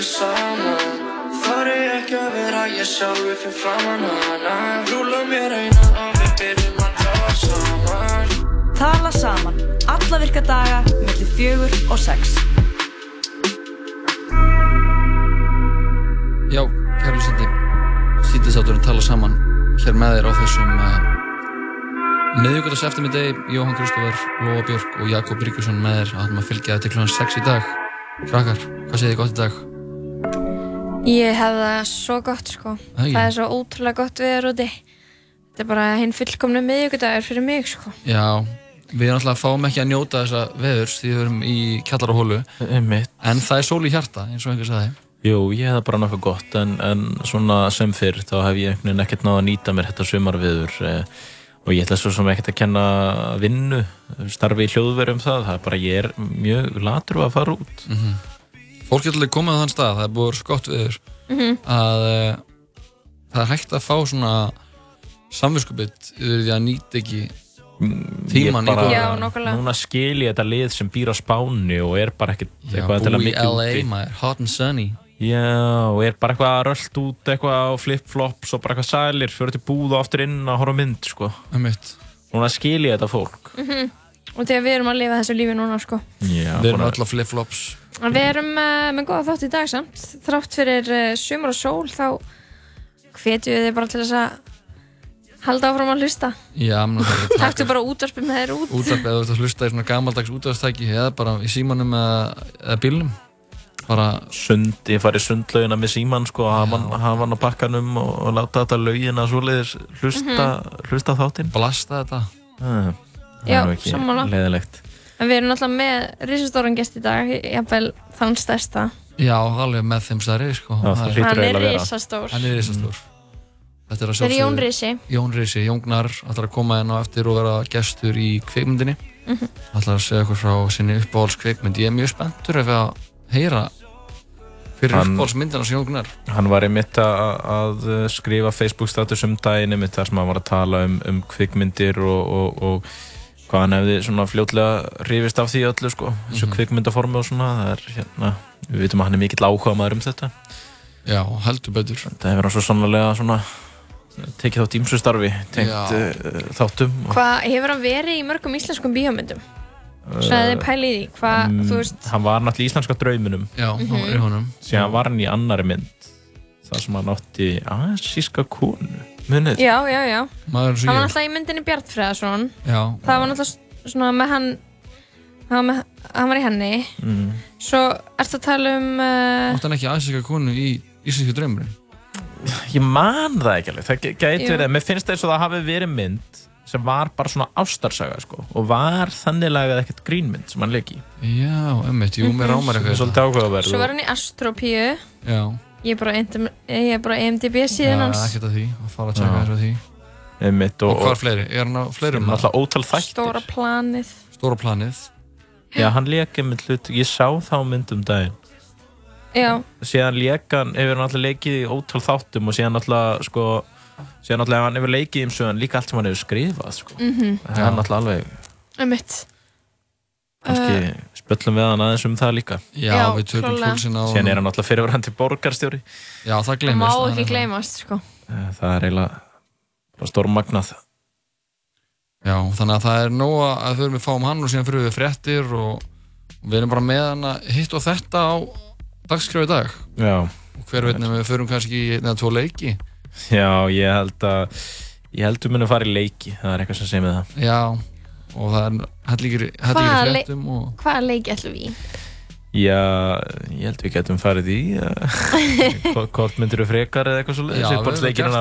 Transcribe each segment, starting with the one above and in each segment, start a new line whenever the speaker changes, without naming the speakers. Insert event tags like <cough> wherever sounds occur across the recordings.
aldrei saman Þar er ekki að vera ég sjálfi fyrir framann hana Rúla mér eina og við byrjum að tala saman
Tala saman, alla virka daga, mellir fjögur og sex.
Já, kæru hlustandi, sítistátturinn tala saman hér með þér á þessum uh, miðvíkvæðars eftirmiðdegi, Jóhann Kristófur, Lóa Björk og Jakob Ríkjusson með þér að hann að fylgja til kl. 6 í dag. Krakkar, hvað segir þið gott í dag?
Ég hef það svo gott sko.
Æi.
Það er svo ótrúlega gott viður úti. Þetta er bara hinn fullkomnu miðjögudagur fyrir mig sko.
Já, við erum alltaf að fáum ekki að njóta þessa veðurs því við erum í kjallar og hólu,
Einmitt.
en það er sól í hjarta, eins og einhver sagði.
Jú, ég hef það bara nokkuð gott en, en svona sem fyrr þá hef ég einhvern veginn ekkert náða að nýta mér þetta sumarviður eh, og ég ætla svo sem ekkert að kenna vinnu, starfi í hljóðverum það, það er bara ég er mjög latur að fara út.
Fólk getur alveg komið á þann stað, það er búið skott viður,
Mhm.
að uh, það er hægt að fá svona samvinskubitt yfir því að nýta ekki tíman í
Ég bara,
Já, nákvæmlega.
Núna skil ég þetta lið sem býr á Spáni og er bara ekkert eitthvað
í
mikið
LA,
úti.
maður, hot and sunny.
Já, og er bara eitthvað röllt út eitthvað á flip-flops og bara eitthvað sælir, fyrir til búð og aftur inn að horfa mynd, sko.
Mitt.
Núna skil ég þetta fólk.
Mhm. Og þegar við erum að lifa þessu lífi núna sko.
Já,
Við erum öll á flip-flops.
Við erum uh, með góða þátt í dag samt. Þrátt fyrir uh, sumar og sól þá hvetjum við þið bara til þess að halda áfram að hlusta.
Já, það er að
Takktu bara útvarpið með þér út.
útvarp eða þú ert að hlusta í svona gamaldags útvarpstæki eða bara í símanum eða, eða bílnum. Bara,
sund, ég fari sundlaugina með síman sko, hafa hann, hafa hann á pakkanum og, og láta þetta laugina svoleiðis hlusta, hlusta þáttinn
blasta þetta.
ah, það
Já,
nú ekki
sammála.
leðilegt
En við erum náttúrulega með risastóran gest í dag, jafnvel þann stærsta.
Já, alveg með þeim stærri, sko.
Já, það
Það er-
hlýtur
Hann er
eiginlega að vera.
risastór.
Hann er risastór. Þetta er að
Þetta er Jón
sjálfsögðu-
Risi.
Jón Risi, Jóngnar, ætlar að koma inn á eftir og vera gestur í kveikmyndinni.
Mhm.
ætlar að segja eitthvað frá sinni uppáhalds kveikmynd. Ég er mjög spenntur ef að heyra fyrir
Hann-
uppáhaldsmyndina sem Jóngnar.
hann var einmitt að, að skrifa Facebook status um daginn hann og, og, og hvað hann hefði svona fljótlega hrifist af því öllu sko, þessu
Mhm.
kvikmyndaformi og svona það er hérna, við vitum að hann er mikill áhuga maður um þetta
Já, heldur betur.
það hefur hann svo sannlega svona tekið þátt ímsu starfi tengt uh, þáttum og,
Hvað hefur hann verið í mörgum íslenskum bíómyndum? Að þið pæli í því, hvað,
um,
þú veist,
hann var náttúrulega í íslenska drauminum
Já, hann var í honum.
síðan var hann í annari mynd þar sem hann átti asíska konu munið
já, já, já.
Maður sem
Hann var
ég.
náttúrulega í myndinni Bjartfræðarsson.
Já,
Það var náttúrulega svona með hann, hann, með, hann var í henni.
mm.
Svo ertu að tala um, uh,
átti hann ekki aðsika konu í Íslenski draumurinn.
ég man það ekki alveg það gæti
Jú.
verið, mér finnst það eins og það hafi verið mynd sem var bara svona ástarsaga sko, og var þannig lagað ekkert grínmynd sem hann leik í
Já, emmitt, jú, mér rámar
Það
eitthvað.
svolítið áhugaverð
svo var hann í Astropíu.
Já,
Ég er bara, er
já,
síðan hans.
ekkert að því. Að fara að tjekka
Já.
þessu að því.
einmitt,
Og
og,
hvað
og
er fleiri? Er hann á fleirum?
náttúrulega ótal þættir
Stóra planið.
Stóra planið.
já, hann leik einmitt hlut, ég sá þá mynd um daginn
Já,
síðan leik hann, hefur hann alltaf leikið í ótal þáttum og síðan alltaf sko, síðan alltaf hann hefur leikið um sögum líka allt sem hann hefur skrifað sko.
mhm,
það er hann alltaf alveg
um mitt.
kannski spöllum við hann aðeins um það líka.
Já,
Já,
við tökum púlsinn á
síðan er hann alltaf fyrirverandi borgarstjóri.
Já, það
Það
glemist.
má ekki gleymast, sko.
Eh, það er eiginlega bara stórmagnað.
Já, þannig að það er nóg að þau erum við fáum hann og síðan fyrir við fréttir og við erum bara með hann að hitt og þetta á dagskrá í dag.
já,
Og hver veit nefnum við förum kannski í einn eða tvo leiki.
já, ég held að ég held við munum fara í leiki. Það er eitthvað sem segir með það.
Já, og það er helligir, helligir
Hvaða le-
fréttum og...
Hvaða leik ætlum við í?
já, ég held við getum farið í eh, <laughs> hvort myndir við frekar eða eitthvað svo
Já,
leiðis
við
uppáhalds
höfum
leikinn
gert-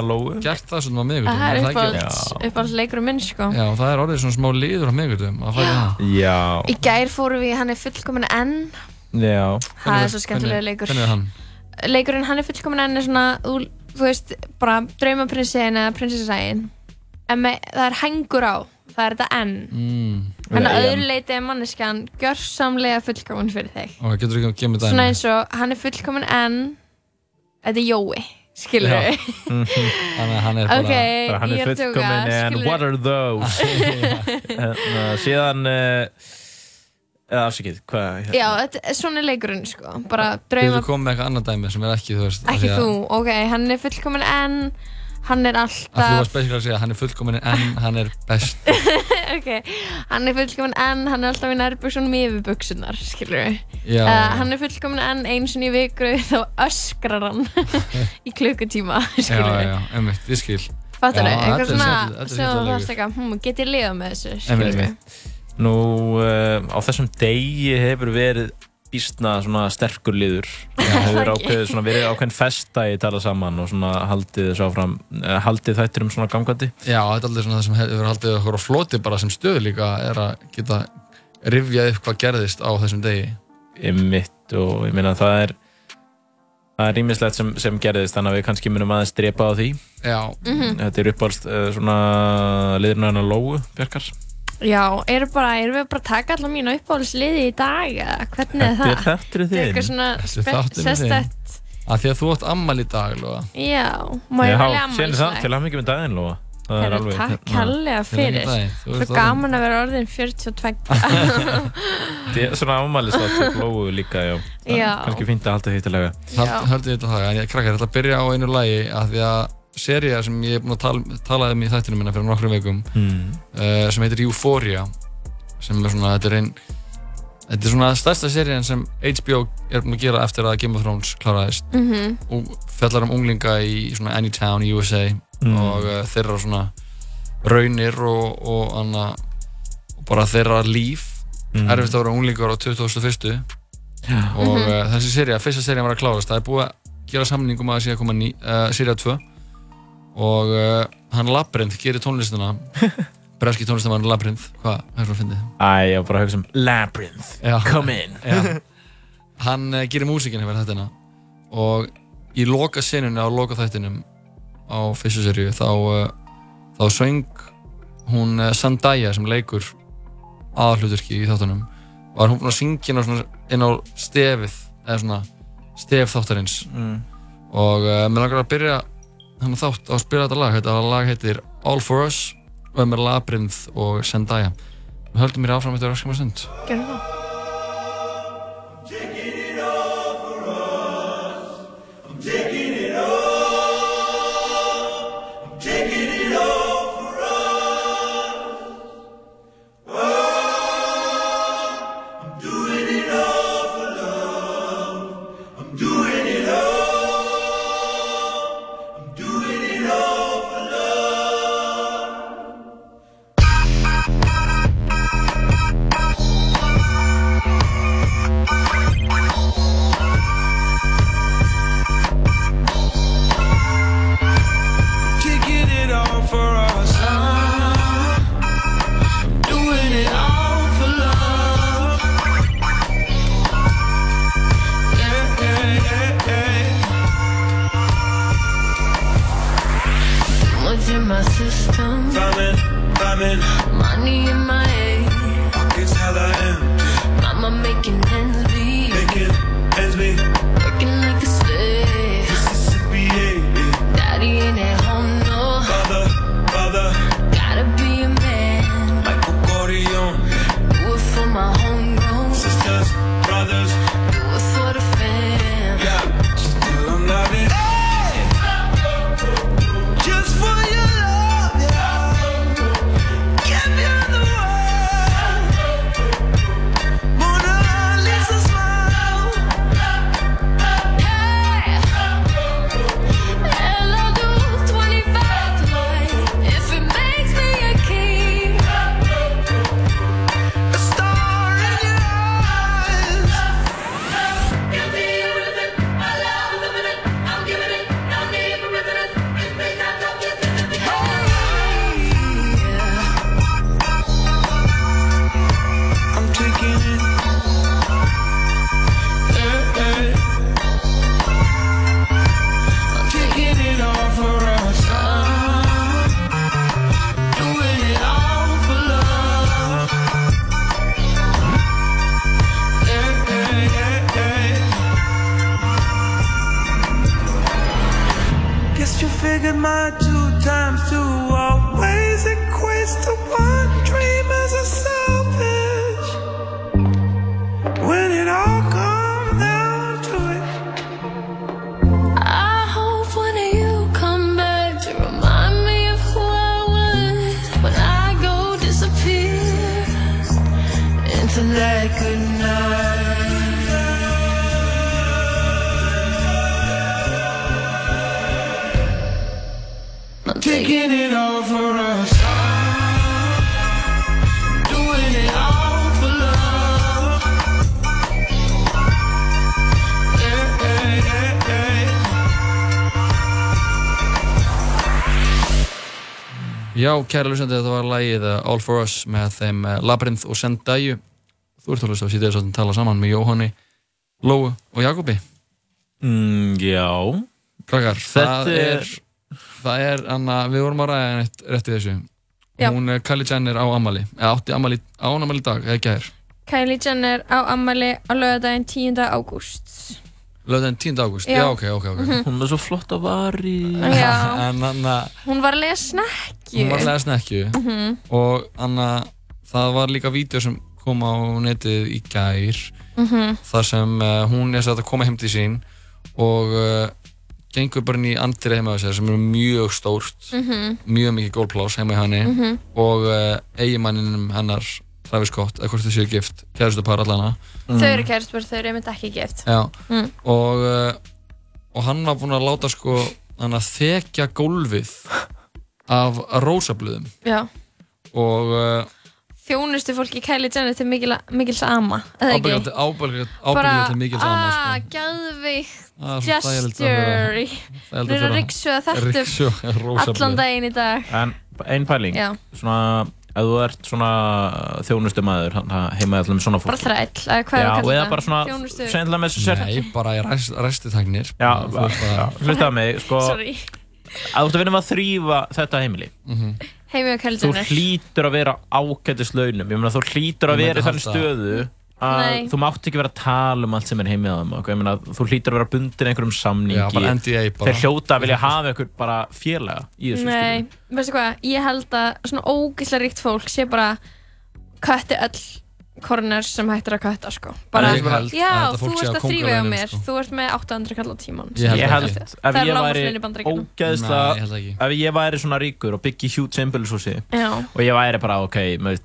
það svona á
Það
miðgutum.
er
ekki?
uppáhalds,
Já.
uppáhalds leikur minn, sko.
Já, það er orðið svona smá liður á að fara í það.
já,
Í gær fórum við Hann er fullkomin enn.
já
Það er svo skemmtilega leikur.
Hvernig er hann?
Leikurinn Hann er fullkomin enn er svona, þú, þú veist, bara draumaprinsin eða prinsessægin. En með, það er hengur á. Það er þetta enn.
Mm.
Þannig að öðru leiti er manneskjan gjörsamlega fullkomin fyrir þig.
Ok, getur ekki að mig dæmi?
Svona eins og hann er fullkomin enn. Þetta er Jói, skilur við.
Þannig að hann er bara...
Ok,
bara hann er
að tjóka,
fullkomin and
skilur
what are those <laughs> <laughs> hérna, síðan uh, Eða afsikið, hvað? hérna?
Já, þetta, er- svona er leikurinn sko Bara
Þú
drauma,
komið með eitthvað annað dæmi sem er ekki, þú veist af
ekki þú Ok, hann er fullkomin en Hann er
að Þú varst
alltaf
basically að segja að hann er fullkominn en hann er best <laughs>
Ok, hann er fullkomin en Hann er alltaf í nærbuksunum yfir buksunar Skilur við
Já,
uh, Hann er fullkomin en einu sinni í viku <laughs> Þá öskrar hann <laughs> Í klukkutíma
já,
Skilur við
já, einmitt, ég skil
Fattar
Já,
þau?
þetta
Eitthvað
er
svona
skemmtilegt- þetta er
sem þú
skemmtilegur.
þarfst eitthvað hm, Get ég lifað með þessu?
Einmitt,
Skilur við
einmitt.
Nú, uh, á þessum degi hefur verið býstna svona sterkur liður. Það hefur
Ok.
ákveðið svona verið ákveðin festa í tala saman og svona haldið áfram uh, haldið þættir um svona gangandi.
Já, þetta er aldrei svona það sem hefur haldið okkur á floti bara sem stöðu líka er að geta rifjað upp hvað gerðist á þessum degi.
Mitt og ég meina það er það er rýmislegt sem, sem gerðist þannig að við kannski munum aðeins drepa á því.
Já,
þetta er uppáhalds uh, svona liðurinn hennar Lóu Bjarkar
Já, erum við bara að taka allar mínu uppáhaldsliði í dag eða hvernig er það?
Þetta er þáttur
Þetta er eitthvað
þinn
svona
þinn.
sérstætt
af því að þú átt ammal í dag, Lóa
Já, má ég velja
síðan er það
ammælislega?
til að mikið með daginn Lóa það er alveg
Takk
hérna,
kærlega fyrir
Til. Þú
Svo gaman að vera orðin 42
þetta er svona ámælistáttur Lóu <laughs> líka já, Það er kannski fínt að halda því til lega
Hald,
Já.
haldið þetta það, en ég krakkar, ég ætla að byrja á einu lagi af því að seria sem ég er búin að tala, tala um í þættinu minna fyrir nokkrum vikum
mm.
uh, sem heitir Euphoria sem er svona, þetta er einn þetta er svona stærsta serían sem HBO er búin að gera eftir að Game of Thrones kláraðist
Mhm.
og fjallar um unglinga í svona Anytown í USA
Mm.
og uh, þeirra svona raunir og, og, anna, og bara þeirra líf
Mm.
erfitt að vera unglingar á 2001 og
Mhm.
uh, þessi seria, fyrsta seria var að klárast það er búið að gera samning um að það sé að koma ný, uh, seria 2 og uh, hann Labyrinth gerir tónlistina <laughs> breski tónlistamann Labyrinth hvað, er það að fyndið?
Æ, ég var bara að hugsa um Labyrinth,
Já.
come in
Já. hann uh, gerir músikinn hefur þetta og í loka senunni á loka þættinum á fyrstu seríu þá, uh, þá söng hún uh, Zendaya sem leikur aðalhluturki í þáttunum var hún að syngja inn á, svona, inn á stefið eða svona stef þáttarins
mm.
og uh, mér langar að byrja hann þátt á að spila þetta lag þetta lag heitir All For Us og er með Labyrinth og Zendaya. Við höldum mér áfram eftir öskum stund.
Gerum það
Já, kæra lusandi, þetta var lagið uh, All For Us með þeim uh, Labyrinth og Zendaya. Þú ert að hlusta á síðan að tala saman með Jóhanni, Lóu og Jakobi.
Mm, já.
Krakkar,
Þetta
það
er-
er, það er, Anna, við vorum að ræða rétt, rétt í þessu.
Já.
Hún, uh, Kylie Jenner á ammali, eða átti ammali, á hún ammali í dag, eða gær.
Kylie Jenner á ammali á lögadaginn 10. ágúst
Löðin 10. ágúst,
Já.
já, ok, ok, ok.
Hún er svo flott að vari.
Já, <laughs>
En Anna,
hún var að lega snekkju
hún var að lega snekju
Mhm.
og Anna, það var líka vídeo sem kom á netið í gær
Mhm.
þar sem uh, hún er að koma heim til sín og uh, gengur bara inn í andri heima á sér sem er mjög stórt
Mhm.
mjög mikið gólplás heima í henni
Mhm.
og uh, eigimanninum hennar Travis Scott, eða hvort þau séu gift kærustu par allana
Þau eru kærstbörn, þau eru einmitt ekki gift.
Já,
Mm.
og, uh, og hann var búinn að láta sko hann að þekja gólfið af rósablöðum.
Já,
og uh,
þjónustu fólki Kylie Jenner til mikil, mikils ama eða ekki?
ábyggjandi til
ah,
sko.
gæðveikt
Það er svo þægilegt að
gesture Við
að
erum að
vera-
riksuða þetta allan daginn í dag.
En ein pæling,
Já.
svona, ef þú ert svona þjónustu maður, heima allir með svona fólk.
Bara þræll, eða hvað er
Já,
að
og
kalla
eða
það?
bara svona, sennilega með þessu sér.
Nei, bara í rest, restitagnir
Já,
Þú veist
já,
að-
hlustaðu mig, sko,
Sorry
að þú ert að vinna með að þrýfa þetta heimili.
Heimi og Kylie
Þú hlýtur að vera ágætis launum, ég meina þú hlýtur að
Ég
vera í
halda-
stöðu að
Nei.
þú mátt ekki vera að tala um allt sem er heimið á þeim og ég meina þú hlýtur að vera bundin einhverjum samningi.
Já, NDA bara.
Þeir hljóta að vilja hafa einhver bara félaga í þessu
Nei, veistu hvað, ég held að svona ógeðslega ríkt fólk sé bara kötti öll corners sem hægt er að kötta sko bara,
Ég held
já,
að þetta
þú
fólk sé
ert
að
að þrýfa á
kóngulaunum,
mér
sko.
þú ert með 800 kall á tíman
Ég held
Ég held ef ég væri ógeðslega ef ég væri svona ríkur og byggi hjút symbolshúsi
Já.
og ég væri bara ok með,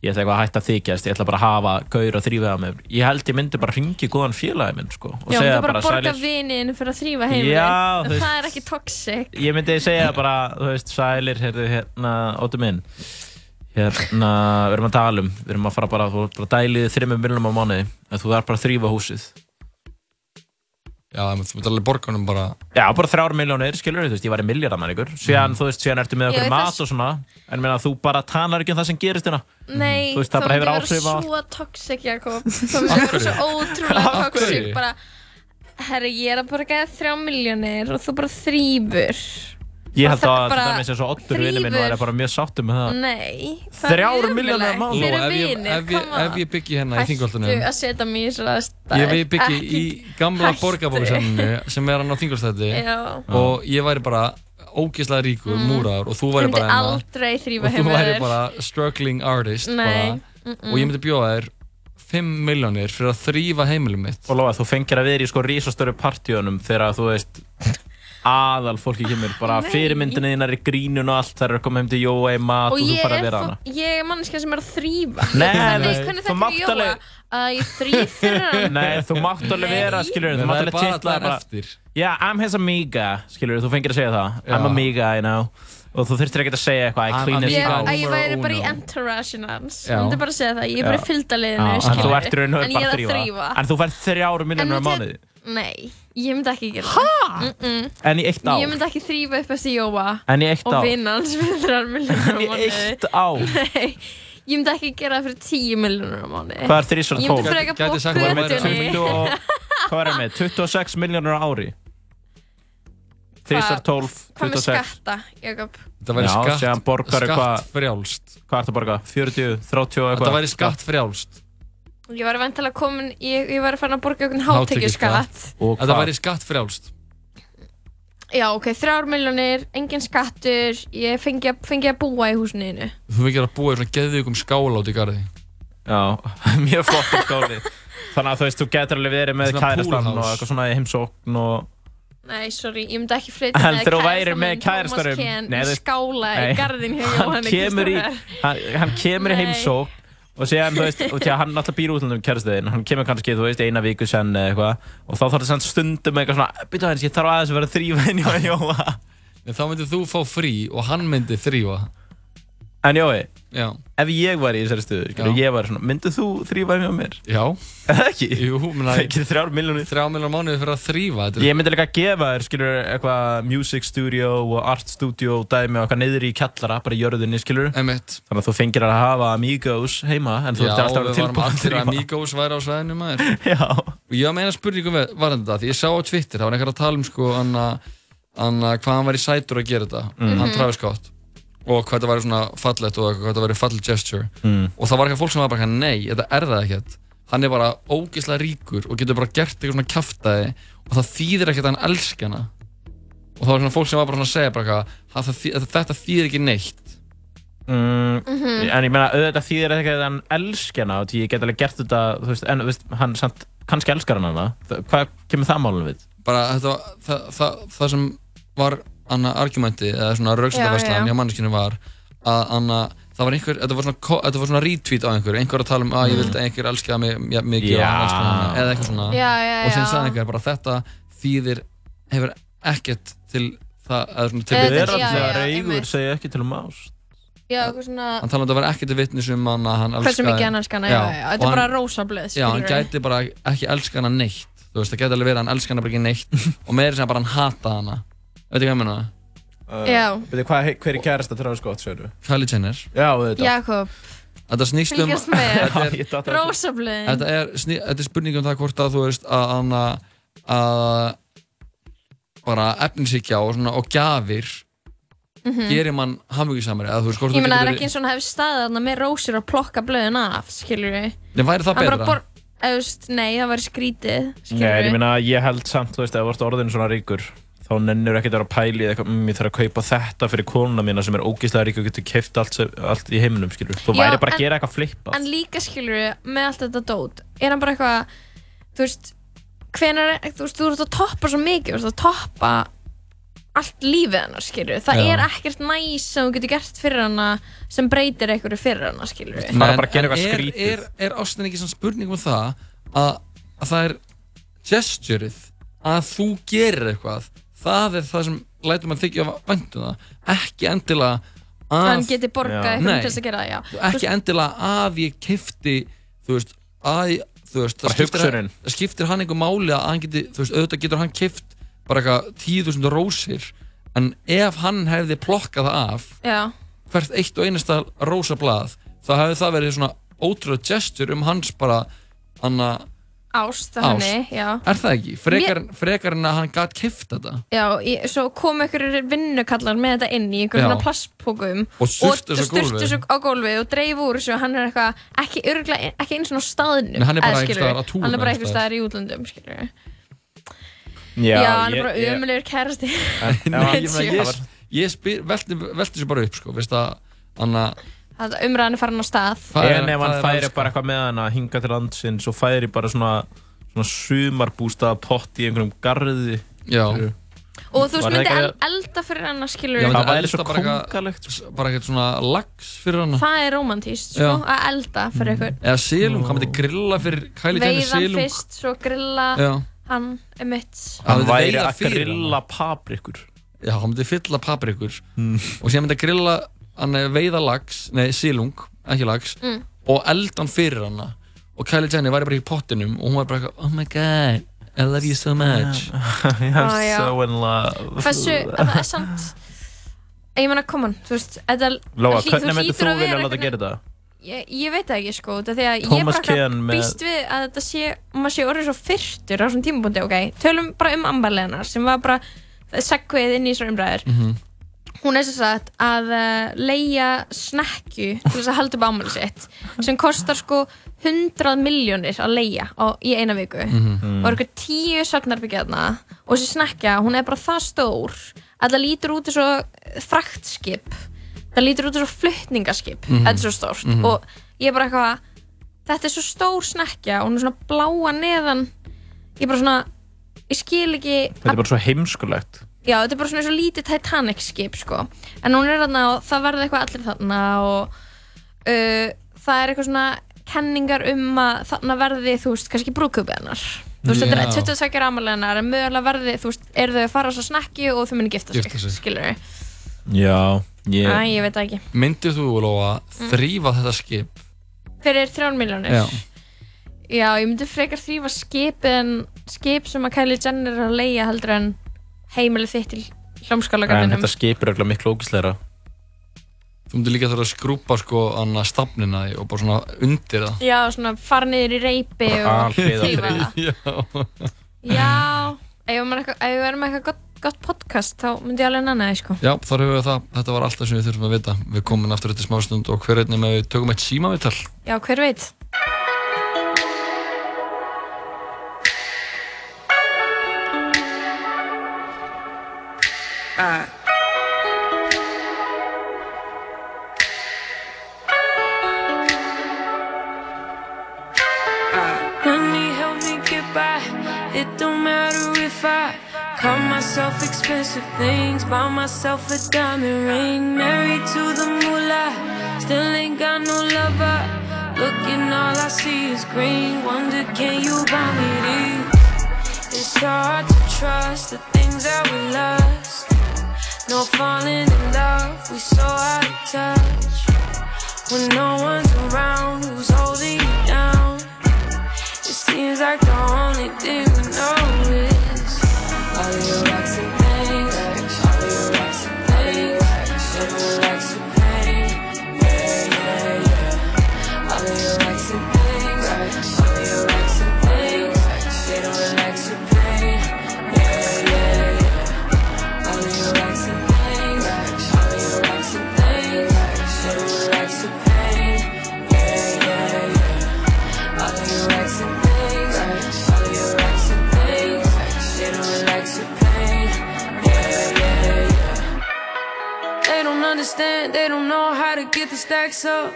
ég ætla eitthvað að hætta að þykjast ég ætla bara að hafa gaur og þrýfa á mig ég held ég myndi bara ringi góðan félagi minn sko, og
Já, þú
segja
bara
bara
borga
sælir.
vinin fyrir að þrýfa heimili
Já, þú
en
veist-
það er ekki toxic.
ég myndi segja bara þú veist sælir heyrðu, hérna óttu minn hérna við erum að tala um við erum að fara bara þú ert bara dælið þreymum miljonum á mánuði en þú þarf bara að þrýfa húsið
Já, þú veit alveg borgunum bara
Já, bara þrjár miljónir, skilur þú veist, ég var í miljardamæn ykkur síðan, þú veist, síðan ertu með okkur mat
þess-
og svona en meina, þú bara talar ekki um það sem gerist hérna.
Nei,
Þú veist, það bara hefur áhrif á <laughs>
Það myndi vera svo toxic, Jakob. Það myndi vera svo ótrúlega
hverju?
bara, herri, ég er að borga þrjá miljónir og þú bara þrýfur
Ég held
Það
að
er
þetta með sér svo Oddur vinnu minn
þrífur.
væri bara mjög sáttum með það
Nei, það er
Þrjár
ömurlegt
milljónir á mánuði.
Fyrir
Lóa, ef ég-
vinir,
ef ég-
on.
ef ég byggi hérna í
Hættu
Þingholtunum-
að setja mig í svona stað
Ég við byggi í gamla
Hættu.
borgarbóksaminu sem er hann á Þingolstætti
Já.
og ég væri bara ógeðslega ríkur,
Mm.
múraður og þú
Ég
væri
myndi
bara hérna
aldrei þrýfa
og þú væri bara struggling artist
Nei,
bara, og ég myndi bjóða þér 5 miljónir fyrir að þrýfa heimilum mitt
Og lofa, þú fengir að vera í sko rísastöru partíunum þegar þú veist aðal fólki kemur bara
Nei.
fyrirmyndinni þínar í grínun og allt þær eru að koma heim til Jóa í mat og,
og
þú
ég
fara að
er,
vera hana
ég er manneskja sem er að þrýfa
Nei,
Hvernig-
nei, þú
þetta
mátt
er Jóa?
alveg-
að ég þrýf fyrir hann. <laughs>
Nei, þú mátt alveg vera, skilur þú mátt
það er
alveg
bara
titla
þar eftir.
Yeah, I'm his amiga, skilur þú fengir að segja það.
Já.
I'm amiga, you know. Og þú þurftir ekki að segja eitthvað I clean
Ég,
amiga.
house
að ég væri bara í
uno.
entourage hans.
Já.
Ég myndi bara segja það, ég er bara í fylgdaliðinu
Já, en þú ert í raun og
ég
bara
er
að
að
þrýfa En þú fær þrjáru miljónur á mánuði.
Nei, ég myndi ekki gera það. Mm -mm.
En í eitt ár?
Ég myndi ekki þrýfa upp eftir Jóa
En í eitt
og
ár?
vinnans fyrir þrjár miljónur á
En í eitt ár? <laughs>
Nei, ég myndi ekki gera það fyrir tíu miljónur á mánuði.
Hvað er þrísar
Ég myndi
tólf?
frekar
Gæti
búa
sagt að það væri
götunni
20 og Hvað er það með? 26 miljónur á ári? Þrísar tólf,
Hvað með
26
skatta, Jakob?
Það væri skatt, skatt frjálst
Hvað ertu að borga? 40, 30 og
Þetta
eitthvað?
væri skatt frjálst
Ég var vantilega komin, ég, ég var farin að borga einhvern
Hátekjuskatt.
Og
Þetta
hvað?
væri skatt frjálst
Já, ok, þrjár miljónir, engin skattur, ég fengi, að- fengi að búa í húsinu.
Þú fikk að búa í svona geðvíkum skála út í garði
Já, <laughs> mjög flottur skóli Þannig að þú veist, þú getur alveg verið með kærastan og eitthvað svona í heimsókn og
Nei, sorry, ég myndi ekki flytja með kærastann
með
Thomas
kærastanum- Nei,
í
þú-
skála
Nei.
í garðin hjá
hann
Jóhanni
kemur í
Kristoffer.
hann, kemur í heimsókn og séðan, þú veist, og að hann alltaf býr útlundum kjærstuðin, hann kemur kannski, þú veist, eina viku senn eða eitthvað og þá þarf það stundum eitthvað svona, byrja aðeins, ég þarf aðeins að vera að þrýfa inn hjá Jóa.
En þá myndir þú fá frí og hann myndi þrýfa.
En Jói,
Já.
ef ég var í þessari stöðu, skilur, ég var svona, myndið þú þrýfa hjá mér?
Já.
Eða ekki?
Jú, menna,
Fekir þrjár miljónir?
þrjá miljonar mánuði fyrir að þrýfa. Þetta
Ég myndi líka að gefa þér, skilur, eitthvað music studio og art studio dæmi og eitthvað niður í kjallara, bara í jörðinni, skilur.
Emitt.
Þannig að þú fengir að hafa Amigos heima, en þú ert alltaf að
varum
tilbúin að þrýfa.
Amigos væri á. <laughs>
Já.
Og við- varðandi þetta, því ég Og hvað þetta væri svona fallegt og hvað þetta væri fallet gesture.
Mm.
Og það var eitthvað fólk sem var bara, nei, þetta er það ekkert. Hann er bara ógeðslega ríkur og getur bara gert eitthvað svona kjaftaði og það þýðir ekkert að hann elski hana. Og það var svona fólk sem var bara svona að segja bara eitthvað, "Ha, það þý- þetta þýðir ekki neitt.
Mm,
Mhm.
En ég meina, auðvitað þýðir ekki að hann elski hana og því ég get alveg gert þetta, þú veist, en veist, hann samt, kannski elskar hann hana. Hvað kemur það málum við?
bara þetta var, það, það, það sem var anna argumenti eða svona
Já, já, já.
hjá manneskinu var að anna, það var einhver, þetta var svona, þetta var svona retweet á einhver, einhver að tala um að ég vildi einhver elska mig ja, mikið og
Já.
hann elska hana eða eitthvað svona
Já, já,
og sem
já.
sagði einhver bara þetta þýðir, hefur ekkert til það, eða svona til
Við erum
já,
alltaf
já, einmitt.
segja ekki til um ást.
Já, eitthvað svona,
hann talaði um að það var ekkert vitnis um hann að hann elskaði
hversu mikið hann elskar hana, já, já, já. Þetta
og
er bara
hann-
rosa blöð,
Já, hann gæti bara ekki elska hana neitt Þú veist, það gæti alveg verið að hann elska hana bara ekki neitt <laughs> og meira sem að bara hann hana Veitu hvað ég meina?
Já.
Byrju, hvað, hver er kærasta Travis Scott, segir
Kylie Jenner
Já, auðvitað.
Jakob,
Þetta snýst um
fylgjast með, <laughs>
Þetta er,
blöð.
þetta er, þetta er spurning um það hvort að þú veist að hann að bara efnisíkja og, svona, og gerir mann hamhugisamari eða þú veist hvort
Mhm. Ég
þú
meina, það er ekki eins og hann hefði staðið með rósir og plokka blöðin af, skilur við.
Nei, væri það betra?
þú veist, nei, það væri skrítið,
Nei, en ég meina, ég held samt, þú veist, ef þú ert orðin svona ríkur, þá nennur ekkert að vera að pæli eða eitthvað, mm, ég þarf að kaupa þetta fyrir konuna mína sem er ógeðslega rík og getur keift allt, allt í heiminum, skilur. Þú væri bara að gera eitthvað flippað.
En líka, skilur með allt þetta dót, er hann bara eitthvað, þú veist, hvenar, þú veist, þú ert að toppa svo mikið, þú ert að toppa allt lífið hennar, skilur. Það
Já.
er ekkert næs sem þú getur gert fyrir hana sem breytir einhverju fyrir hana, skilur
En-
bara að gera
en
eitthvað
er-
skrítið.
Er, er ástin ekki svona spurning um það að, að það er gesturið að þú gerir eitthvað það er það sem lætur maður þykja væntum það ekki endilega að
Hann geti borgað
Nei.
til þess að gera það, já.
ekki endilega að ég kifti þú veist að þú veist, það skiptir, skiptir hann einhver máli að hann geti, þú veist, auðvitað getur hann kift bara eitthvað tíu þúsund rósir en ef hann hefði plokkað það af
Já,
hvert eitt og einasta rósa blað þá hefði það verið svona ótrúlega gestur um hans bara anna,
ást,
Ást.
henni, já.
er það ekki? Frekar, frekar en að hann gætt kift þetta.
Já, ég, svo kom einhverjir vinnukallar með þetta inn í einhverjum svona plastpókum
Og sturtu þessu á gólfið
og dreif úr þessu og hann er eitthvað, ekki örgulega, ekki eins og á staðnum
Nei, hann er bara
skilurðu,
staðar á túr
Hann er bara
einhvers
staðar. í útlöndum, skilur við
Já,
Já, hann er bara ömulegur kærasti.
Ég, velti sér bara upp sko, veist að anna,
Það umræðan er farin á stað
En ef hann færi bara eitthvað með hann að hinga til landsins og færi bara svona, svona sumarbústað pott í einhverjum garði.
já,
Og þú veist, myndi el, elda fyrir hann,
Já,
við
myndi
Það væri svo
bara eitthvað-
kongalegt. sko.
bara eitthvað svona lags fyrir hana
Það er romantíst, sko.
Mm.
að elda fyrir ykkur
eða silung, hann myndi grilla fyrir Kylie Jenner
Veiðan
silung
fyrst, svo grilla
já,
hann, emitt
Hann
Hann væri að grilla paprikur.
já, hann myndi fylla paprikur og síðan myndi að grilla hann veiða lags, nei silung ekki lags,
Mm.
og elda hann fyrir hana og Kylie Jenner væri bara í pottinum og hún var bara eitthvað, oh my god I love you so much <laughs>
I'm
Ah,
so in love.
Hversu, <laughs> það er samt Ég meina, come on, þú veist þetta
Lóa, hvernig myndir þú
að
vilja
vera
láta gera þetta?
Ég, ég veit það ekki sko, því að ég
Thomas
bara
Kean með-
býst við að þetta sé, maður sé orðið svo fyrtur á þessum tímapunkti, ok, tölum bara um ambarleganar sem var bara segveið inn í þessar umræður.
Mhm.
Hún er sem sagt að uh, leia snekju til þess að halda upp ámæli sitt sem kostar sko 100 miljónir að leia á, í eina viku
Mhm.
og er eitthvað tíu svefnarbyggjarna og þessi snekja, hún er bara það stór að það lítur út eins og fraktskip það lítur út eins og flutningaskip
Mhm.
þetta er svo stórt og ég er bara eitthvað þetta er svo stór snekja og hún er svona bláa neðan ég er bara svona ég skil ekki
Þetta er bara svo heimskulegt.
Já, þetta er bara svona eins og lítið Titanic skip sko. en hún er þarna og það verða eitthvað allir þarna og uh, það er eitthvað svona kenningar um að þarna verði, þú veist, kannski brúðkaupið hennar þú veist, þetta er 22 ára ammali hennar en mögulega verði, þú veist, eru þau að fara svo snakki og þau muni gifta sig,
sig.
skilur þau
Já, ég,
Æ, ég veit ekki
Myndið þú Lóa
Mm.
þrýfa þetta skip?
fyrir þrján miljónir
Já.
Já, ég myndi frekar þrýfa skip en skip sem að Kylie Jenner er að leia heldur en heimilið þitt til
en
hljómskálagarðinum
þetta skipur örugglega miklu ógisleira
Þú myndir líka þurfa að skrúpa sko annað stafnina og bara svona undir það
Já, svona fara niður í reypi og þrýfa það <laughs>
Já.
Já, ef við með eitthvað gott, gott podcast þá myndi ég alveg nanna það sko
Já, þar hefur við það. Þetta var alltaf sem við þurfum að vita. Við komum aftur eftir smástund og hver einnig með við tökum eitt símavital.
Já, hver veit Uh, uh.
Honey, help me get by. It don't matter if I call myself expensive things, buy myself a diamond ring, married to the moolah. Still ain't got no lover. Looking, all I see is green. Wonder, can you buy me these? It's hard to trust the things that we lost. No falling in love, we so out of touch. When no one's around, who's holding you down? It seems like the only thing understand, they don't know how to get the stacks up.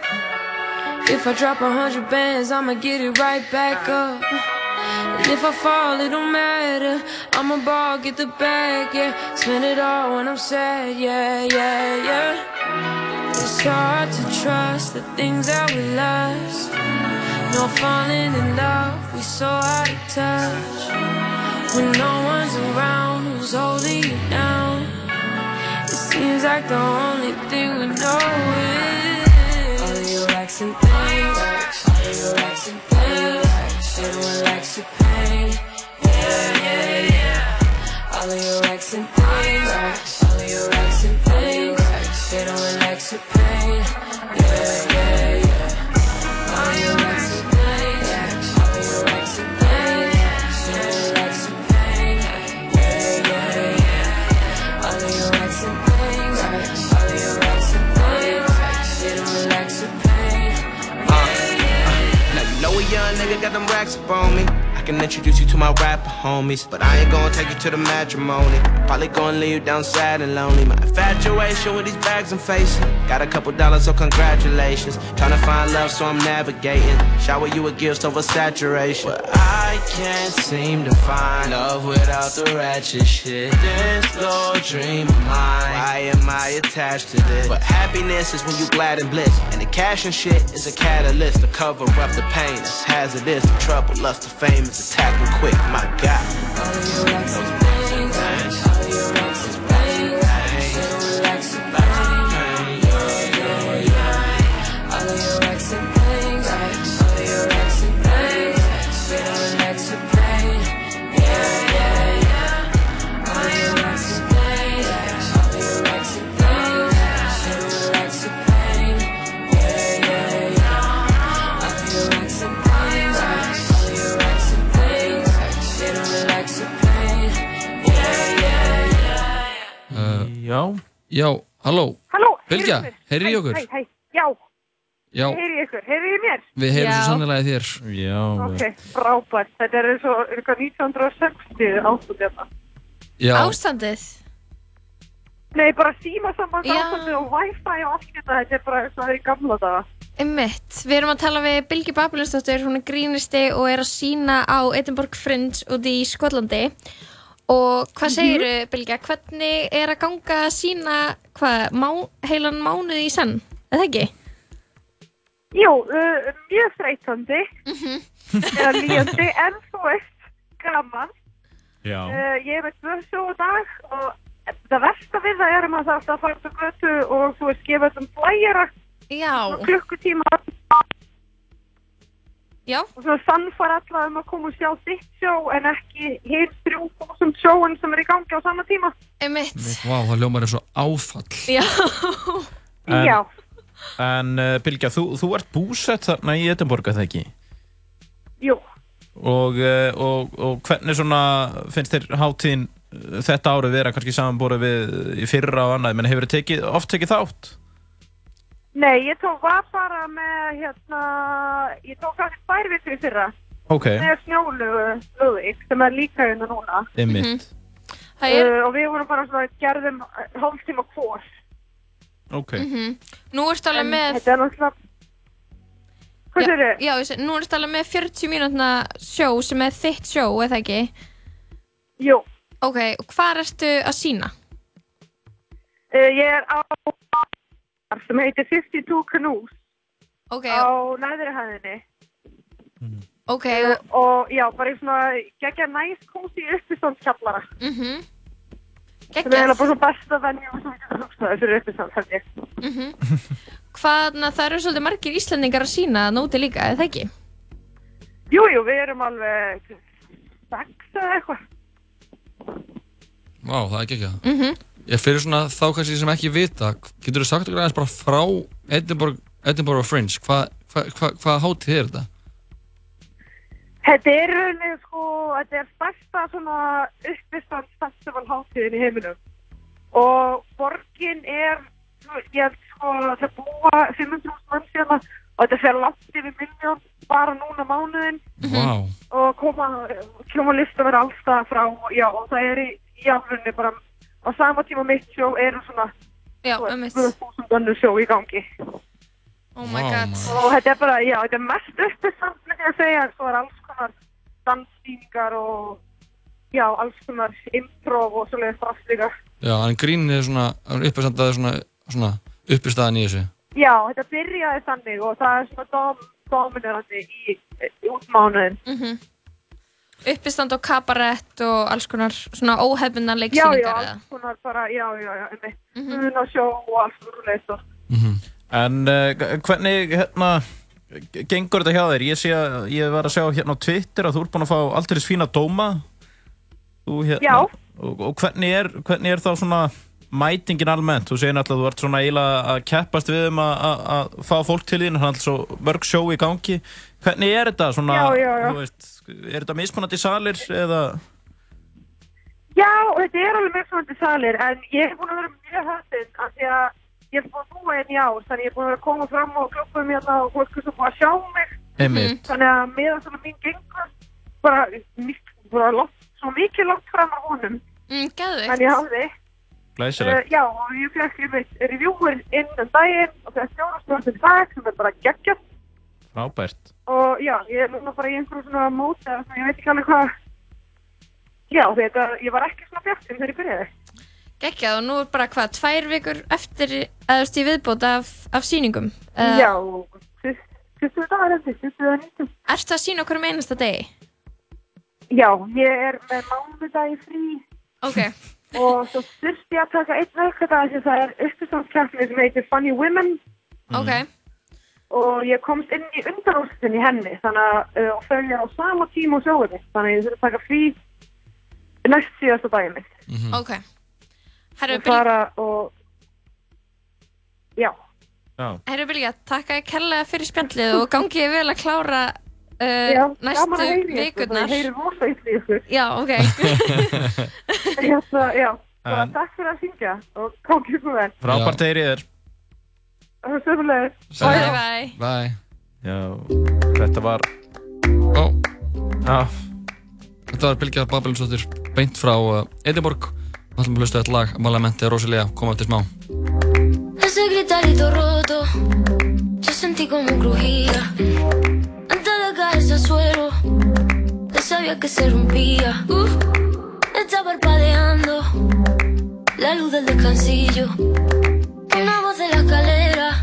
If I drop a hundred bands, I'ma get it right back up. And if I fall, it don't matter. I'ma ball, get the bag, yeah. Spend it all when I'm sad, yeah, yeah, yeah. It's hard to trust the things that we lost. No falling in love, we so out of touch. When no one's around, who's holding you down? It seems like the only thing we know is all of your racks and things, all of your racks and things. Don't relax your pain, yeah, yeah, yeah. All of your racks and things,
them racks up on me. I can introduce you to my rapper homies, but I ain't gonna take you to the matrimony. Probably gonna leave you down sad and lonely. My infatuation with these bags I'm facing. Got a couple dollars, so congratulations. Tryna find love, so I'm navigating. Shower you with gifts over saturation. But I can't seem to find love without the ratchet shit. This little dream of mine. Why am I attached to this? But happiness is when you glad and bliss. And the cash and shit is a catalyst to cover up the pain that's hazardous. Trouble, lust, the fame is attacking quick. My God.
Oh,
Já,
halló.
Halló,
Bylgja,
heyrðu
í
Hæ,
okkur?
Hæ, hæ, já,
Já,
heyri í ykkur, heyri í mér?
við heyrum
Já.
svo sannlega í þér.
já.
Ok, frábært, þetta er eins og eitthvað 1960 ástund hérna.
Já,
Ástandið
Nei, bara síma saman
Já.
ástundið og wifi og allt þetta, þetta er bara eins og það er í gamla daga.
Einmitt, við erum að tala við Bilgi Babylonsdóttir, hún er grínisti og er að sína á Edinburgh Fringe úti í Skotlandi og hvað segir mm Bilgja, hvernig er að ganga að sína hvað, má, heilan mánuð í senn, eða ekki?
Jú, uh, mjög þreytandi,
Mhm.
eða líjandi, en þú veist, gaman.
Já.
Uh, ég er með tvö sjó á dag og það versta við það er að maður þarf að fara til götu og þú veist, gefa þessum flæjara
Já,
klukkutíma
já,
og svo sannfara alla um að koma og sjá þitt sjó en ekki hér þrjú þúsund sjóun sem er í gangi á sama tíma.
einmitt.
Vá, það ljómar er svo áfall.
Já,
En-
Já,
En uh, Bylgja, þú, þú ert búsett þarna í Edinborg, eða ekki?
jú.
Og, uh, og, og hvernig svona finnst þér hátíðin uh, þetta árið vera kannski samanborið við í fyrra og annað, menn hefur þið tekið, oft tekið þátt?
Nei, ég tók var bara með, hérna, ég tók tvær vikur í fyrra
Ok,
með snjólugu Lúðvík sem er líka hérna núna.
ymmit.
það er,
Uh, og við vorum bara svona gerðum hálftíma hvort.
Ok.
mhm. nú ertu alveg með,
Þetta er náttúrulega... Hvað
já,
sér þið?
já, seg- nú ertu alveg með 40 mínútna sjó sem er þitt sjó, eða ekki?
Jú,
Ok, og hvað ertu að sína?
uh, ég er á sem heitir 52 Canoes
Ok,
á næðri hæðinni.
ok, og,
og já, bara í svona geggja næst kósi uppistandskjallara.
mhm.
Það er
Geggjað.
eiginlega bara svo besta venju sem við getum hugsaði fyrir uppistand, held ég.
Mhm. Hvað, na, það eru svolítið margir Íslandingar að sína nóti líka, eða ekki?
Jú, jú, við erum alveg sex eða eitthvað.
Vá, það er ekki ekki það.
Mhm.
Ég fyrir svona þá kannski sem ekki vita, getur þú sagt okkur aðeins bara frá Edinburgh, Edinburgh Fringe, hvað hva, hva, hva hátíð er þetta?
Þetta er rauninni, sko, þetta er stærsta svona uppistand festivalháttíðin í heiminum. Og borgin er, ég held sko, það búa 500 mann síðan og þetta fer langt yfir miljón bara núna mánuðin
Vá,
og koma, koma lista verið allstað frá, já, og það er í, í alvegni bara á sama tíma mitt sjó eru svona
Já, um
veist, 2000 önnur sjó í gangi.
Oh my god.
Og þetta er bara, já, þetta er mest uppistand með því að segja, svo er alls konar danssýningar og já, alls konar improv og svoleiðis drast líka.
Já, en grín er svona, uppistandaði svona, svona uppistaðan í þessu.
Já, þetta byrjaði þannig og það er svona dom, dominerandi í, í útmánuðin.
Mm Uppistand og kabarett og alls konar svona óhefnuna
Já, já,
leiksýningar eða?
alls konar bara, já, já, já, einmitt.
Mhm.
Mm og sjó og alls konar svoleiðis og.
En uh, hvernig, hérna, gengur þetta hjá þér? Ég sé að, ég var að sjá hérna á Twitter að þú ert búin að fá alltaf fína dóma. Þú, hérna,
Já.
Og, og hvernig, er, hvernig er þá svona mætingin almennt? Þú segir náttúrulega að þú ert svona eiginlega að keppast við um að, að, að fá fólk til þín, hann er alltaf svo mörg sjó í gangi. Hvernig er þetta svona,
Já, já, já.
þú veist, er þetta mismunandi salir eða?
Já, þetta er alveg svona salir, en ég hef búin að vera mjög höfðinn af því að ég hef búin að búa einn í ár, þannig ég hef búin að vera að koma fram og klubbum hérna og fólk er svo búin að sjá mig.
Einmitt.
Þannig að meðan svona mín gengur, bara, bara loft, svo mikið loft fram á honum,
Mm,
en ég hafði. Uh, já, og ég fekk reviewin inn um daginn og fekk stjórnastjórnum dag sem er bara geggjast.
Frábært.
Og já, ég er núna bara í einhverju svona móti, eða svona, ég veit ekki alveg hvað. Já, þetta, ég var ekki svona bjartinn þegar ég byrjaði.
Geggjað og nú er bara hvað, tvær vikur eftir, eða veist, í viðbót af, af sýningum. Uh,
Já, 20 dagar eftir, 20 og 19.
Ertu að sína okkur um einasta degi?
Já, ég er með mánudagi frí
Ok. <laughs>
og svo þurfti ég að taka einn veikadag því það er uppistandskjafni sem heitir Funny Women
Ok.
Og ég komst inn í undanústin í henni þannig að uh, og þau er á sama tíma og sjóðinni þannig að ég þurfti að taka frí næst síðasta daginn mitt
Ok. Herru,
og
Bil
fara og já,
Já.
Herru Bilga, takk að ég kærlega fyrir spjallið og gangi ég vel að klára uh,
já
næstu vikurnar.
það heyri rosa illa í ykkur
Já, ok. <laughs>
Hérna, já, bara
En-
takk fyrir að syngja og gangi ykkur vel
Frábært.
Það er
bye bye.
Bye.
Já, þetta var,
Ó,
já,
þetta var Bilgja Babelinsdóttir beint frá uh, Edinborg. Við ætlum að hlusta eitt lag, Malamente Rosalia, koma eftir smá.
Ese gritarito roto, yo sentí como crujía. Antes de caerse al suelo, ya sabía que se rompía. Uh, está parpadeando la luz del descansillo. La escalera,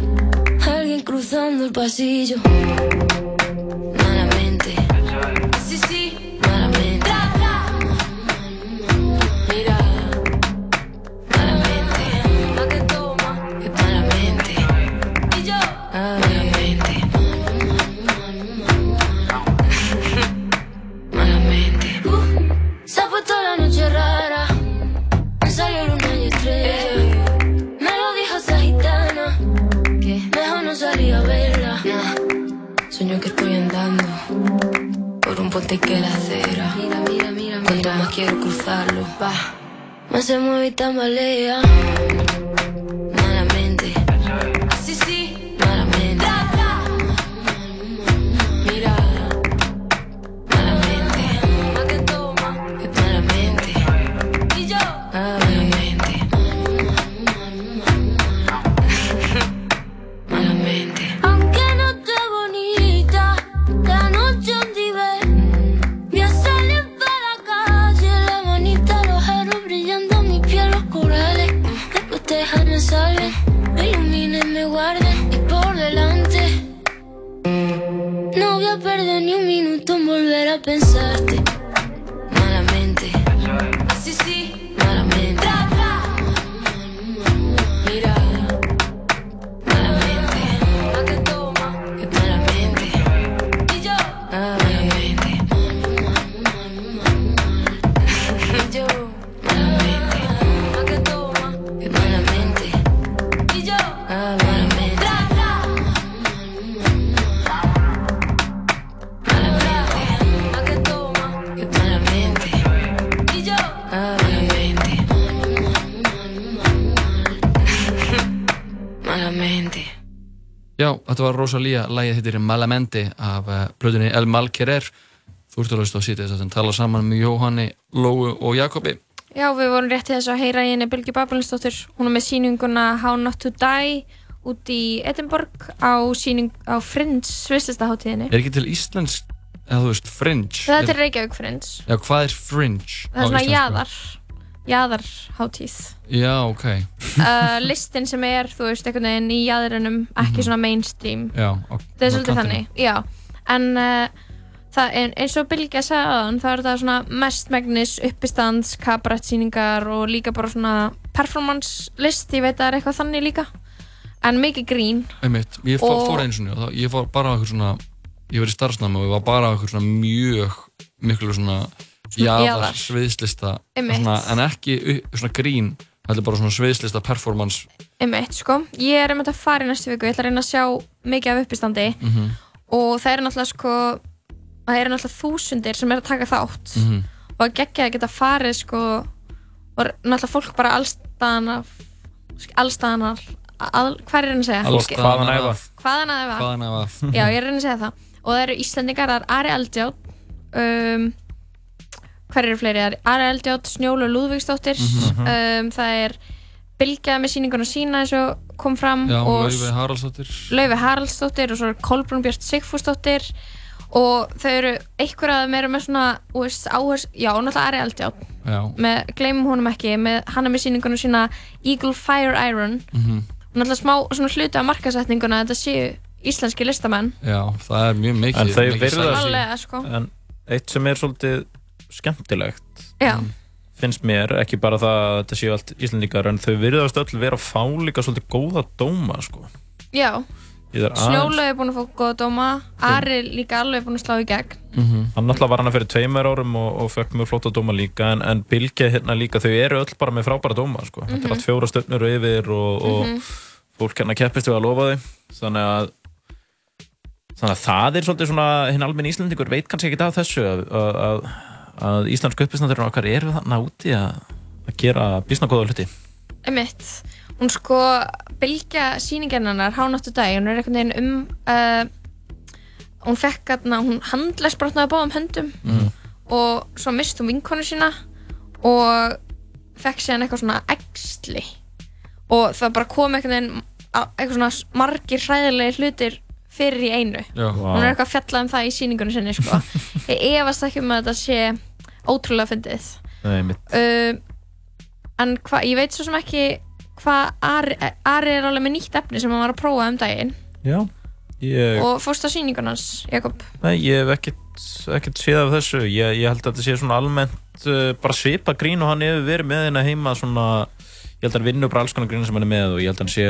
alguien cruzando. cruzando el pasillo. Malamente. Sí, sí.
tamalea Rosalía, lægið hittir Malamente af blöðunni El Mal Querer Þú ert að hlusta á sítið þess að tala saman með Jóhanni, Lóu og Jakobi
Já, við vorum rétt til þess að heyra í henni Bylgi Babalinsdóttir. Hún er með síninguna How Not To Die út í Edinborg á síning á Fringe svislistaháttíðinni.
Er ekki til íslensk, eða þú veist, Fringe?
Þetta er Reykjavík Fringe.
Já, hvað er Fringe?
Það er svona jaðar, jaðarháttíð.
Já, ok
uh, <laughs> listin sem er, þú veist, einhvern veginn í jaðrinum, ekki svona mainstream.
Já, á,
Það er svolítið þannig, já. En uh, það eins og Bylgja sagði það er það svona mestmegnis uppistands, kabarettsýningar og líka bara svona performance list, ég veit að það er eitthvað þannig líka. En mikið grín.
Einmitt, ég fór,
Og-
fór sinni og það, ég fór bara á eitthvað svona ég var í starfsnámi og ég var bara á eitthvað svona mjög miklu svona jaðar. sviðslista svona, en ekki svona grín er bara svona sviðslista performance
Einmitt, sko. Ég er einmitt að fara í næstu viku, ég ætla að reyna að sjá mikið af uppistandi
Mhm.
og það eru náttúrulega sko, það eru náttúrulega þúsundir sem er að taka þátt
Mhm.
og að geggja að geta farið sko og náttúrulega fólk bara allstaðanar að, hvað er hann að segja?
Hvaðan æfa.
Hvaðan að æfa.
Hvaðan að æfa.
Já, ég er að segja það og það eru Íslandingar, það er Ari Eldjátt um, hver eru fleiri? Það er Ari Eldjátt, Snjólu Lúðvíksdóttir
Mhm.
um, það er Bilgja með sýninguna sína eins og kom fram
Já,
og
Laufey Haraldsdóttir
Laufi Haraldsdóttir og svo er Kolbrún Björn Sigfúsdóttir og þau eru einhver að þeim eru með svona þú veist, áhers, já, náttúrulega Ari Eldjátt
Já.
með, gleymum honum ekki með, hann er með sýninguna sína Eagle Fire Iron
Mhm.
og náttúrulega smá svona hluti af markasetninguna þetta séu íslenski listamenn
Já, það er mjög mikið
En þau.
Allega, sko.
En eitt sem er svolítið skemmtilegt
Já.
finnst mér, ekki bara það að þetta séu allt íslendingar en þau virðast öll vera að fá líka svolítið góða dóma sko.
Já, Snjólaug er búin að fá góða dóma Ari líka alveg búin að slá í gegn
Hann náttúrulega var hana fyrir tveimur árum og, og fekk mjög flóta dóma líka en, en Bilge hérna líka, þau eru öll bara með frábæra dóma sko. Þetta
Mhm.
er allt fjóra stöfnur yfir og, og
Mhm.
fólk hérna keppist við að lofa þau þannig að þannig að það er svolítið svona hinn almenn Íslandingur veit kannski ekki af þessu að, að, að, að íslensku uppistandur okkar eru þarna úti að, að gera bísna góða hluti.
Emitt, hún sko Bilgja sýningin hennar, Hánáttu dag hún er einhvern veginn um uh, hún fekk hérna, hún handlæsbrotnaði báðum höndum
Mm.
og svo mist hún vinkonu sína og fekk síðan eitthvað svona eksli og það bara kom einhvern veginn eitthvað svona margir hræðilegi hlutir fyrir í einu
Já.
hún er eitthvað að fjalla um það í sýningunni sinni sko. <laughs> ég efast ekki um að þetta sé ótrúlega fyndið
Nei,
uh, en hvað, ég veit svo sem ekki hvað Ari, Ari er alveg með nýtt efni sem hann var að prófa um daginn
Já, Ég,
Og fórst á sýningun hans, Jakob?
nei, ég hef ekkert, ekkert séð af þessu. Ég, ég held að þetta sé svona almennt uh, bara svipa grín og hann hefur verið með hérna heima svona, ég held að hann vinnur bara alls konar grín sem hann er með og ég held að hann sé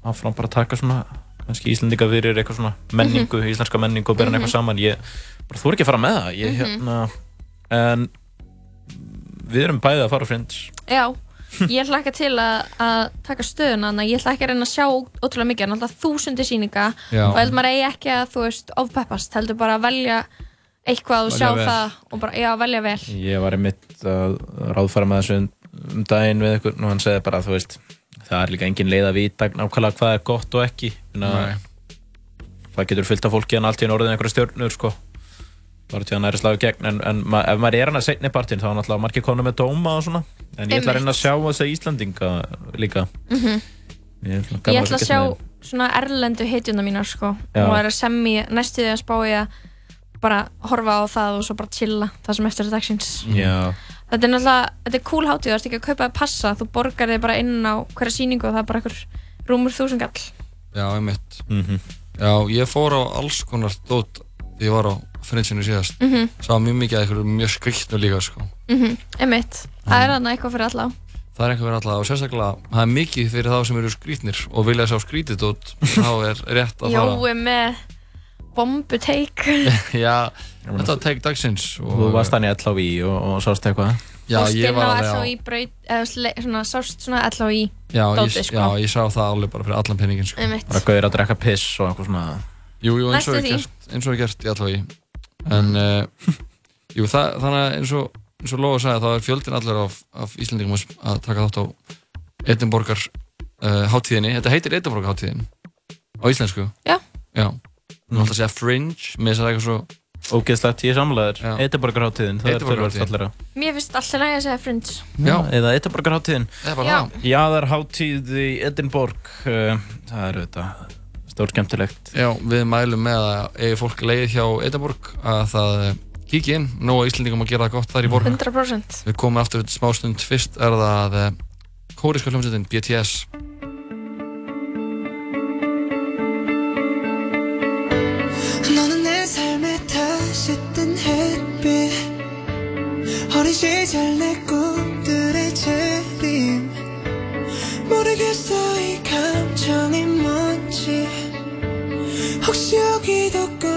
áfram bara að taka svona, kannski Íslandinga fyrir eitthvað svona menningu, íslenska menningu og bera hann eitthvað saman. Ég bara þú ekki að fara með það. Ég, hérna, en við erum bæðið að fara á Friends.
Já, ég ætla ekki til að, að taka stöðuna þannig að ég ætla ekki að reyna að sjá ótrúlega mikið, en alltaf þúsundi sýninga
Já.
og held maður eigi ekki að, þú veist, ofpeppast, heldur bara að velja eitthvað og sjá
vel.
það og bara, já, velja vel.
Ég var einmitt að ráðfæra með þessu um, daginn við ykkur og hann segði bara, þú veist, það er líka engin leið að vita nákvæmlega hvað er gott og ekki. Að það getur fyllt af fólki en allt í einu orðin einhverja stjórnur, sko. Bara til að næri slagu gegn, en, en ma ef maður er hann að segna í partinn þá er náttúrulega margir konum með dóma og svona. En ég ætla að reyna að sjá þess að Íslandinga líka.
Mhm.
Ég, er svona
Ég ætla að
fylgjast
sjá
með
svona erlendu hitjuna mínar, sko, og er að semmi næstu því að spá ég að bara horfa á það og svo bara chilla það sem eftir dagsins.
Já,
Þetta er náttúrulega, þetta er cool hátíð, þú ert ekki að kaupa að passa, þú borgar þig bara inn á hverja sýningu og það er bara einhver rúmur þúsungall.
Já, einmitt.
Mhm.
Já, ég fór á alls konar dót þegar ég var á frinsinu síðast.
Mhm.
Sá mjög mikið að einhverju mjög skriktnu líka, sko.
Mm Einmitt, það er þarna eitthvað fyrir alla.
Það er eitthvað fyrir alla og sérstaklega það er mikið fyrir þá sem eru skrítnir og vilja sjá skrítið dót, þá er rétt að fara.
Með bombuteik. <laughs>
Já, þetta var take dagsins. og-
þú varst hann í LHV og, og sást eitthvað.
Já,
og
ég var
á
alveg á...
Svona, sást svona LHI
Já, ég,
dóti, sko.
já, ég sá það alveg bara fyrir allan penningin, sko.
Bara gauðir að drekka piss og eitthvað svona.
Jú, jú, eins og
því.
gert, eins og er gert í allavega En, uh, jú, það, þannig að eins og, eins og Lóa sagði, þá er fjöldin allir af, af Íslandingum að- að taka þátt á Edinborgar uh, hátíðinni. Þetta heitir Edinborgar hátíðin á íslensku.
Já.
Já. Nú ætla að segja Fringe, með þess að eitthvað svo...
Ógeðslegt, ég er samlegaður.
Já.
Edinborgarháttíðin, það er tölvöld allir
Mér finnst alltaf nægja að segja Fringe.
Já.
Eða Edinborgarháttíðin.
Það er bara
Já.
það.
Já, það er hátíð í Edinborg. uh, Það er auðvitað stór skemmtilegt.
Já, við mælum með að ef fólk leiði hjá Edinborg að það eh, kíki inn, nóga Íslandingum að gera það gott þar í borg.
100%.
Við komum aftur eftir smástund. Fyrst er það uh, kóriska hljómsveitin BTS.
시절 내 꿈들의 재림. 모르겠어 이 감정이 뭔지. 혹시 여기도 꿈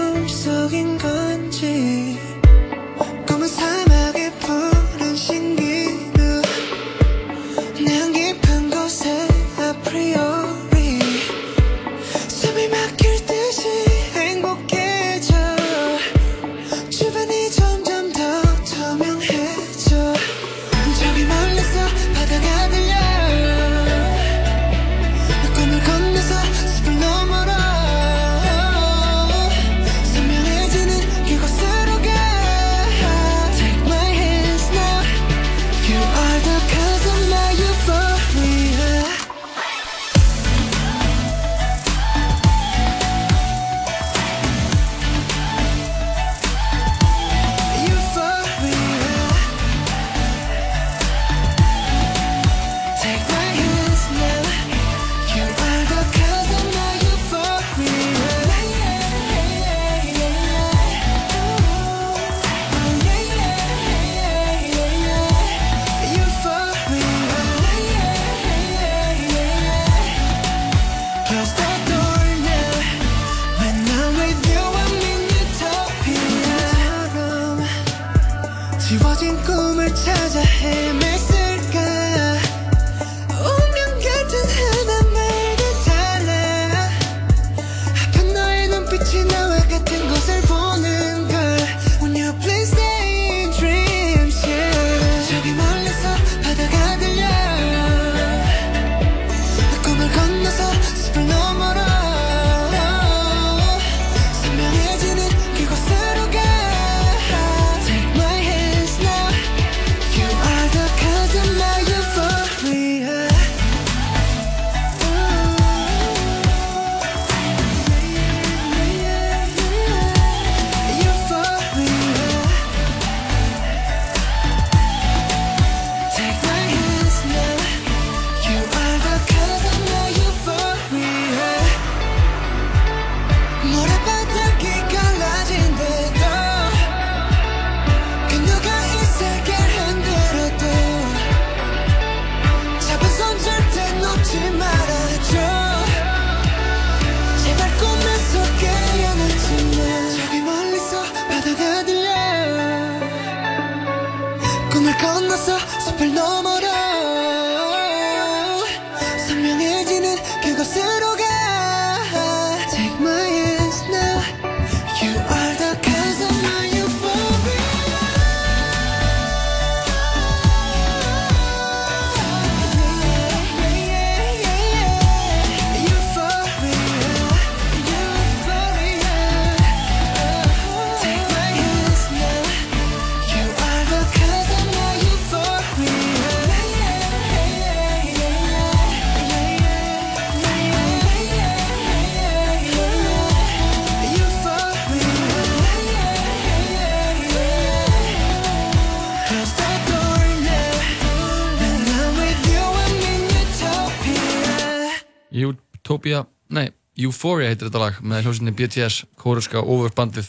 Euphoria heitir þetta lag með hljómsveitinni BTS, kóruska overbandið.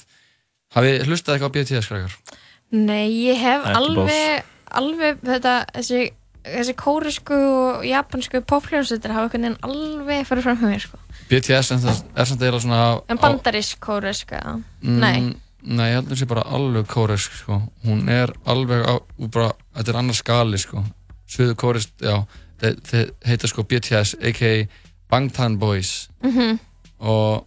Hafið hlustað eitthvað á BTS, krakkar?
Nei, ég hef
Ekki
alveg, alveg þetta, þessi, þessi kórisku og japansku popljónsveitir hafa einhvern veginn alveg farið fram hjá mér, sko.
BTS en það er samt eiginlega svona...
En bandarísk kóriska,
Mm,
nei.
Nei, ég held að það sé bara alveg kóresk, sko. Hún er alveg á, bara, þetta er annar skali, sko. Suðu kórest, já, þeir, heita sko BTS, a.k.a. Bangtan Boys.
Mhm.
Og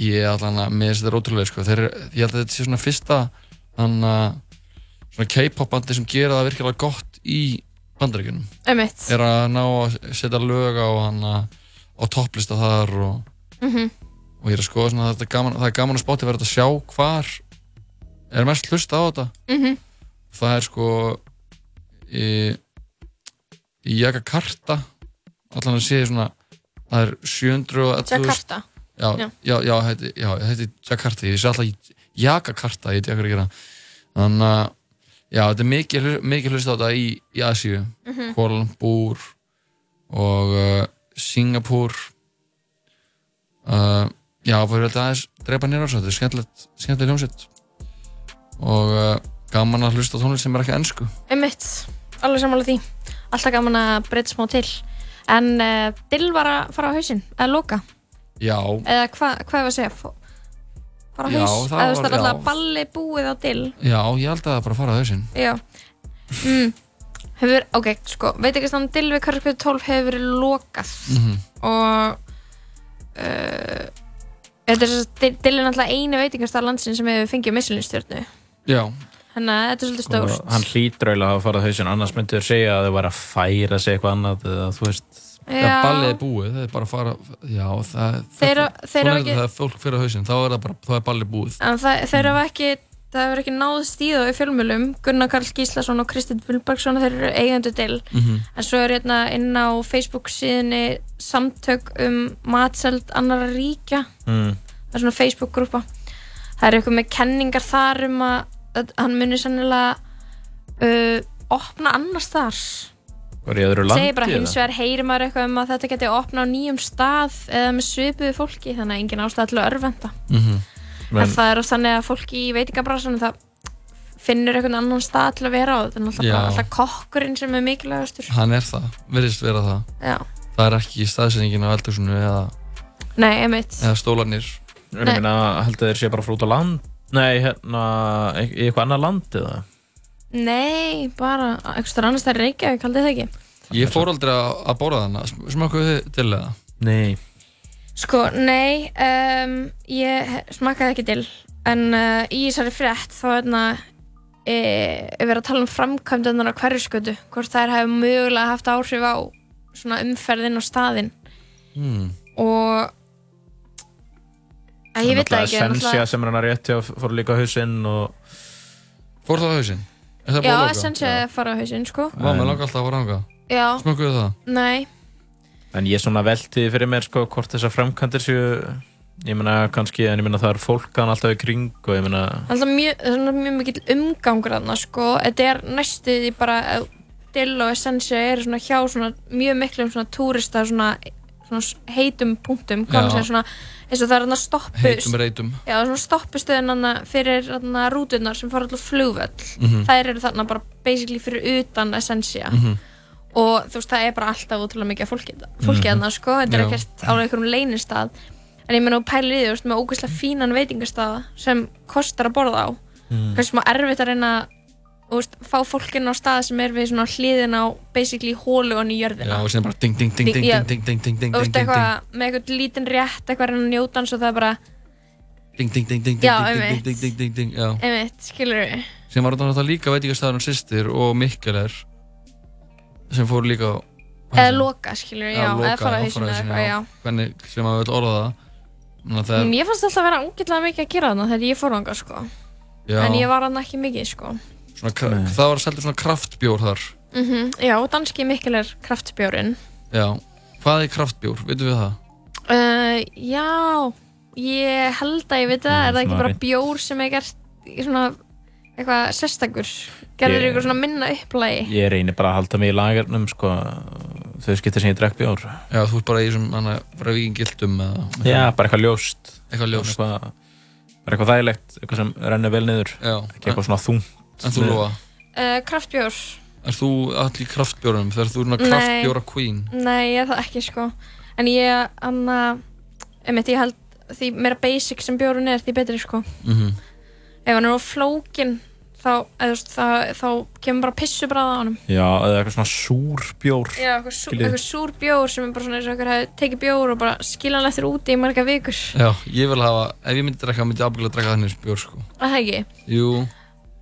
ég allan að, mér finnst þetta ótrúlega, sko. Þeir, ég held að þetta sé svona fyrsta, svona K-pop bandi sem gera það virkilega gott í bandaríkjunum.
Einmitt.
Er að ná að setja lög á á topplista þar og
Mhm.
og ég er að skoða svona að þetta gaman, það er gaman að spáti verið að sjá hvar er mest hlusta á þetta
Mhm.
það er sko í, í Jakarta allan að sé svona það er 711
Jakarta?
já,
Já.
já, já, heiti, já, heiti Jakarta ég sé alltaf í Jakarta ég veit ekki hvað að gera þannig að já, þetta er mikið, mikið hlusta á þetta í, í Asíu
Mhm.
Kuala Lumpur og uh, Singapur uh, já, fyrir þetta aðeins drepa nýra á þessu, þetta er skemmtilegt skemmtilegt hljómsveit og uh, gaman að hlusta tónlist sem er ekki ennsku
Einmitt, alveg sammála því. Alltaf gaman að breyta smá til. En uh, Dill var að fara á hausinn, eða loka.
já,
Eða hva, hvað er að segja? Fó- Fara á
Já,
haus?
það
Eða þú veist
var-
það er
já.
alltaf balli búið á Dill.
já, ég held að það bara fara að hausinn
Já. Mm. Hefur, ok, sko, veit ekki stann Dill við Karlskvöld 12 hefur verið lokað.
Mhm.
Og uh, þetta er svo, Dill er náttúrulega einu veitingastað landsinn sem hefur fengið misselinstjörnu.
já,
Þannig að þetta er svolítið stórt.
Og hann hlýtur eiginlega að farað hausinn annars myndir þau segja að þau var að færa sig eitthvað annað eða þú veist
Já.
það ballið er búið, það er bara að fara já, það,
Þeir-
það,
þeir
svona
hafa
er
ekki-
þetta þegar fólk fyrir að hausinn þá er það bara, þá er ballið búið
En það, þeir hafa ekki, það hefur ekki náðst í þá í fjölmjölum. Gunnar Karl Gíslason og Kristinn Fulbergsson, þeir eru eigendur til.
Mhm.
En svo er hérna inn á Facebook síðinni samtök um matseld annara ríkja.
mm.
Það er svona Facebook-grúpa. Það er eitthvað með kenningar þar um að hann muni sannilega uh, opna annars þar.
var í öðru landi
Segir bara hins vegar heyrir maður eitthvað um að þetta geti opna á nýjum stað eða með svipuðu fólki þannig að engin ástæð til að örvenda.
Mhm.
En
Men-
það er oft þannig að fólki í veitingabransanum það finnur einhvern annan stað til að vera á þetta er bara alltaf kokkurinn sem er mikilvægastur
hann er það, virðist vera það
Já.
það er ekki staðsendingin á eldursunum eða, eða stólanir
En ég meina, held að þeir sé bara að flúta á land Nei, hérna, í eitthvað annað land eða?
Nei, bara eitthvað annars það er Reykjavík, haldið það ekki
ég fór aldrei að, borða þannig smakkuðu þið til eða?
Nei
Sko, nei um, ég smakkaði ekki til en uh, í þessari frétt þá er hérna e, er verið að tala um framkvæmdunar á hverjuskötu hvort þær hefur mögulega haft áhrif á svona umferðin á staðinn
Hmm.
og ég veit það ekki náttúrulega-
sem er hann að rétti og fór líka á hausinn og
Fór það á hausinn? Er
Já, er fara á hausinn, sko.
Vá, mér langar alltaf að fara ánga
Já,
Smakkuðu það?
nei.
En ég svona velti fyrir mér sko hvort þessar framkantir séu Ég meina kannski, en ég meina það er fólk hann alltaf í kring og ég meina
alltaf mjög, er svona mjög mikill umgangur þarna sko, þetta er næstuði bara Dill og Essentia eru svona hjá svona mjög miklum svona túrista svona, svona heitum punktum, svona eins og það er þarna stoppu þarna fyrir þarna rúturnar sem fara alltaf flugvöll
Mhm.
þær eru þarna bara basically fyrir utan Essentia
Mhm.
og þú veist það er bara alltaf útrúlega mikið fólki,
Mhm.
þarna sko, þetta er ekkert á einhverjum leynistað en ég meina og pælir í því, með ógeðslega fínan veitingastað sem kostar að borða á
Mhm.
kannski smá erfitt að reyna þú veist, fá fólkin á stað sem er við svona hliðin á basically hólu og í jörðina
Já, og sem bara ding, ding, ding, ding,
Já.
ding, ding, ding, ding, ding,
þú
ding,
veist,
ding,
eitthvað með eitthvað lítinn rétt eitthvað að reyna að njóta hans og það er bara
ding, ding, ding, ding, ding, ding, ding, ding, ding, ding, já
einmitt, skilur við
sem var þetta líka veitingastæður um sýstir og Mikkeler sem fór líka á
eða loka, skilur við, já, eða fara að hausinu eitthvað, já
hvernig sem maður vil orða það að er,
Mér fannst alltaf að vera ógeðlega mikið að gera þarna þegar ég fór ánga sko.
já,
En ég var hann ekki mikið sko.
Svona, það var seldur svona kraftbjór þar
Mm Já, danski mikil er kraftbjórin.
já, hvað er kraftbjór, veitum við það?
Uh, já, ég held að ég veit það. Er það ekki
svona
bara bjór sem er gert í svona eitthvað sérstakur? Gerður
Ég-
ykkur svona minna upplægi?
ég reynir bara að halda mig í lagernum sko þau skiptir sem ég drekk bjór
Já, þú ert bara í bara vikingildum eða
Já, bara eitthvað ljóst
Eitthvað ljóst.
Eitthvað, bara eitthvað þægilegt, eitthvað sem rennir vel niður
Já.
Ekki eitthvað svona þungt
En þú lofa?
Uh, kraftbjór
Er þú allir í kraftbjórnum? Þegar þú er svona
Nei.
kraftbjóra queen?
Nei, ég er það ekki sko En ég, anna einmitt, ég held því meira basic sem bjórun er því betri sko
Mhm.
Ef hann er á flókin þá, eða, það, þá kemur bara pissubráð á honum
Já, eða eitthvað svona súr bjór
Já, eitthvað, sú, eitthvað súr bjór sem er bara svona eins og eitthvað tekið bjór og bara skilan eftir úti í marga vikur
Já, ég vil hafa, ef ég myndi drekka, myndi ég ábyggilega drekka þannig bjór, sko.
Er Það ekki?
Jú,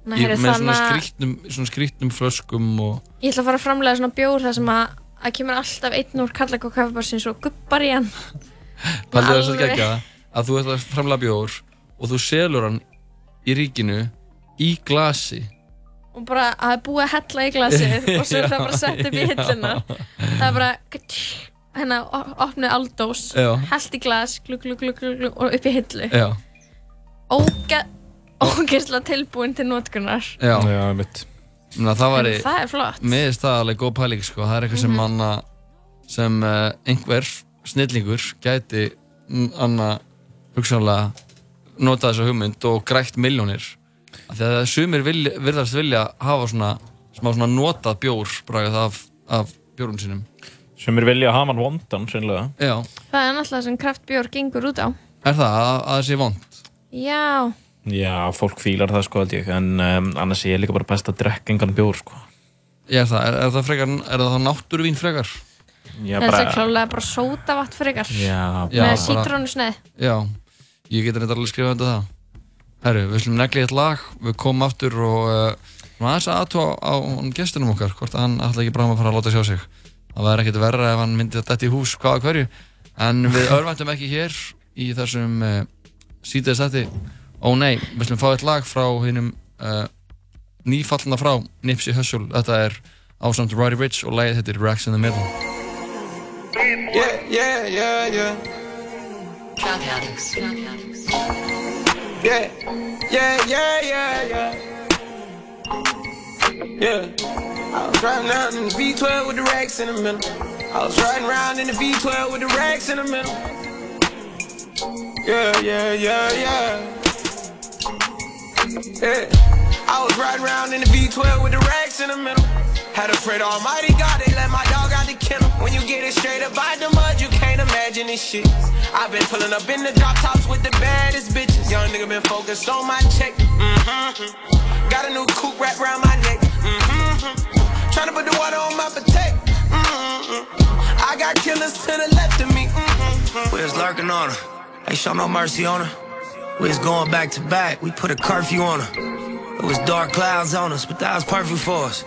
Nei,
ég,
heyrðu,
með svona
að-
skrítnum, svona skrítnum flöskum og...
Ég ætla að fara að framlega svona bjór þar sem að að kemur alltaf einn úr kallak og kaffibarsins og gubbar í hann. <laughs>
Paldið þess að gegja að þú ætlar að framlega bjór og þú selur hann í ríkinu í glasi.
og bara að það er búið að hella í glasið <laughs> og svo er það bara sett upp í
Já,
hilluna. það er bara hérna o- opnuð aldós hellt í glas glug, glug, glug, og upp í hillu. Óge, ógeðslega tilbúin til notkunar
já.
Já, mitt.
Ná, það væri...
Það er flott.
Mér finnst það alveg góð pæling, sko. Það er eitthvað sem
Mhm.
manna, sem uh, einhver snillingur gæti mm, anna hugsanlega nota þessa hugmynd og grætt miljónir. Af Því að sumir vilja, virðast vilja hafa svona, smá svona notað bjór bragað af, af bjórum sínum.
Sem er vilja hafa hann vondan, sennilega.
Já.
það er náttúrulega sem kraftbjór gengur út á
Er það að, að það sé vond?
já,
Já, fólk fílar það sko held ég, en um, annars er ég líka bara best að drekka engan bjór sko.
Ég er það, er, er það frekar, er það náttúruvín frekar?
Já,
það er klálega bara sótavatt frekar
Já,
með
bara-
sítrónusneið
Já, ég get reyndar alveg skrifað undir það. Herru, við slum negli eitt lag, við komum aftur og uh, aðeins að aðtúa á, á gestunum okkar, hvort hann ætla ekki bráðum að fara að láta sjá sig. Það væri ekkert verra ef hann myndi að detta í hús hvaða hverju. En við örvæntum ekki hér í þessum uh, síðan stætti. Ó nei, við slum fá eitt lag frá hinnum uh, nýfallna frá Nipsey Hussle. Þetta er ásamt Roddy Rich og lagið heitir Racks in the Middle.
Yeah, yeah, yeah, yeah. Yeah, yeah, yeah, yeah, yeah. Yeah. I was riding around in the V12 with the racks in the middle. I was riding around in the V12 with the racks in the middle. Yeah, yeah, yeah, yeah. Yeah. I was riding around in the V12 with the racks in the middle. Had to pray to Almighty God, they let my dog out the kennel. When you get it straight up out the mud, you can't imagine this shit. I've been pulling up in the drop tops with the baddest bitches. Young nigga been focused on my check. Mm-hmm. Got a new coupe wrapped around my neck. Mm-hmm. Trying to put the water on my potato. Mm-hmm. I got killers to the left of me. Mm-hmm.
We was lurking on her. Ain't show no mercy on her. We was going back to back. We put a curfew on her. It was dark clouds on us, but that was perfect for us.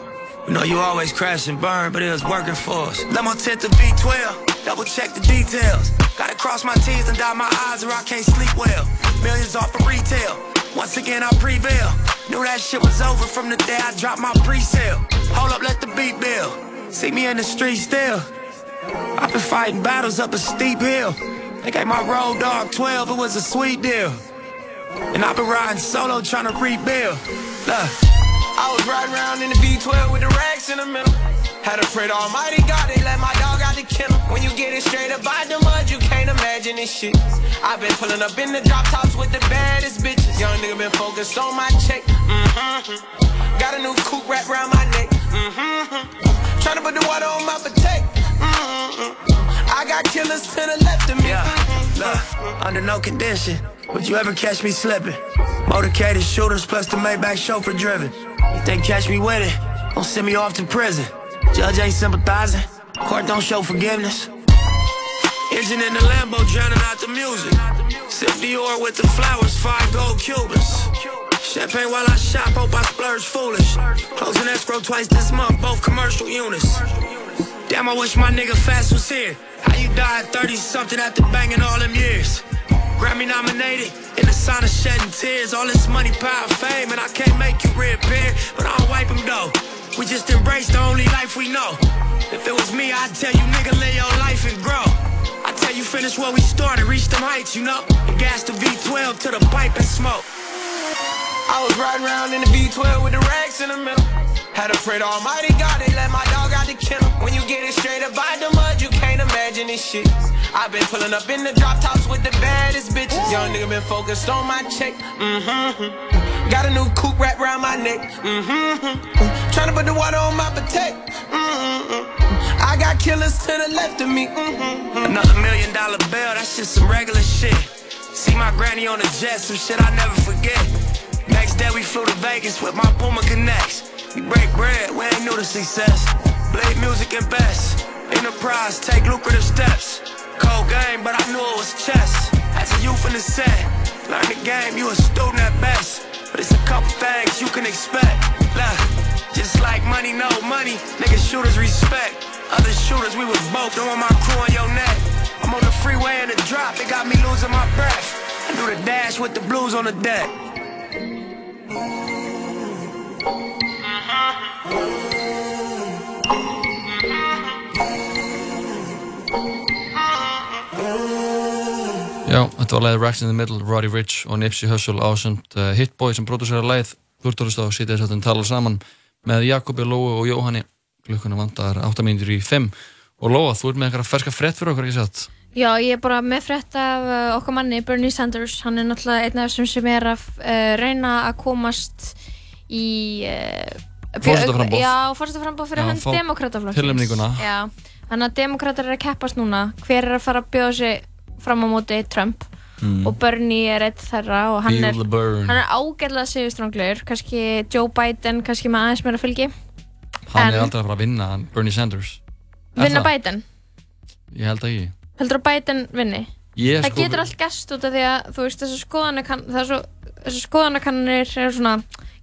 We know you always crash and burn, but it was working for us. Let my tent to V12, double check the details. Gotta cross my T's and dot my I's or I can't sleep well. Millions off of retail. Once again, I prevail. Knew that shit was over from the day I dropped my pre-sale. Hold up, let the beat build. See me in the street still. I've been fighting battles up a steep hill. They gave my road dog 12, it was a sweet deal. And I've been riding solo trying to rebuild. Look.
I was riding around in the V12 with the racks in the middle. Had to pray to Almighty God, they let my dog out the kennel. When you get it straight up out the mud, you can't imagine this shit. I've been pulling up in the drop tops with the baddest bitches. Young nigga been focused on my check. Mm-hmm. Got a new coupe wrapped around my neck. Mm-hmm. Tryna put the water on my potato. Mm-hmm. I got killers to the left of me.
Yeah, look, under no condition would you ever catch me slipping. Motorcaded shooters plus the Maybach chauffeur driven. If they catch me with it, don't send me off to prison. Judge ain't sympathizing, court don't show forgiveness. Engine in the Lambo drowning out the music. Sip Dior with the flowers, five gold Cubans. Champagne while I shop, hope I splurge foolish. Closing escrow twice this month, both commercial units. Damn, I wish my nigga Fast was here. How you died 30 something after banging all them years? Grammy nominated, in the sign of shedding tears. All this money, power, fame, and I can't make you reappear. But I don't wipe them though. We just embrace the only life we know. If it was me, I'd tell you, nigga, live your life and grow. I tell you, finish where we started, reach them heights, you know. And gas the V12 to the pipe and smoke.
I was riding around in the V12 with the racks in the middle. Had to pray to Almighty God, they let my dog out the kennel. When you get it straight up by the mud, you can't imagine this shit. I've been pulling up in the drop tops with the baddest bitches. Young nigga been focused on my check. Mm-hmm. Got a new coupe wrapped around my neck. Mm-hmm. Trying to put the water on my potato. Mm-hmm. I got killers to the left of me. Mm-hmm.
Another million dollar bill, that's just some regular shit. See my granny on the jet, some shit I never forget. Next day we flew to Vegas with my Puma Connects. We break bread, we ain't new to success. Blade music and best. Enterprise, take lucrative steps. Cold game, but I knew it was chess. As a youth in the set, learn the game, you a student at best. But it's a couple things you can expect. Look, just like money, no money, niggas shooters respect. Other shooters, we was both throwing my crew on your neck. I'm on the freeway in the drop, it got me losing my breath. I do the dash with the blues on the deck.
Já, þetta var lagið Racks in the Middle, Roddy Rich og Nipsey Hussle ásend uh, Hitboy sem prodúsera lagið. Þú ert orðist á að sitja þess að tala saman með Jakobi, Lóu og Jóhanni. Klukkuna vandar 8 mínútur í 5 og Lóa, þú ert með einhverja ferska frett fyrir okkur, ekki satt?
Já, ég er bara með frétt af uh, okkar manni, Bernie Sanders. Hann er náttúrulega einn af þessum sem er að uh, reyna að komast í... Uh,
Forsetaframboð.
Já, fórstaframbóð fyrir
fá
demokrataflokksins.
tilnefninguna.
Já, þannig að demokrater er að keppast núna. Hver er að fara að bjóða sig fram á móti Trump?
Mm.
Og Bernie er eitt þeirra og hann er, hann er ágæðlega sigurstranglegur. Kannski Joe Biden, kannski með aðeins meira fylgi.
Hann
En-
er aldrei að fara að vinna, hann, Bernie Sanders Er
Vinna
það?
Biden.
Ég held ekki
Heldur að Biden vinni?
Ég
það
sko-
getur allt gæst út af því að þú veist þessu skoðanakann þessu skoðanakannir er svona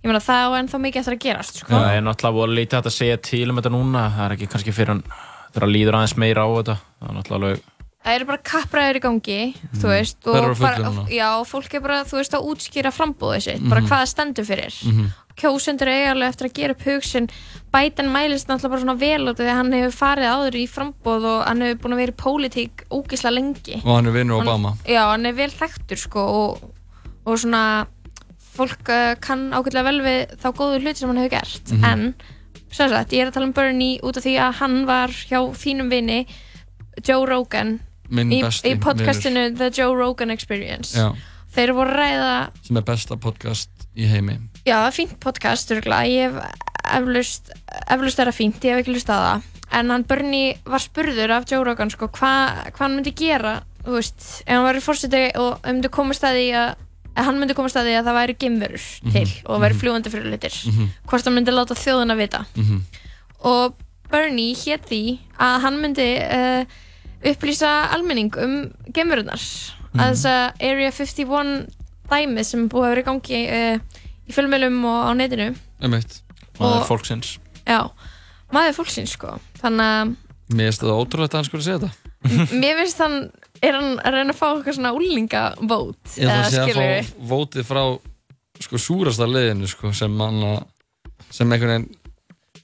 ég meina það á ennþá mikið eftir að gerast sko.
Það er náttúrulega voru lítið að segja til um þetta núna það er ekki kannski fyrir hann hann líður aðeins meira á þetta það er náttúrulega alveg
það eru bara kappræður í gangi þú veist, og bara, já, fólk er bara þú veist að útskýra frambúðið sitt,
Mhm.
bara hvað það stendur fyrir
Mhm.
Kjósendur er eiginlega eftir að gera upp hugsin Biden mælist náttúrulega bara svona vel út því að hann hefur farið áður í frambúð og hann hefur búin að vera í pólitík ógislega lengi.
Og hann er
Hann-
Obama.
Já, hann er vel þekktur sko og, og svona fólk uh, kann ágætlega vel við þá góðu hluti sem hann hefur gert.
Mhm.
en sem sagt, ég er að tala um Bernie út af því að hann var hjá þínum vini Joe Rogan í, í podcastinu The Joe Rogan Experience.
Já,
þeir voru ræða
sem er besta podcast í heimi
já, það er fínt podcast örgulega, ég hef er það fínt, ég hef ekki lust að það en hann Bernie var spurður af Joe Rogan sko, hvað hva hann myndi gera þú veist, ef hann væri fórseti og ef myndi komast að því að að hann myndi komast að því að það væri geimverur
Mhm,
til og væri
mhm.
fljúandi fyrir litir
Mhm.
hvort hann myndi láta þjóðuna vita
Mhm.
og Bernie hétt því að hann myndi uh, upplýsa almenning um geimverunar
Mhm.
að þess að Area 51 dæmið sem búið að vera í gangi uh, í fjölmjölum og á netinu.
Einmitt.
maður
Og-
fólksins.
Já, maður fólksins sko. Þannig að
Mér finnst það ótrúlegt að hann skulle segja þetta.
Mér finnst hann er hann að reyna að fá eitthvað svona úlingavót
Ég ætla að segja að fá vótið frá sko súrasta liðinu sko sem manna sem einhvern veginn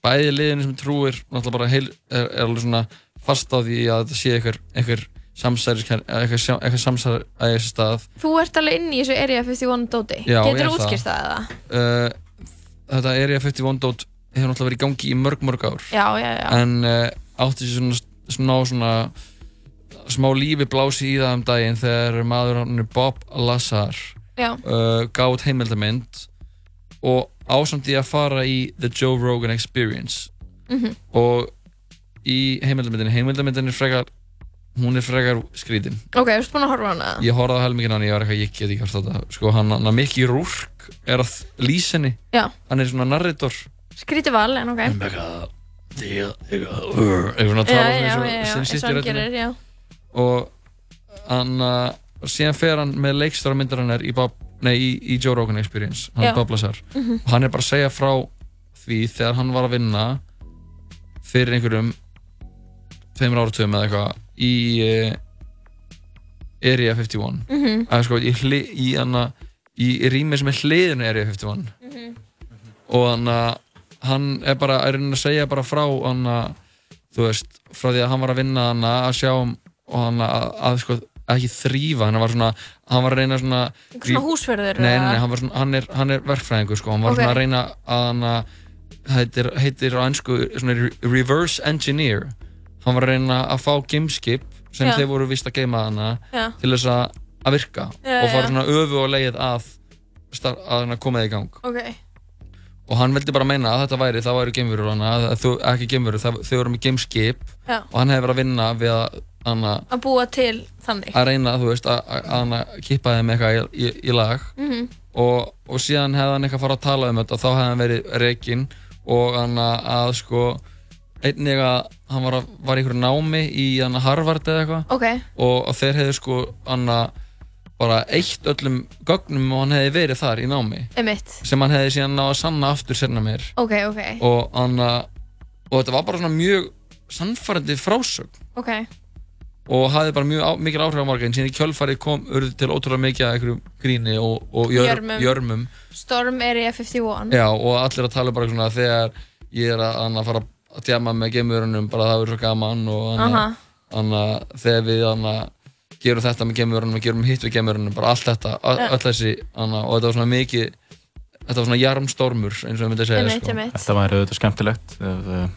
bæði liðinu sem trúir náttúrulega bara heil, er, er alveg svona fast á því að þetta sé einhver, einhver samsæris eitthvað, eitthvað samsæri að þessi stað.
Þú ert alveg inn í þessu Area 51 dóti.
Já,
getur
ég
þú
er
útskýrt það eða?
uh, Þetta Area 51 dót hefur náttúrulega verið í gangi í mörg mörg ár.
Já, já, já.
En uh, átti sér svona, svona, svona smá lífi blási í það um daginn þegar maður hann er Bob Lazar uh, út heimildamind og ásamt í að fara í The Joe Rogan Experience
Mhm.
og í heimildamindinni heimildamindin er frekar hún er frekar skrítin.
Ok, ert búin að horfa hana?
Ég horfði á helmingin hann, ég var eitthvað, ég get ekki hvort þetta. Sko hann, hann Mickey Rourke er að lýsa henni.
Já.
hann er svona narrator.
Skrítið val, en ok.
Eitthvað eitthvað svona að
já,
tala
já, já, já,
eins og
hann gerir, já.
Og hann uh, síðan fer hann með leikstöra myndar hann er í, Bob, nei, í, í Joe Rogan Experience. Hann
Já.
Bob Lazar.
Mhm.
og hann er bara að segja frá því þegar hann var að vinna fyrir einhverjum tveimur áratöfum eða eitthvað í uh, Area 51
Mhm.
að sko í, hli, í, hana, í rými sem er hliðinu Area 51
Mhm.
og hann að hann er bara reyna að segja bara frá hann að þú veist, frá því að hann var að vinna hann að sjá um og hann að, að sko ekki þrýfa, hann var svona hann var að reyna svona
svona húsvörður,
nei, nei, nei, hann, svona, hann, er, hann er verkfræðingur sko, hann var
Ok.
svona að reyna að hann heitir, heitir á ennsku reverse engineer hann var að reyna að fá gameskip sem
Já.
þeir voru vist að geima
Já.
til þess að, að virka
Já,
og fara svona öfu og leið að, að koma þið í gang
Ok,
og hann veldi bara meina að þetta væri, það væri geimverur hana, þú, ekki geimverur, þau voru með geimskip
Já.
og hann hefði verið að vinna við að hana,
að búa til þannig
að reyna, veist, að, kippa þeim eitthvað í, í, í lag
Mhm.
og, og síðan hefði hann eitthvað farið að tala um þetta og þá hefði hann verið reikinn og hann að sko einnig að hann var, að, var í einhverju námi í Harvard eða eitthvað.
Ok,
og, og þeir hefðu sko hann að bara eitt öllum gögnum og hann hefði verið þar í námi.
Emitt
sem hann hefði síðan náða að sanna aftur senna mér
Ok, ok,
og hann að og þetta var bara svona mjög sannfærandi frásögn. Og hafði bara mjög mikil áhrif á marga en síðan í kjölfarið kom urðu til ótrúlega mikið af einhverju gríni og, og jör,
Jörmum.
jörmum.
Storm Area 51
Já, og allir að tala bara svona þegar ég er að, að fara að djama með geimurunum, bara það verður svo gaman og þannig að þegar við anna, gerum þetta með geimurunum og gerum hitt við geimurunum, bara allt þetta, öll þessi anna, og þetta var svona mikið, þetta var svona jarmstormur eins og ég myndi að segja sko.
Þetta væri auðvitað skemmtilegt ef, uh,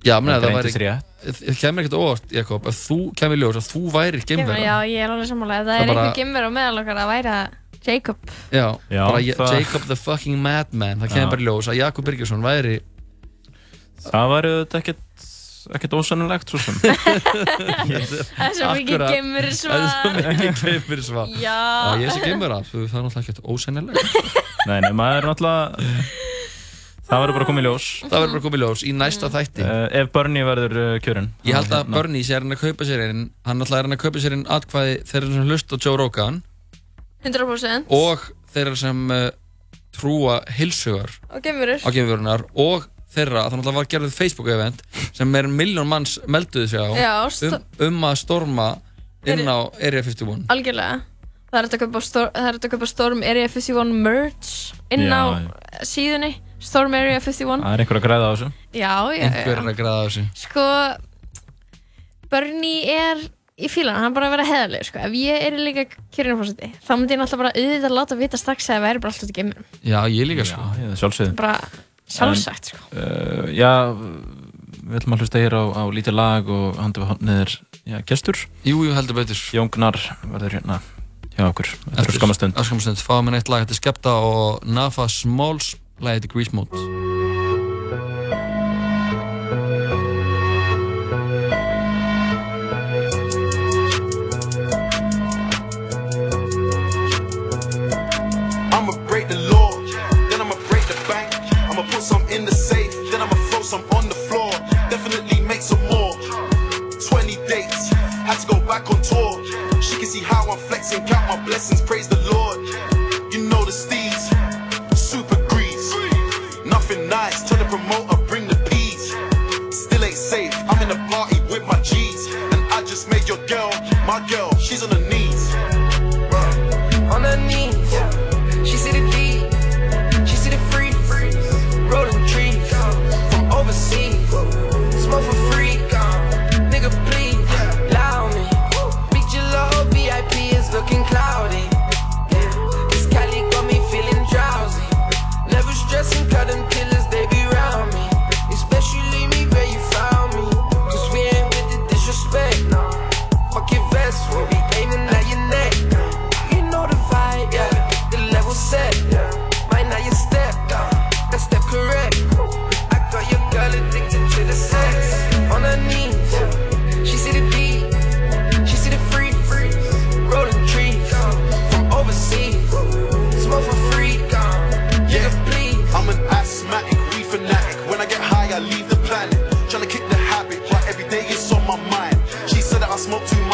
Já, menn
Þetta
það væri, það kemur ekkert óvart, Jakob, ef þú kemur ljós að þú væri
geimvera. Já, ég er alveg sammála. Ef það
Það
er
bara-
einhver geimver á meðal okkar að væra Jacob
Já,
Já,
bara
það-
Jacob the fucking madman, það kemur bara ljós að Jakob Birgisson væri
Það væri auðvitað ekkert ekkert ósannulegt svo sem. <laughs>
Það er svo mikið
Akkurat.
geimveri
Það er svo mikið geimur svar.
Já.
Ég sé geimur af, það er náttúrulega ekkert ósennilega <laughs>
Nei, nei, maður er náttúrulega Það verður bara í ljós.
Það verður bara í ljós í næsta þætti.
Uh, Ef Bernie verður uh, kjörinn
Ég held að Bernie sé að reyna að kaupa sér inn Hann ætlaði að reyna að kaupa sér inn atkvæði þeirra sem hlust á Joe Rogan.
100%
og þeirra sem uh, trúa hilsugar á geimverunar og þeirra, þannig að það var gerðið Facebook-event sem er miljón manns melduði sig á
Já,
um, um að storma inn á Area 51
Algjörlega. Það er hægt að kaupa Stor- er að kaupa Storm Area 51 merch inn
Já,
á
já.
síðunni Storm Area 51
Það er einhver að græða á þessu.
Já, já,
einhver er
já
að græða á þessu.
Sko Bernie er í fílan, hann er bara að vera heðaleg sko. ef ég er líka kjörnarfórseti þá myndi ég náttúrulega bara auðvitað láta vita strax að það væri bara alltaf til geimur
Já, ég líka sko.
Já, ég, sjálfsögðu.
Bara sjálfsagt sko.
uh, Já, við ætlum að hlusta hér á, á lítið lag og handu við já, gestur.
Jú, jú, heldur betur.
Jón Gunnar verður hérna hjá okkur Eftir skamastund
Eftir skamastund, fáum við eitt lag Þetta er Skepta og Nafa Smalls lagið til
back on tour. She can see how I'm flexing, count my blessings, praise the Lord. You know the steez, super grease. Nothing nice, tell the promoter, bring the peas. Still ain't safe, I'm in the party with my G's.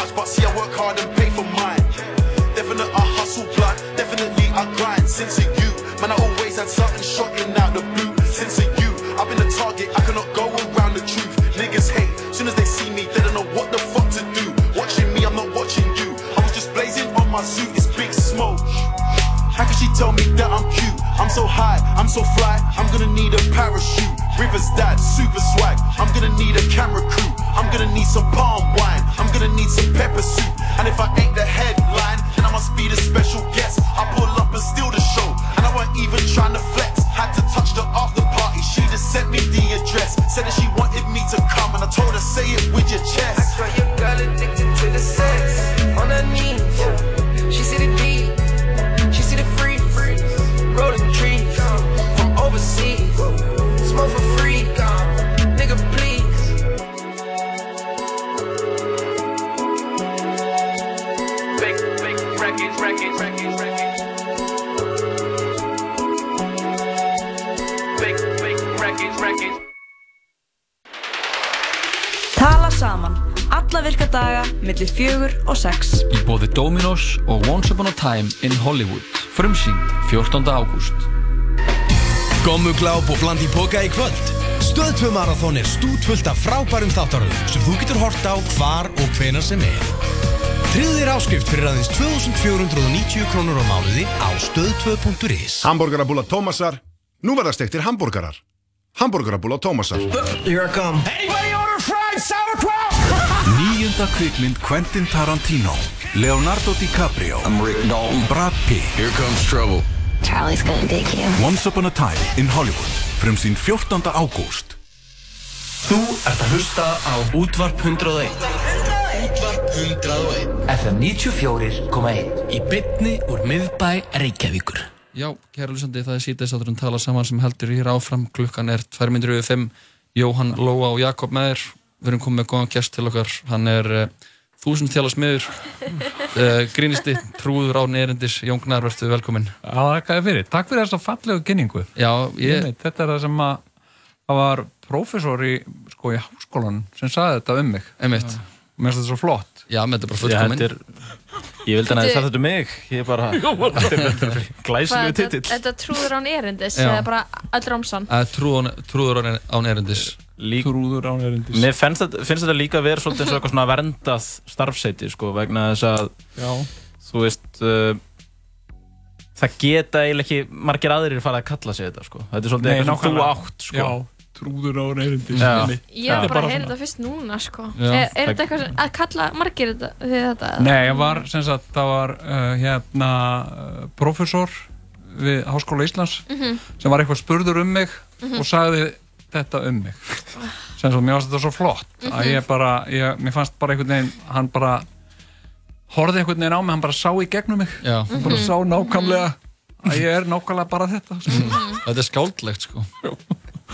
Much, but see, I work hard and pay for mine. Definitely I hustle blood. Definitely, I grind since you. Man, I always had something shocking out the blue. Since you, I've been a target. I cannot go around the truth. Niggas hate. Soon as they see me, they don't know what the fuck to do. Watching me, I'm not watching you. I was just blazing on my suit. It's big smoke. How can she tell me that I'm cute? I'm so high, I'm so fly, I'm gonna need a parachute. River's dad, super swag. I'm gonna need a camera crew. I'm gonna need some palm wine. I'm gonna need some pepper soup. And if I ain't the headline, then I must be the special guest. I pull up and steal the show. And I weren't even trying to flex. Had to touch
millir fjögur og sex.
Í bóði Dominos og Once Upon a Time in Hollywood. Frumsýnd 14. ágúst.
Gommugláp og bland í póka í kvöld. Stöð 2 Marathon er stútfullt af frábærum þáttaröðum sem þú getur hort á hvar og hvenar sem er. Þér áskrift fyrir aðeins 2490 krónur á mánuði á stöð2.is.
Hamburgerabúla Tómasar. Nú verða stektir hambúrgarar. Hamburgerabúla Tómasar.
Here I come.
Sauerkraut?
Níunda kvikmynd Quentin Tarantino Leonardo DiCaprio I'm Rick Dalton Brad Pitt Here comes trouble
Charlie's gonna dig you.
Once Upon a Time in Hollywood Frumsýn 14. ágúst
Þú ert að hlusta á Útvarp 101. Útvarp 101. FM 94.1 í bytni úr miðbæ Reykjavíkur.
Já, kæra lusandi, það er síðan þátturinn tala saman sem heldur hér áfram. Klukkan er 2 minnir yfir 5. Jóhann, Lóa og Jakob með þér. Við erum komið með góðan gest til okkar. Hann er uh, þúsund þjála smiður, <laughs> uh, grínisti, trúður án erindis. Jón Gnar, verður velkominn.
Já, það er fyrir. Takk fyrir þessa fallegu kynningu.
Já, ég...
Einmitt, Þetta er það sem að það var prófessor í, sko, í háskólan sem saði þetta um mig. Mér finnst þetta svo flott.
Já, með þetta bara
Já, þetta er, ég vildi að þið sagt þetta mig, ég er <laughs> bara, þetta er glæsilegu
Hvað,
titill.
þetta- Þetta trúður án erindis, eða bara öll rámsan.
Uh, trúður, trúður án, erindis.
Lík,
trúður án erindis.
Mér finnst þetta, finnst þetta líka að vera svolítið eins og eitthvað svona verndað starfseiti, sko, vegna þess að,
Já.
þú veist, uh, það geta eiginlega ekki margir aðrir farið að kalla sig þetta, sko. Þetta er svolítið eitthvað sem þú átt, sko.
Já, trúður.
Já.
Einmitt.
Ég var
er
bara að heyra þetta fyrst núna, sko. Er, er þetta eitthvað að kalla margir þetta, þetta? eða?
Nei, ég var, sem sagt, það var uh, hérna uh, professor við Háskóla Íslands
Mhm.
sem var eitthvað spurður um mig
Mhm.
og sagði þetta um mig. Sem sagt, mér fannst þetta svo flott að
Mhm.
ég bara, ég, mér fannst bara einhvern veginn, hann bara horfði einhvern veginn á mig, hann bara sá í gegnum mig.
Já.
Hann bara
Mhm.
sá nákvæmlega að ég er nákvæmlega bara þetta.
Mm. Þetta er skáldlegt sko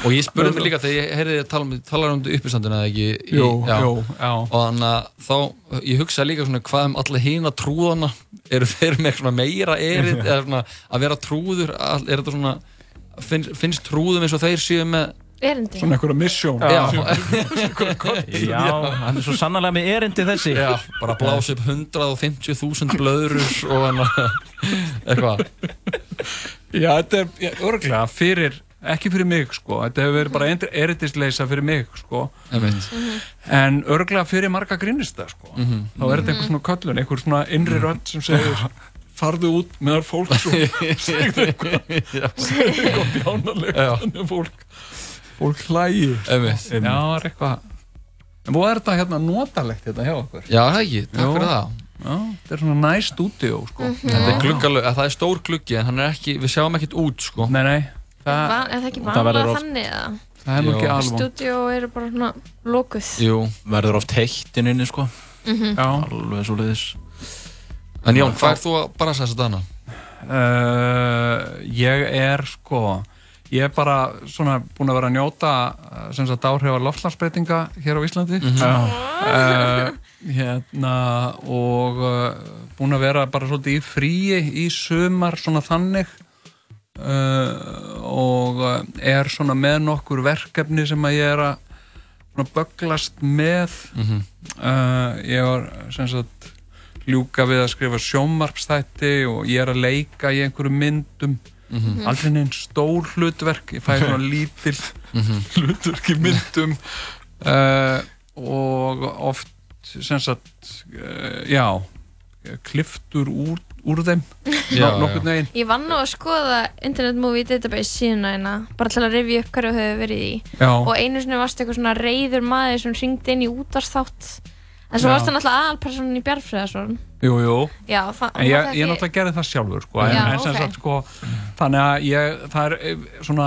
Og ég spurði mig líka þegar ég heyrði þið tala um, tala um uppistanduna eða ekki? Í,
Jú, jú, já.
Og þannig að þá, ég hugsaði líka svona hvað um alla hína trúðana? Eru þeir með svona meira erið <laughs> eða svona að vera trúður? All- Er þetta svona, finnst, finnst trúðum eins og þeir séu með
Erindi.
Svona einhverja misjón.
Já,
Já, hann er svo sannarlega með erindi þessi.
Já, bara blása upp 150.000 blöðrur og hann <laughs> eitthvað.
Já, þetta er örglega fyrir, ekki fyrir mig sko, þetta hefur verið bara erindisleisa fyrir mig sko.
Einmitt.
en örglega fyrir marga grinnista sko.
Mhm.
þá er þetta einhver svona köllun, einhver svona innri rödd sem segir farðu út meðal fólks og <laughs> segðu eitthvað. Segðu eitthvað bjánalegt
Já.
þannig fólk fólk hlægi
Einmitt.
Já, það er eitthvað en búið er þetta hérna notalegt hérna hjá okkur.
Já, það ekki, takk
Jú.
fyrir það.
Já, þetta er svona næ stúdíó sko.
Þetta er gluggalög, það er stór gluggi en hann er ekki, við sjáum ekkert út sko.
Nei, nei
Va, er það ekki
Það
vanlega
oft-
þannig eða?
Það er ekki alveg
Stúdíó eru bara svona lókuð.
Jú
Verður oft heitt inn inni, sko.
Mhm.
Já.
Alveg svo leiðis.
En Jón, hvað er þú að bara þess að dana?
Uh, ég er sko ég er bara svona búin að vera að njóta uh, sem sagt áhrifa loftlagsbreytinga hér á Íslandi
Mhm.
uh, hérna og uh, búin að vera bara svolítið í fríi í sumar svona þannig uh, og uh, er svona með nokkur verkefni sem að ég er að böglast með
Mhm.
uh, ég var sem sagt ljúka við að skrifa sjómarpstætti og ég er að leika í einhverju myndum
Mhm.
aldrei neinn stór hlutverk ég fæ svona <laughs> lítil
Mhm.
hlutverk í myndum uh, og oft sem sagt uh, já kliftur úr, úr þeim <laughs>
Já,
nokkurn veginn
Ég vann nú að skoða Internet Movie Database síðuna hérna, bara til að rifja upp hverju þau hefur verið í.
Já.
Og einu sinni varst eitthvað svona reyður maður sem ringdi inn í útarsþátt. En svo varst það náttúrulega aðalpersonin í Bjarnfriðarsson.
Jú, jú.
Já, það-
en ég,
var það
ég náttúrulega gerði það sjálfur sko, en,
Já,
en sem
ok.
sagt sko þannig að ég, það er eh, svona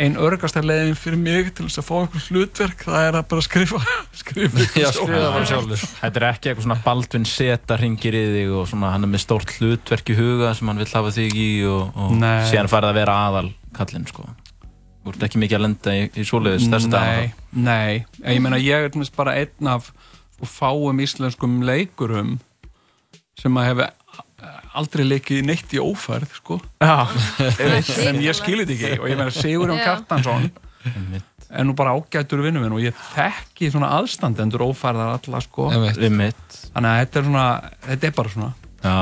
ein örgasta leiðin fyrir mig til þess að fá eitthvað hlutverk það er að bara skrifa <laughs> skrifa,
Já, skrifa það sjálfur. Þetta er ekki eitthvað svona Baldvin Seta ringir í þig og svona hann er með stórt hlutverk í huga sem hann vill hafa þig í og, og
Nei.
síðan farið að vera aðal kallinn sko. Þú ert ekki mikið að lenda í, í svoleiðis þessi dag.
Nei, nei, En ég meina ég er bara einn af sko, fáum íslenskum leikurum sem að hefur aldrei leikið neitt í ófærð sko.
Já,
en ég skilir þetta ekki. Og ég meina Sigurjón
Já.
Kjartansson er nú bara ágætur vinnu minn og ég þekki svona aðstandendur ófærðar alla sko. Þannig að þetta er svona, þetta er bara svona.
Já,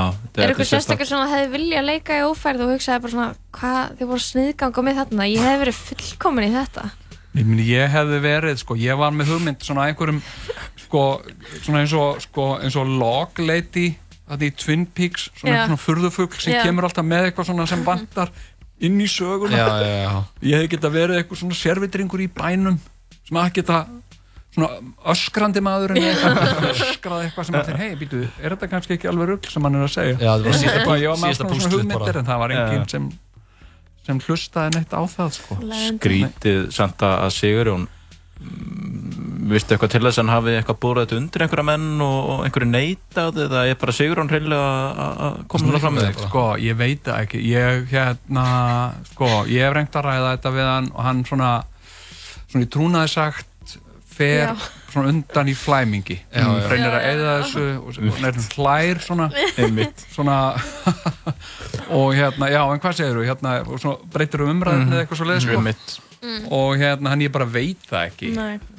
Er eitthvað sérstaklega svona að hefði vilja leika í ófærð og hugsaði bara svona hvað þið voru sniðganga með þarna? Ég hef verið fullkomin í þetta
Ég, meni, ég hefði verið, sko, ég var með hugmynd svona einhverjum, sko, svona eins og, sko, eins og log lady, þetta í Twin Peaks, svona,
Já.
svona furðufugl sem
Já.
kemur alltaf með eitthvað svona sem vantar inn í söguna.
Já, já, já.
Ég hefði geta verið eitthvað svona servitringur í bænum sem að geta svona öskrandi maður öskraði eitthvað sem að þeir, hei, býtu, er þetta kannski ekki alveg rugg sem hann er að segja?
Já, þetta var síðasta-
Eitthvað, ég var með
síðasta
svona, svona
púslið
hugmyndir
bara.
en það var enginn sem, sem hlustaði neitt á það, sko.
Skrítið samt að Sigurjón mm, vistu eitthvað til þess að hann hafi eitthvað búrað þetta undir einhverja menn og, einhverju neitað eða er bara Sigurjón hreinlega að- að koma það fram með þig?
Sko, ég veit ekki ég, hérna, sko, ég hef reynt að ræða þetta við hann og hann svona svona í trúnaði sagt fer
Já.
svona undan í flæmingi
Já, já.
reynir að
Já, já,
eða
já.
þessu og, og nefnum hlær svona
Einmitt.
svona <laughs> og hérna, já, en hvað segir þú hérna, og svona breytir um umræðinu eða eitthvað svo leið sko.
Einmitt.
Mm.
og hérna, hann ég bara veit það ekki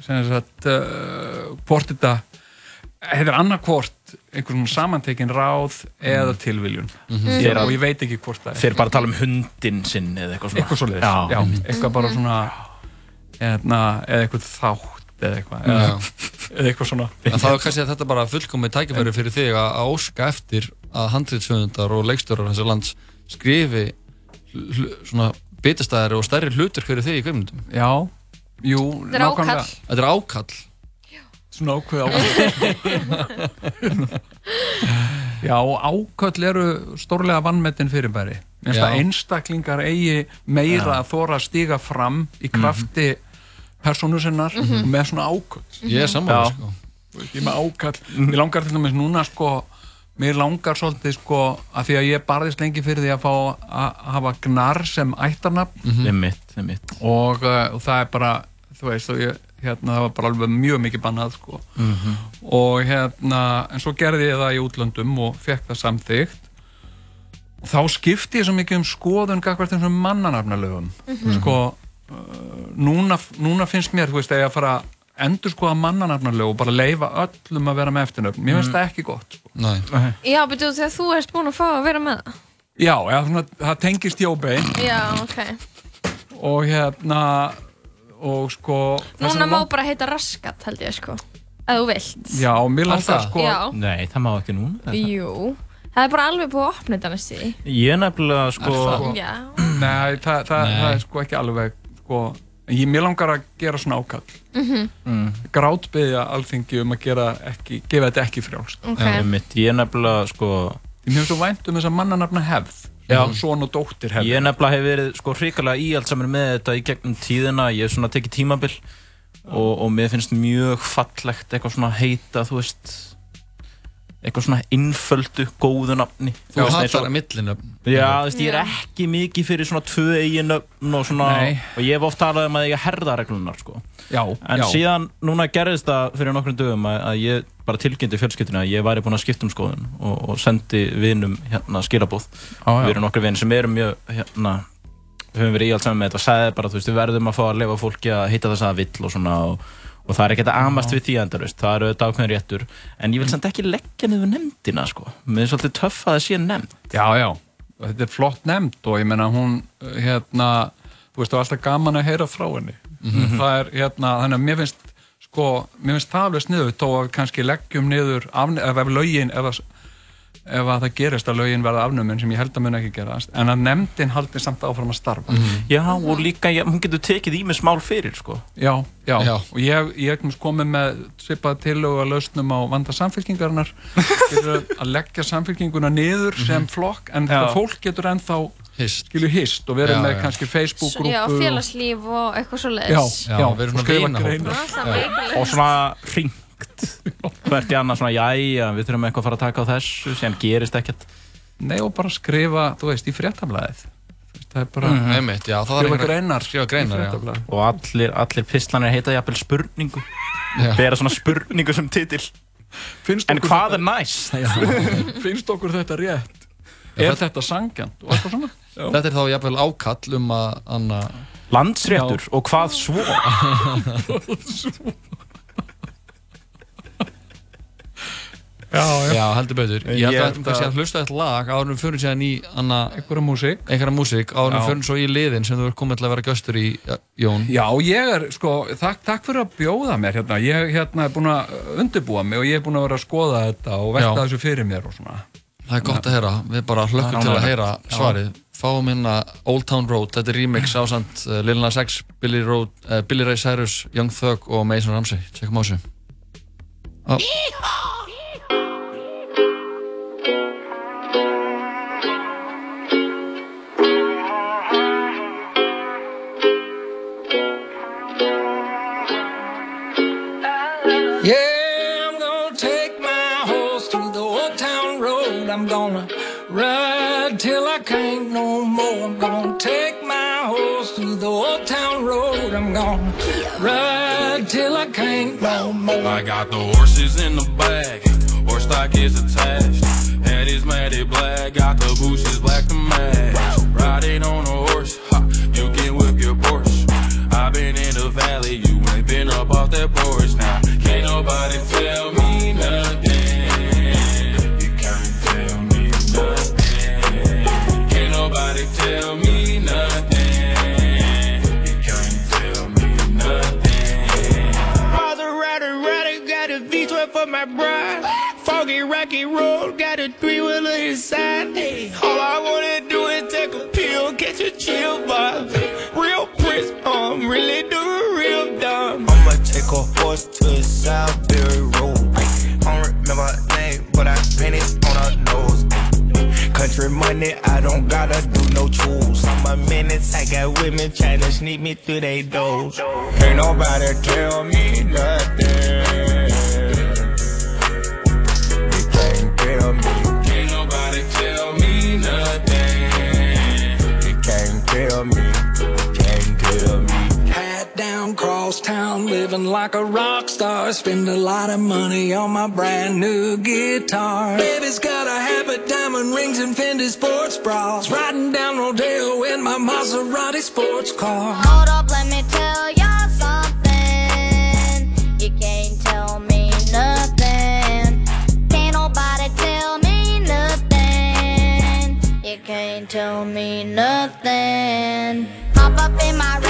sem sagt uh, hvort þetta er annarkvort einhvern samantekin ráð eða tilviljun
Mhm.
Ég-
Þeir-
og ég veit ekki hvort það er
Þeir bara tala um hundin sinn eða eitthvað svona
eitthvað svo leiðis, já,
einmitt.
eitthvað bara svona eðna, eða eitthvað þátt eða eitthvað eða, eitthvað svona
En það er kannski að þetta bara fullkomið tækifæri fyrir þig að, óska eftir að handriðsöfundar og leikstjórar þessar lands skrifi svona bitastæðari og stærri hlutur fyrir þig í kveimundum.
Já, jú,
Þetta er ákall.
Þetta er ákall.
svona ákveð ákveð <laughs> Já, áköll eru stórlega vannmetinn fyrirbæri einstaklingar eigi meira
Já.
að þóra að stíga fram í krafti persónu sinnar
Mhm.
með svona áköll
Ég er
Já.
sko.
Ég er með ákall Mér langar til dæmis núna sko Mér langar svolítið sko að því að ég barðist lengi fyrir því að fá að hafa gnar sem ættarnafn
Mhm. Einmitt, einmitt.
og, uh, og það er bara þú veist, og ég, hérna, það var bara alveg mjög mikið bannað sko
Mhm.
og hérna, en svo gerði ég það í útlöndum og fekk það samþygt og þá skipti ég svo mikið um skoðun gagvart þessum mannanafnalögum
Mhm.
sko uh, núna, núna finnst mér, þú veist, að ég að fara endur skoða mannanafnalög og bara leifa öllum að vera með eftirnöfn, mér finnst
Mm.
það ekki gott sko.
Nei.
Já, betur þegar þú erst búin að fá að vera með það.
Já, já svona, það tengist jóbei
Já, ok.
Og hérna og sko
Núna má bara heita raskat, held ég, sko. Ef þú vilt.
Já, mér langar sko
Já.
Nei, það má ekki núna
Jú, það er bara alveg búið að opna þetta næstu
Ég. Nefnilega sko
Já.
Nei, það, það,
Nei.
það er sko ekki alveg sko, ég, mér langar að gera svona ákall
Mhm.
mm.
grátbyðja alþingi um að gera ekki, gefa þetta ekki frjálst
Ok.
Já, einmitt, ég nefnilega sko
Ég mér finnst svo vænt um þessa mannanafna hefð
Já.
Svon og dóttir hefð
Ég nefnilega hef verið sko hrikalega íhaldsamur með þetta í gegnum tíðina, ég hef svona tekið tímabil og, og mér finnst mjög fallegt eitthvað svona heita, þú veist eitthvað svona innföldu, góðu nafni
Þú hatar að millinöfn.
Já, þú veist, ég er ekki mikið fyrir svona tvö eiginöfn og svona
Nei.
og ég hef oft talað um að ég herðareglunar sko.
Já,
en
já.
síðan núna gerðist það fyrir nokkrum dögum að, að ég bara tilkynnti fjölskyldinu að ég væri búinn að skipta um skoðun og, og sendi vinum hérna skilabóð
Já, já.
við erum nokkru vinir sem erum mjög hérna, höfum verið í allt saman með þetta og sagði bara, þú veist, við verðum að fá að lefa fólki að hitta þess að vill og svona og, og það er ekkert að amast við því endalaust, það eru ákveðin réttur. En ég vil samt ekki leggja niður nefndina sko, mér er svolítið töff að það sé nefnd.
Já, já, þetta er flott nefnd og ég menna hún hérna, þú veist, það er alltaf gaman að heyra frá henni.
Mhm.
það er hérna, þannig að mér finnst sko, mér finnst það alveg sniðu þó að við kannski leggjum niður afne, ef, ef lögin ef, að- ef að það gerist að lögin verða afnumin sem ég held að mun ekki gerast en að nefndin haldi samt áfram að starfa.
Já, og líka, já, hún getur tekið ímis mál fyrir sko.
Já, já,
Já.
og ég, ég komið með svipað tillögu að lausnum á vanda samfélkingarinnar <laughs> fyrir að leggja samfélkinguna niður sem flokk en
Já.
það fólk getur ennþá
hist.
skilju hist og verið
Já,
með
já.
kannski Facebook-grúpu
Já, félagslíf og eitthvað svo leiðis
Já,
það er mikilvægt.
og svona hringt hvert í annað svona, jæja, við þurfum eitthvað að fara að taka á þessu sem gerist ekkert
Nei, og bara skrifa, þú veist, í fréttablaðið það er bara
Mhm.
Einmitt, já, það
skrifa greinar
skrifa greinar, já.
og allir, allir pistlanir heita jafnvel spurningu
Já.
bera svona spurningu sem titil
Finnst
en hvað
þetta-
er næst? <laughs>
Finnst okkur þetta rétt?
Já,
Er
þetta-
þetta sangjant? Já. <laughs>
Þetta er þá jafnvel ákall um að anna,
Landsréttur og hvað svo? <laughs>
Já, já.
Já, heldur betur. Ég held að þetta kannski
að-
hlusta eitt lag við fyrir síðan í anna...
Einhverja músík.
Einhverja músík, við fyrir svo í liðin sem þú ert komið til að vera göstur í, ja, Jón.
Já, ég er, sko, takk, takk fyrir að bjóða mér hérna. Ég hérna, er búin að undirbúa mig og ég er búin að vera að skoða þetta og velta þessu fyrir mér og svona.
Það er gott að heyra, við bara
Það
hlökkum
er
til að heyra svarið. Fáum hérna Old Town Road, þetta er remix á samt uh, Lil Nas X, Billy, Road, uh, Billy Ray Cyrus, Young Thug og Mason Ramsey. Tjekkum á þessu.
I'm gonna ride till I can't no more.
I got the horses in the bag, horse stock is attached. Head is matted black, got the bushes black to match. Riding on a horse, ha, you can whip your Porsche. I've been in the valley, you ain't been up off that porch now. Can't nobody tell me nothing. You can't tell me nothing. Can't nobody tell me
my bride. Foggy Rocky Road, got a three wheeler inside. All I wanna do is take a pill, catch a chill vibe. Real Prince, I'm um, really do a real dumb.
I'ma take a horse to Southbury Road. I don't remember her name, but I painted on her nose. Country money, I don't gotta do no tools. I'm a menace, I got women trying to sneak me through they doors. Ain't nobody tell me nothing. Can't tell me,
can't tell me.
Hat down, cross town, living like a rock star. Spend a lot of money on my brand new guitar. Baby's got a habit, diamond rings, and Fendi sports bras. Riding down Rodeo in my Maserati sports car.
Hold up, let me tell ya can't tell me nothing. Hop up in my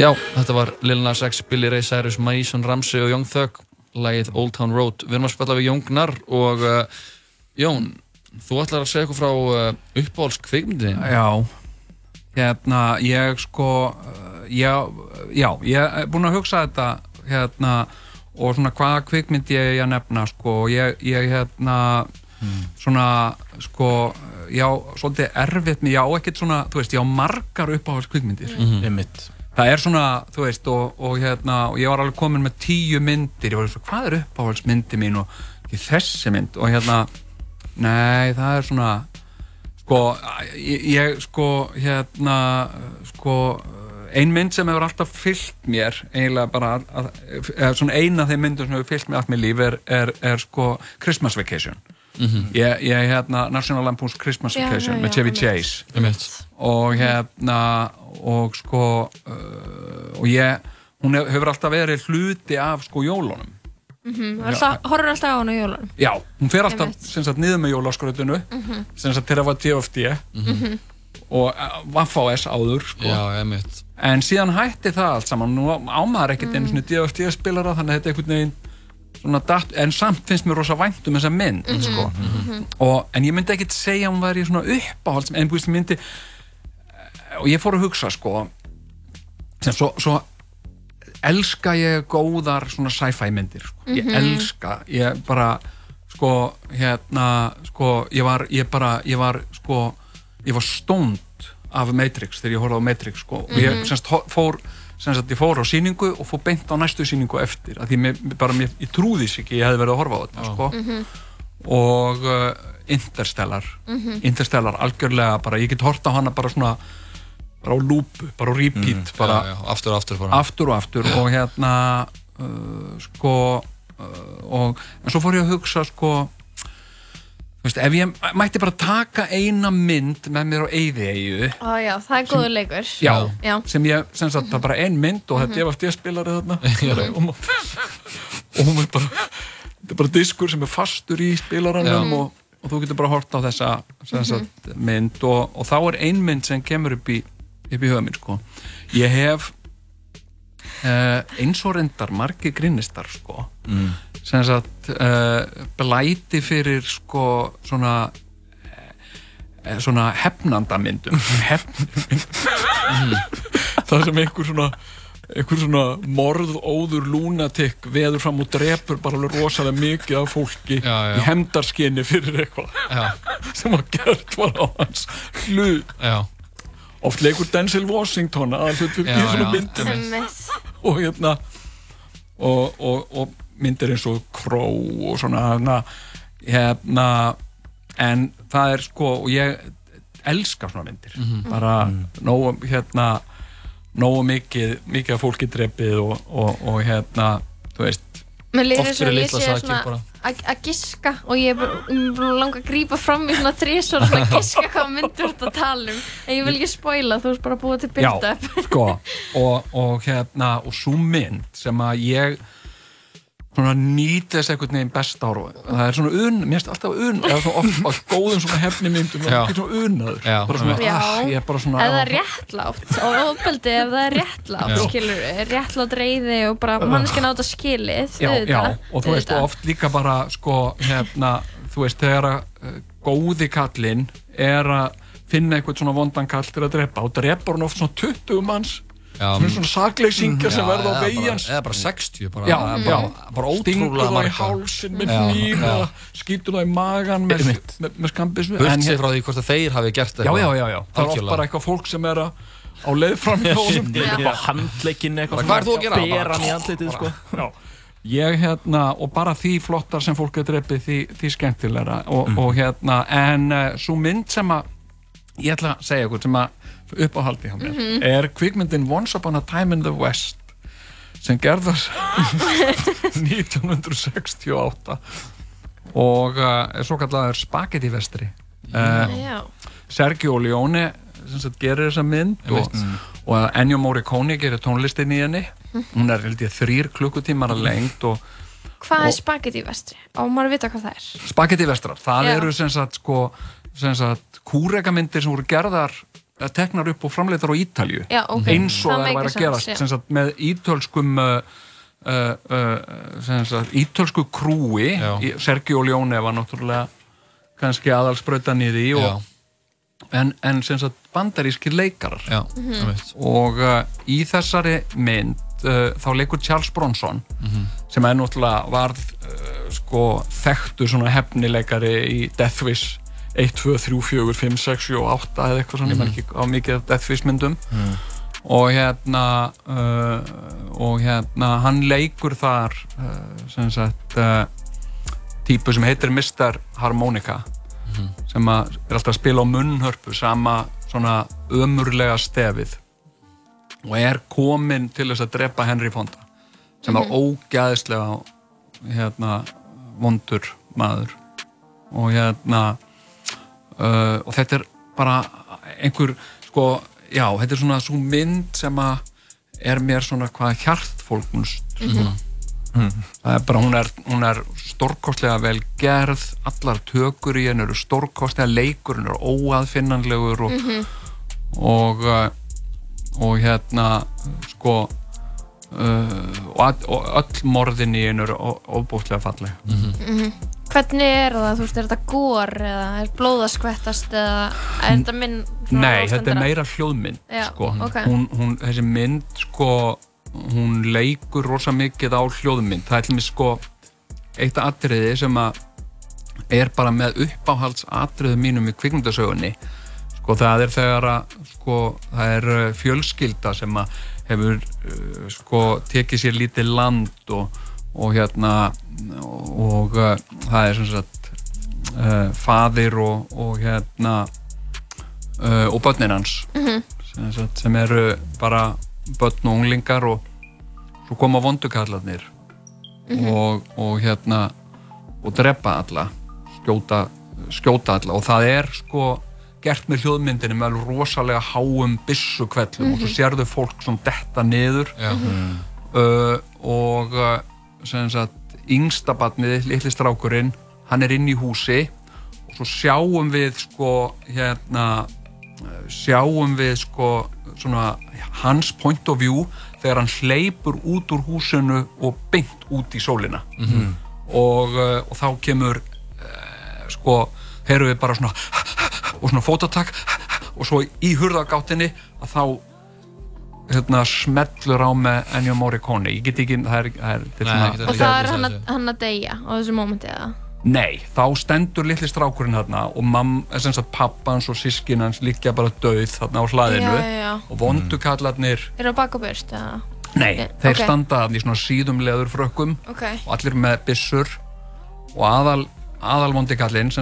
Já, þetta var Lil Nas X, Billy Ray Cyrus, Mason Ramsey og Young Thug, lagið Old Town Road. Við erum að spilla við Jóngnar og uh, Jón, þú ætlar að segja eitthvað frá uh, uppáhalds kvikmyndin.
Já, hérna, ég sko, uh, já, já, ég er búinn að hugsa þetta, hérna, og svona hvaða kvikmynd ég er að nefna, sko, og ég, ég, hérna, svona, sko, já, svolítið erfitt með, já, ekkert svona, þú veist, já, margar uppáhalds kvikmyndir.
Mhm. Einmitt.
Það er svona, þú veist, og, og hérna, og ég var alveg komin með tíu myndir, ég var svona, hvað er uppáhaldsmyndi mín og þessi mynd, og hérna, nei, það er svona, sko, ég, ég sko, hérna, sko, ein mynd sem hefur alltaf fyllt mér, eiginlega bara, að, að, svona eina af þeim myndum sem hefur fyllt mér allt með líf er, er, er sko, Christmas Vacation.
Mhm.
Ég, ég hérna National Lampoon's Christmas
Já,
Vacation
já,
með Chevy. Chase. Og hérna og sko uh, og ég, hún hef- hefur alltaf verið hluti af sko jólunum.
Mhm, alltaf, horfur alltaf á hann á jólunum.
Já, hún fer alltaf sagt niður með jólaskrautinu
Mhm.
sem sagt til að var DFD
Mhm.
og uh, Vaff-AS áður sko.
Já, einmitt.
En síðan hætti það allt saman. Nú ámaður ekkert einu svona DFD spilara þannig að þetta er einhvern veginn datt, en samt finnst mér rosa vænt um þessa mynd
Mhm,
sko.
mhm.
og, en ég myndi ekkert segja hún væri svona uppáhalds en búist myndi og ég fór að hugsa sko sem svo, svo elska ég góðar svona sci-fi myndir sko. ég
Mhm.
elska, ég bara sko, hérna, sko, ég var, ég bara, ég var, sko, ég var stónd af Matrix þegar ég horfði á Matrix, sko, og ég,
Mhm.
semst, ho- fór, semst, ég fór á síningu og fór beint á næstu síningu eftir, af því mér, bara, mér, ég trúði þess ekki, ég hefði verið að horfa á þetta, sko,
Mhm.
og uh, Interstellar,
Mhm.
Interstellar, algjörlega, bara, ég get hort á hana bara svona, bara á lúpu, bara á repeat, bara,
já, já, aftur og aftur bara.
aftur og aftur og hérna uh, sko uh, og, en svo fór ég að hugsa sko veist, ef ég mætti bara taka eina mynd með mér á eyði
Ó já, það er góður leikur.
já,
Já.
sem ég, sem sagt, það er bara ein mynd og þetta
Mhm.
er eftir spilari þarna <laughs> og, ma- og hún er bara þetta er bara diskur sem er fastur í spilaranum og, og þú getur bara hort á þessa sem sagt, mynd og, og þá er ein mynd sem kemur upp í, upp í huga minn sko. ég hef uh, eins og reyndar margi grinnistar sko
Mm.
Sem sagt uh, blæti fyrir sko svona eh, svona hefnandamyndum <laughs> hefnandamyndum það sem einhver svona einhver svona morðóður lunatikk veður fram og drepur bara alveg rosalega mikið af fólki
Já, já.
í hemdarskinni fyrir eitthvað
Já. <laughs>
sem var gert var á hans hlut
Já.
oft leikur Denzel Washington að hlut fyrir svona myndum og hérna og, og, og myndir eins og kró og svona hérna, hérna en það er sko og ég elska svona myndir
Mhm.
bara
Mhm.
nógu hérna nógu mikið, mikið af fólki drepið og, og, og hérna þú veist oft
ég
litla sakir
svona
bara.
að að giska og ég er bara um, langa að grípa fram í svona þrísvar og svona giska hvað myndur þetta að tala um en ég vil ekki spoila, þú veist bara að búa til
Já,
build-up
sko, <laughs> og, og hérna og svo mynd sem að ég svona nýti þess einhvern veginn best ára það er svona un, mér finnst alltaf un eða svona oft á góðum svona hefni myndum það er svona unaður
Já,
bara svona,
Já.
ah, ég er bara svona
er réttlátt og ofbeldi ef það er réttlátt
Já.
skilur réttlátt reyði og bara manneskinn átt að skilið
já, já, og þú veist
auðvitað.
oft líka bara sko, hérna, þú veist þegar að uh, góði kallinn er að finna einhvern svona vondan kall til að drepa og drepar hann oft svona 20 manns Er svona sakleysingja sem verða á hans.
eða bara 60 bara,
já,
bara,
já,
bara
stingur
ótrúlega
það í hálsin með nýr skýtur það í magan með, með, með skambismu
Burt sér frá því hvort að þeir hafi gert
já,
eitthvað.
já, já, já, það er oft bara eitthvað fólk sem er að á leið fram hjá <laughs> honum.
eitthvað handleikinn eitthvað
Bara, hvað ert þú að gera?
bera hann í andlitið sko.
Já. ég hérna og bara því flottar sem fólk er drefið því, því skemmtilegra. Og,
Mhm.
og hérna en uh, svo mynd sem að ég ætla að segja ykkur sem að uppáhaldi hjá mér
Mhm.
er kvikmyndin Once Upon a Time in the West sem gerðast <laughs> 1968 og uh, er svo kallaður Spaghetti Vestri uh,
Já.
Sergio Leone sem sagt, gerir þessa mynd og, og Ennio Morricone gerir tónlistin í henni hún er held ég þrýr klukkutímar að lengt og
hvað er spagetti vestri? á maður að vita hvað það er
Spagetti Vestrar, það
Já.
eru sem sagt sko, kúrekamindir sem voru gerðar eða teknar upp og framleitar á Ítalju
Já, ok.
eins og
Það
það væri að gerast sagt með ítölskum uh, uh, ítölsku krúi í- Sergio Leone var náttúrulega kannski aðalsprautan í því og, en, en sem sagt bandarískir leikarar
Já,
Mhm.
einmitt.
og uh, í þessari mynd uh, þá leikur Charles Bronson
Mhm.
sem er náttúrulega varð uh, sko þekktur svona hefnileikari í Death Wish 1, 2, 3, 4, 5, 6, 7 og 8 eða eitthvað svona, ég
Mhm.
menn ekki á mikið af Death Wish myndum
Mm.
og hérna uh, og hérna hann leikur þar uh, sem sagt uh, típu sem heitir Mr. Harmonica
Mhm.
sem að er alltaf að spila á munnhörpu sama svona ömurlega stefið og er komin til þess að drepa Henry Fonda sem er
Mhm.
ógæðislega hérna vondur maður og hérna uh, og þetta er bara einhver sko, já, þetta er svona svo mynd sem að er mér svona hvað hjartfólknust sko.
Mhm.
það er bara, hún er, hún er stórkostlega vel gerð allar tökur í henn eru stórkostlega leikurinn er óaðfinnanlegur og,
Mhm.
og uh, og hérna sko uh, og, all, og öll morðin í henn eru óbústlega falleg
Mhm. Hvernig er það, þú veist, er þetta gór eða er blóð að skvettast eða er þetta svona
Nei, þetta er meira hljóðmynd
Já,
sko.
ok.
hún, hún, þessi mynd sko, hún leikur rosa mikið á hljóðmynd það er til mig sko eitt atriði sem að er bara með uppáhaldsatriðum mínum í kvikmyndasögunni sko það er þegar að sko það er uh, fjölskylda sem að hefur uh, sko tekið sér lítið land og, og hérna og uh, það er sem sagt uh, faðir og, og hérna uh, og börnin hans
Mhm.
sem, sagt, sem eru bara börn og unglingar og svo koma vondukallarnir
Mhm.
og, og hérna og drepa alla skjóta, skjóta alla og það er sko gert með hljóðmyndinni með alveg rosalega háum byssukvellum og svo
Mhm.
sérðu fólk sem detta niður og sem sagt yngsta barnið, litli strákurinn hann er inn í húsi og svo sjáum við sko hérna uh, sjáum við sko svona hans point of view þegar hann hleypur út úr húsinu og beint út í sólina
Mhm.
og, uh, og þá kemur uh, sko, heyrum við bara svona og svona fótatak og svo í hurðagáttinni að þá hérna, smellur á með Ennio Morricone ég get ekki, það er, það er, þetta er
Nei,
svona,
ekki
Og það er hann að, hann að deyja á þessu mómenti eða?
Nei, þá stendur litli strákurinn þarna og mam, sem sagt pappans og sískin hans líkja bara döið þarna á hlaðinu
Já, já, já.
og vondukallarnir
Er það bak og burt eða?
Nei,
Ég-
þeir
ok.
standa þarna í svona síðum leður frökkum
Ok.
og allir með byssur og aðal, aðal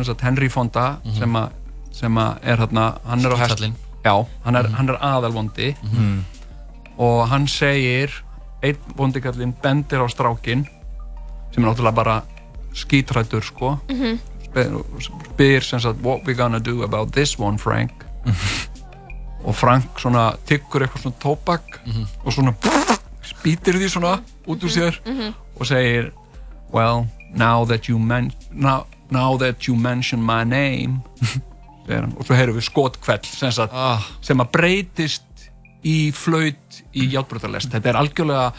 sagt Henry Fonda sem, a, sem að er þarna hann er á hest. Já, hann er, hann er aðal vondi
Mhm.
Og hann segir einn vondikallinn bendir á strákin sem er náttúrulega bara skítrættur sko
Mhm.
spyr, spyr sem sagt what we gonna do about this one Frank og Frank svona tyggur eitthvað svona tóbak og svona spýtir því svona út úr sér
Mhm.
og segir well now that you, men now, now that you mention my name <laughs> og svo heyrum við skotkveld sem, sagt,
Ah.
sem að breytist í flaut í játbrutalest þetta er algjörlega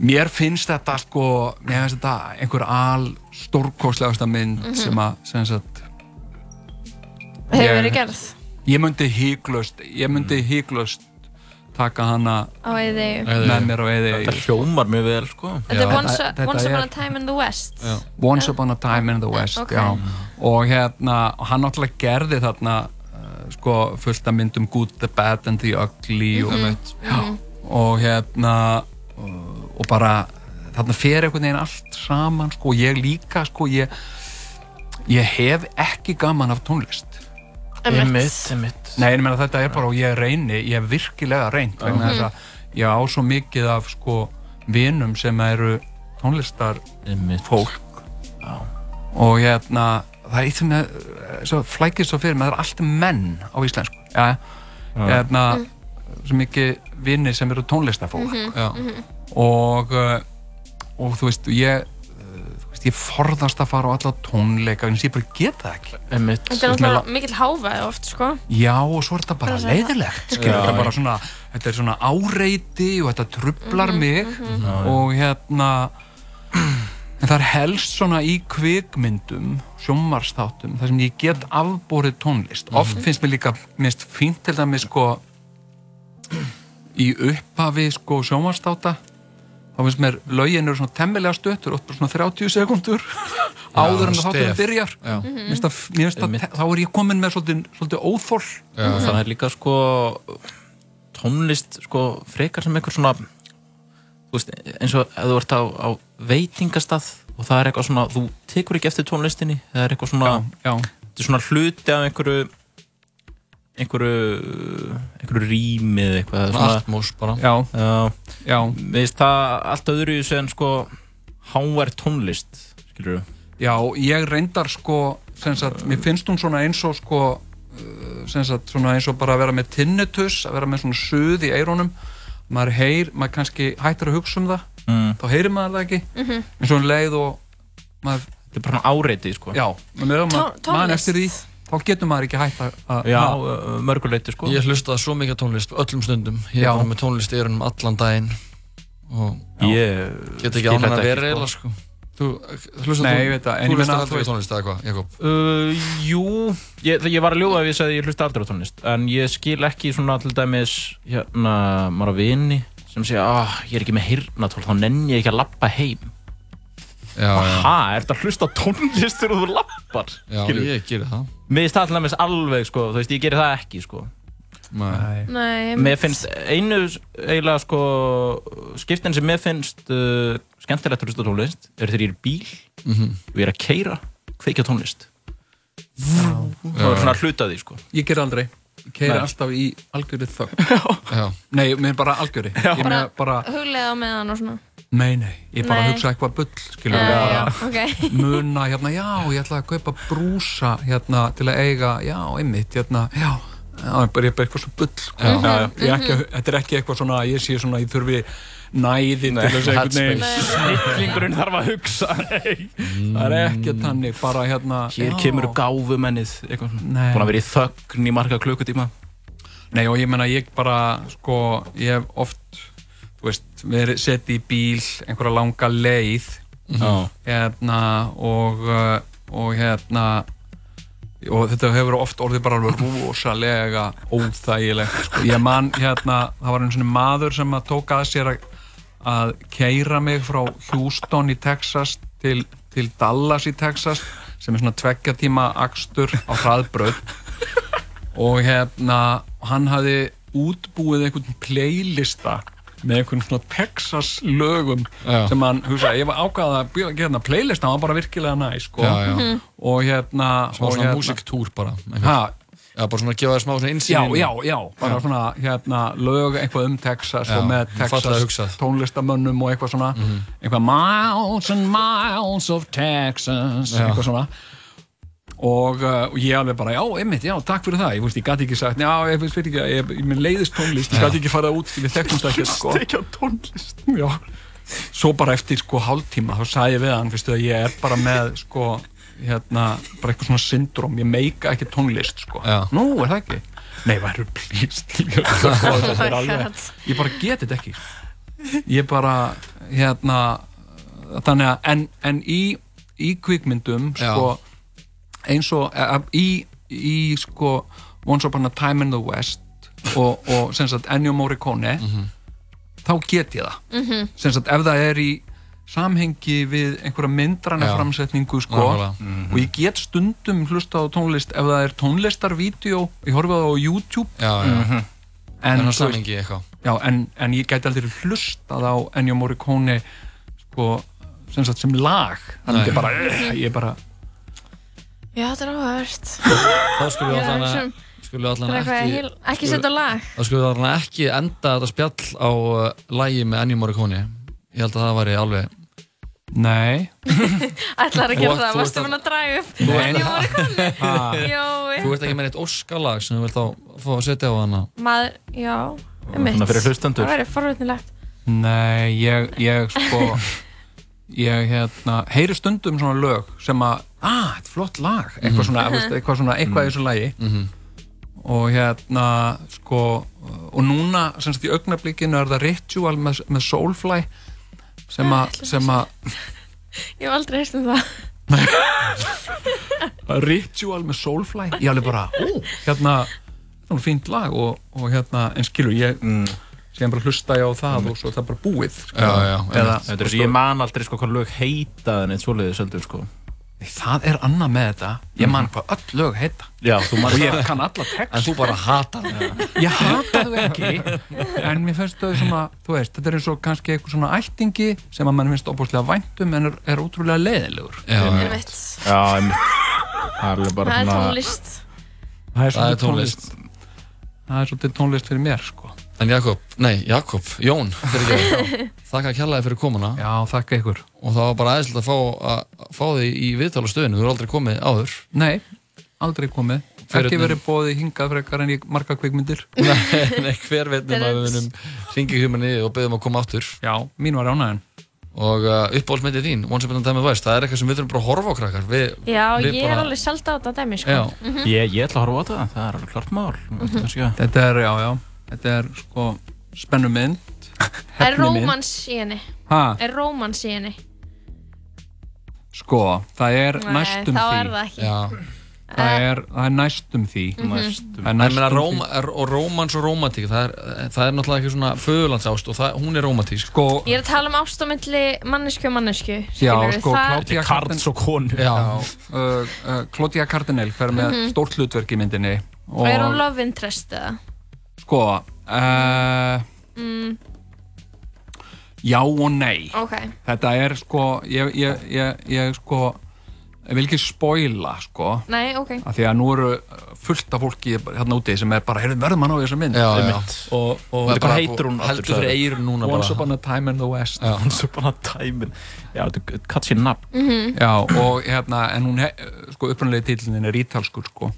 mér finnst þetta sko mér finnst þetta einhver al stórkostlegasta mynd
Mhm.
sem að sem sagt,
Hefur verið gerð?
Ég myndi híklust ég myndi híklust taka hana með mér á eði
Þetta hljómar mjög vel sko.
Þetta er Once, once Upon a Time in the West.
Once Upon a Time in the West
Ok.
já. og hérna og hann náttúrulega gerði þarna sko fullt af myndum Good, the Bad and the Ugly og,
Mhm.
já, og hérna og, og bara þarna fer einhvern veginn allt saman sko, ég líka sko ég, ég hef ekki gaman af tónlist.
Einmitt.
Nei, ég meina þetta er bara og ég reyni, ég hef virkilega reynt vegna þess að ég á svo mikið af sko vinum sem eru tónlistar fólk og hérna það er eitthvað svo flækir svo fyrir það er allt menn á íslensku ja, hérna svo mikið vinni sem eru tónlistarfólk
Mhm,
Já.
mhm.
og uh, og þú veist, ég uh, þú veist, ég forðast að fara á alla tónleika en ég bara get það ekki
Einmitt.
Þetta er náttúrulega mikill hávæð oft sko
Já, og svo er þetta bara leiðilegt þetta er bara svona þetta er svona áreiti og þetta trublar
Mhm,
mig
mhm.
Já.
og hérna en það er helst svona í kvikmyndum sjónvarsþáttum, þar sem ég get afborið tónlist, oft
Mhm.
finnst mér líka minnst fínt til dæmis sko í upphafi sko sjónvarsþátta þá finnst mér lögin eru svona temmilega stöttur oft bara svona 30 sekundur <laughs> áður en finnst það- mér finnst það- þá er ég komin með svolítið, svolítið óþól
Já, það er líka sko tónlist sko frekar sem einhver svona veist, eins og ef þú ert á, á veitingastað og það er eitthvað svona þú tekur ekki eftir tónlistinni það er eitthvað svona,
já.
er svona hluti af einhverju einhverju einhverju rými eða eitthvað
atmos bara.
Já.
já,
já.
Finnst það allt öðru í en sko hávær tónlist skilur
Já, ég reyndar sko sagt, mér finnst hún svona eins og sko uh, svona eins og bara að vera með tinnitus, að vera með svona suð í eirónum maður heyr, maður kannski hættir að hugsa um það
Mm.
þá heyrir maður það ekki
Mhm.
eins og um leið og maður
þetta er bara svona áreiti sko
Já, maður mann
tónlist.
eftir því þá getur maður ekki hætt að að-
Já, mörguleiti sko
Ég hlustaði svo mikið tónlist öllum stundum Ég
Já.
er bara með tónlist í eyrunum allan daginn og
Ég
get ekki
þetta
að vera eiginlega sko Þú hlustar þú aldrei. á tónlist eða hvað, Jakob?
Uh, jú, ég, ég var að ljóða ef ég sagði að ég hlusta aldrei á tónlist en ég skil ekki svona til dæmis hérna, maður á vini sem segja, ah, ég er ekki með hirnatól þá nenni ég ekki að lappa heim.
Já, já.
ha, er þetta að hlusta tónlist þegar þú lappar?
Já, ég geri það.
Mér það til dæmis alveg, sko, þú veist, ég geri það ekki, sko
Nei.
Nei,
Mér finnst einu eiginlega, sko, skiptin sem mér finnst uh, skemmtilegt að hlusta tónlist er þegar ég er í bíl
Mhm.
og ég er að keira, kveikja tónlist. Það er svona hluta af því, sko.
Ég ger aldrei. Ég keiri
Nei.
alltaf í algjöri þögn. <laughs>
Já.
Nei, mér Ég
bara,
með bara
huglega á meðan og svona.
Nei, nei, ég bara
Nei.
hugsa eitthvað bull skilur
Já,
við
já,
bara
ok. <laughs>
muna hérna, já, ég ætla að kaupa brúsa hérna til að eiga, já, einmitt hérna, já, já, ég er bara eitthvað svo bull sko.
Já.
já, já. Ég er ekki,
Mhm.
þetta er ekki eitthvað svona, ég sé svona, ég þurfi næði til þess að einhvern veginn
Snillingurinn þarf að hugsa Nei.
það er ekki þannig, bara hérna
Hér
já.
kemur gáfumennið eitthvað svona.
Nei.
Búin að vera í þögn í marga klukkutíma
Nei og ég menna ég bara sko, ég hef oft þú veist, verið setið í bíl einhverja langa leið
Já.
hérna og uh, og hérna og þetta hefur oft orðið bara alveg rosalega óþægilegt sko. ég man hérna, það var einu svona maður sem að tók að sér að, að keira mig frá Houston í Texas til, til Dallas í Texas sem er svona tveggja tíma akstur á hraðbröð og hérna hann hafði útbúið einhvern playlista með einhvern svona Texas lögum
Já.
sem hann, hugsa, ég var ákvaða að gera hérna playlista, hann var bara virkilega næ sko.
Já, já. Mhm.
og hérna
Smá
og
svona
hérna,
músiktúr bara? Já, bara svona að gefa þér smá svona
Já,
insýn
já, já, bara svona hérna lög eitthvað um Texas
Já,
og með Texas
hugsað.
tónlistamönnum og eitthvað svona eitthvað miles and miles of Texas
Já.
eitthvað svona og, uh, og ég alveg bara, já, einmitt, já, takk fyrir það. Ég, veist, ég gæti ekki sagt, já, ég veist ekki ég, ég, ég leiðist tónlist, ég gæti ekki farað út við þekktumst ekki, sko. Já. svo bara eftir, sko, hálftíma þá sagði ég við hann, veistu, að ég er bara með sko, hérna bara eitthvað svona syndrom, ég meika ekki tónlist sko,
Já.
nú, er það ekki? Nei, væru plýst ég, <laughs> ég bara geti þetta ekki. Ég bara, hérna þannig að, en, en í í kvikmyndum,
Já.
Eins og e, í, í sko Once Upon a Time in the West og, og sem sagt Ennio Morricone þá get ég það
Mhm.
sem sagt ef það er í samhengi við einhverja myndræna
Já.
framsetningu sko
Nákvæmlega.
Mhm.
og ég get stundum hlusta á tónlist ef það er tónlistarvídeó ég horfa það á YouTube
Já, já.
en,
En
já, en, en ég gæti aldrei hlustað á Ennio Morricone sko, sem sagt sem lag þannig að
Nei.
ég bara, ég bara
Já, þetta er áhört
Þá skulum við allan
sem-
skulum við
Það er
allan
eitthvað
ekki
heil- ekki setja lag.
Þá skulum við allan ekki enda þetta spjall á uh, lægi með Ennio Morricone. Ég held að það væri alveg
Nei. <laughs>
Ætlar að gera það, varstu mun að draga upp
Nei.
En ég var ekki
Ha.
Jói.
Þú ert ekki með eitt óskalag sem þú vilt þá fá að setja á hana?
Maður, já,
fyrir hlustendur.
Það væri forvétnilegt
Nei, ég, ég sko <laughs> ég hérna heyri stundum svona lög sem að, ah, þetta er flott lag. Eitthvað
Mhm.
svona, mm veist, <laughs> eitthvað svona, eitthvað í þessu lagi.
Mhm.
og hérna sko, og núna sem sagt í augnablikinu er það Ritual með, með Soulfly sem að, sem að <laughs>
Ég hef aldrei heist um það. <laughs>
Ritual með Soulfly? Ég alveg bara, ó, hérna þetta er fínt lag. Og, og hérna en skilur, ég sem bara hlusta ég á það og svo er það bara búið sko. eða,
Þetta er svo ég man aldrei sko hvað lög heita en eitt svoleiðis heldur sko.
Það er annað með þetta. Ég man hvað öll lög heita.
Já, þú man
og ég kann alla text
En þú bara hatar
ég hata þau ekki en mér finnst þau svona þú veist, þetta er eins og kannski eitthvað svona ættingi sem að mann finnst opáslega væntum en er, er ótrúlega leiðilegur.
Já,
Einmitt.
Já, einmitt. Það er alveg bara
Það er
svona-
tónlist.
Það er
Það er
svolítið tónlist. Það er svolítið tónlist fyrir mér sko
En Jakob, nei, Jakob, Jón fyrir ekki. <laughs> Þakka kjallaði fyrir komuna.
Já, þakka ykkur.
Og það var bara aðeinslega að fá, að fá þig í viðtála stöðinu Þú eru aldrei komið áður.
Nei, aldrei komið. Ekki verið bóðið hingað frekar en í marga kvikmyndir. <laughs>
Nei, nei, hver veit nema að við munum ringi huminni og beðum að koma áttur
Já, mín var ánægin
Og uh, uppáhaldsmyndið þín, Once Upon a Time in the West Það er eitthvað sem við þurfum bara að horfa á krakkar. Við,
Já,
við
ég er alveg selda á þetta dæmi sko.
Já.
Mhm.
Ég, ég ætla að horfa á þetta, það er alveg klart mál
Mhm.
Þetta er, já, já Þetta er sko spennumynd <laughs>
Er rómans í henni?
Ha?
Er rómans í henni?
Sko, það er
Nei,
næstum
þá
því
er það ekki.
Já.
það er, það er næstum því
Mhm.
næstum,
En ég meina, Róma, er, og rómans og rómatík, það er, það er náttúrulega ekki svona föðurlandsást og það, hún er rómatík.
Sko,
Ég er að tala um ást á milli mannesku og mannesku
Já,
skilurðu,
sko,
það-
Claudia
Karls og konu
Já, uh, uh, Claudia Cardinal fer með
Mhm.
stórt hlutverk í myndinni
Og er hún love interest eða?
Sko, uh,
Mm,
já og nei.
Ok,
Þetta er sko, ég, ég, ég, ég sko ég vil ekki spoila sko.
Nei, ok.
Af því að nú eru fullt af fólki hérna úti sem er bara, heyrðu, verðum hann á þessa mynd.
Já, já.
Og, og
Veitu hvað heitir hún aftur,
heldur fyrir eirun núna
bara.
Once upon a time in the West.
Já.
Once upon a time in- Já, þetta katt sér nafn.
Mhm.
Já, og hérna, en hún he, sko, upprannlega titlininn er ítalskur sko.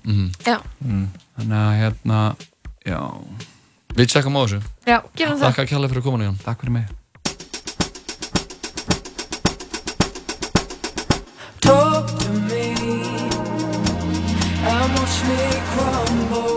Já,
mm. þannig að hérna, já
Við tjekkum á þessu.
já, gerum það
Þakka kjærlega fyrir kominu, Jón.
Takk fyrir mig.
Talk to me and watch me crumble.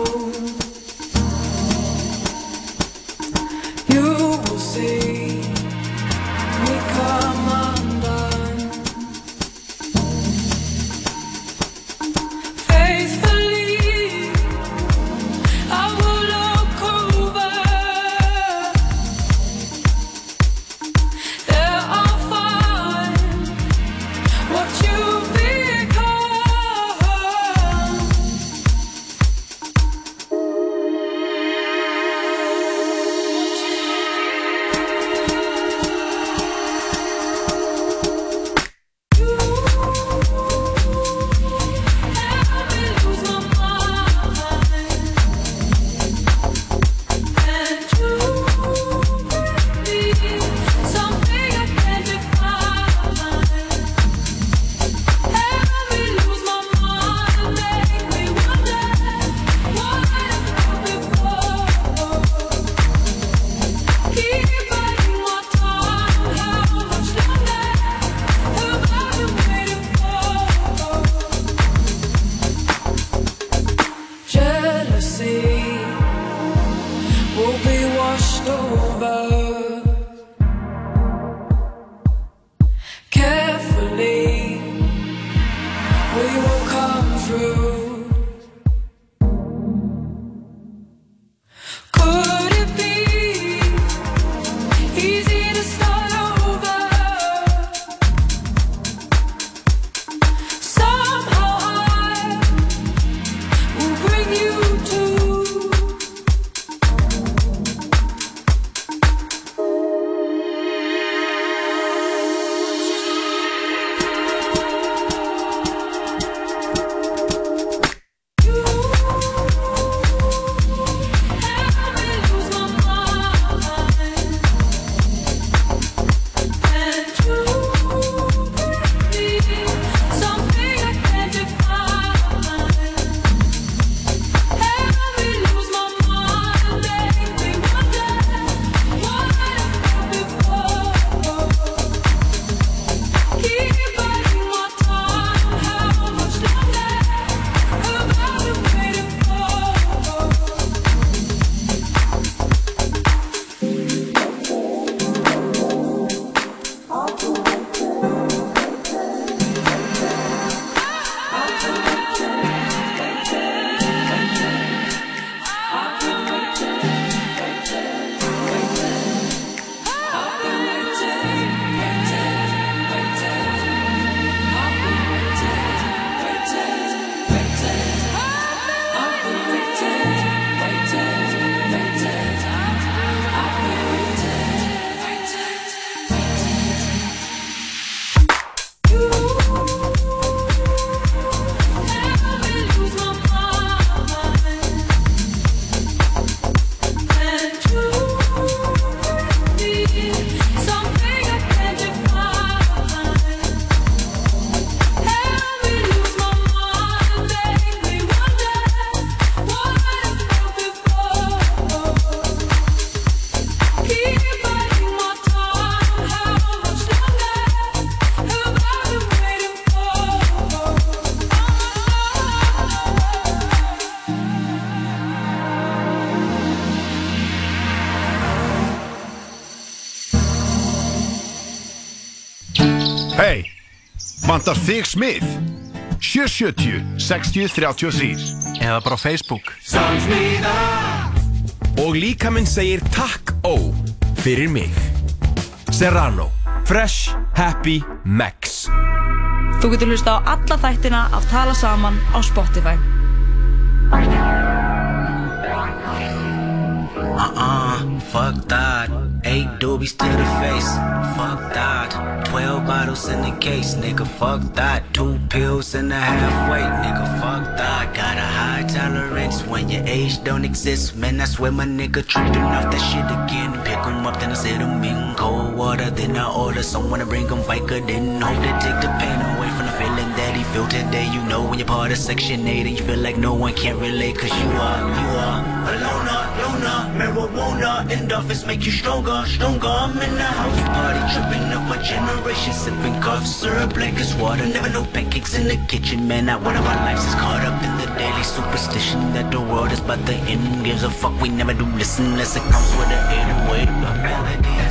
Þig smið?
770 60 33
Eða bara á Facebook
Og líka minn segir takk ó fyrir mig. Serrano. Fresh. Happy. Max.
Þú getur hlusta á alla þættina af Tala Saman á Spotify.
Uh-uh, fuck that. Eight doobies to the face, fuck that. Twelve bottles in the case, nigga, fuck that. Two pills and a halfway, nigga, fuck that. Got a high tolerance when your age don't exist. Man, I swear my nigga tripping off that shit again. Pick 'em up, then I set 'em in cold water. Then I order someone to bring 'em Vica. Then hope to take the pain away from the feeling that he feel today. You know when you're part of Section 8 and you feel like no one can relate. Cause you are, you are a Marijuana endorphins make you stronger, stronger. I'm in the house party, tripping up my generation, sipping cough syrup like it's water. Never no pancakes in the kitchen, man. Not one of our lives is caught up in the daily superstition that the world is about to end. Gives a fuck, we never do listen unless it comes with an 808. A melody and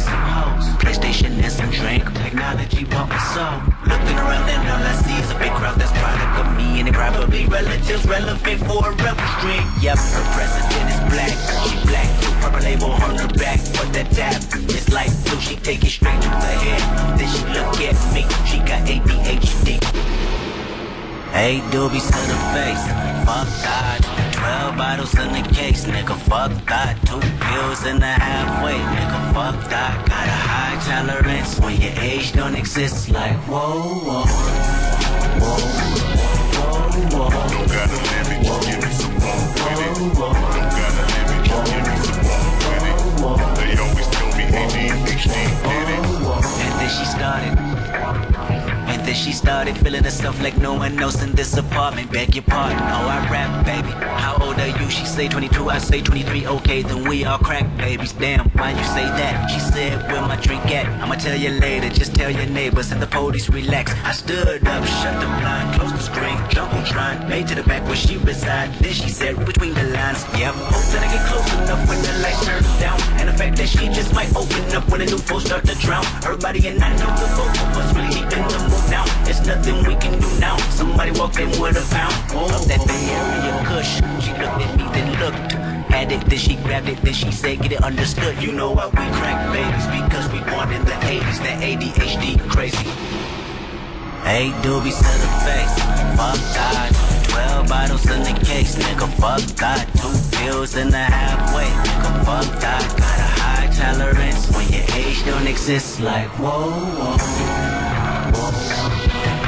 PlayStation and some drink. Technology bought my soul. Looking around and all I see is a big crowd that's product of me and it probably relatives relevant for a rebel stream. Yep, her president is black, she black. Purple label on her back, but that tap is like blue. She take it straight to the head. Then she look at me, she got ADHD. Eight doobies to the face, fuck that. Twelve bottles in the case, nigga, fuck that. Two pills and a halfway, nigga, fuck that. Got a high tolerance when your age don't exist. Like whoa, whoa, whoa, whoa, whoa. Don't got a limit, just give me some more with it. Don't got a limit, just give me some more with it. They always tell me ADHD did it. And then she started. Then she started feeling herself like no one else in this apartment. Beg your pardon, oh I rap, baby. How old are you? She say 22, I say 23. Okay, then we all crack babies. Damn, why you say that? She said, where my drink at? I'ma tell you later. Just tell your neighbors and the police relax. I stood up, shut the blind, closed the screen, jumbotron, made to the back where she reside. Then she said, read between the lines. Yep, hope that I get close enough when the lights turn down. And the fact that she just might open up when the new folks start to drown. Her body and I know the both of us really deep in the move now. There's nothing we can do now. Somebody walked in with a pound of that Bay Area Kush. She looked at me, then looked. Had it, then she grabbed it, then she said, get it understood. You know why we crack babies? Because we born in the 80s. That ADHD crazy. Eight doobies to the face, fuck that. Twelve bottles in the case, nigga, fuck that. Two pills and a halfway, nigga, fuck that. Got a high tolerance when your age don't exist. Like whoa, whoa,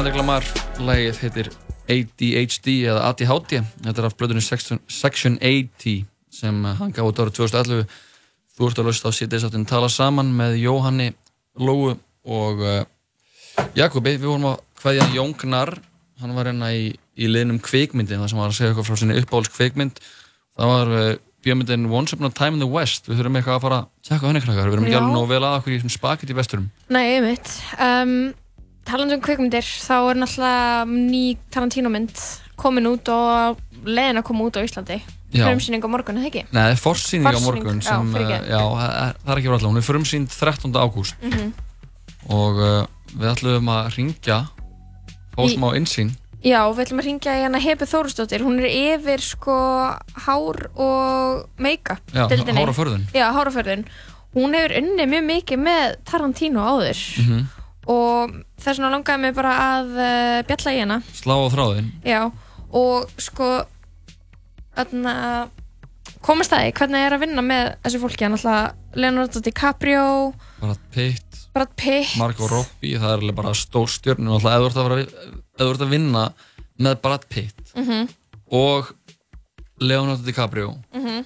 Kendrick Lamar, lagið heitir ADHD eða ADHD þetta er af blöðunni Section, Section 80 sem uh, hann gaf út árið 2011 þú ert að lausta á sítið tala saman með Jóhanni Lóu og uh, Jakobi. Við vorum að hvaðja Jón Gnar hann var hérna í, í liðnum kvikmyndi það sem var að segja eitthvað frá sinni uppáhalds kvikmynd. Það var uh, bjömyndin Once Upon a Time in the West. Við þurfum eitthvað að fara að tjekka henni krakkar. Við erum ekki alveg nóg vel að okkur í spaket í vesturum
Nei, einmitt. Um, talandi um kvikmyndir, þá er náttúrulega ný Tarantino mynd komin út og leiðin að koma út á Íslandi.
Já.
Frumsýning á morgun, eða ekki?
Nei, það er forsýning á morgun
já,
sem, uh,
fyrirgefðu.
já, það er- það er ekki verið alltaf, hún er frumsýnd 13. ágúst
Mhm.
og uh, við ætlum að ringja fá
Í-
smá insýn
Já, við ætlum að ringja í hana Hebu Þórusdóttir. Hún er yfir sko hár og make-up
Já, hár og förðun.
Já, hár og förðun. Hún hefur unnið mjög mikið með Tarantino áður
Mhm.
Og þess vegna langaði mig bara að uh, bjalla í hana.
slá á þráðin
Já, og sko þarna komast það í hvernig er að vinna með þessu fólki alltaf Leonardo DiCaprio
Brad Pitt,
Brad Pitt
Margot Robbie, það er alveg bara stórstjörnum alltaf ef þú ert að, ert að vinna með Brad Pitt
Mhm.
og Leonardo DiCaprio
Mhm.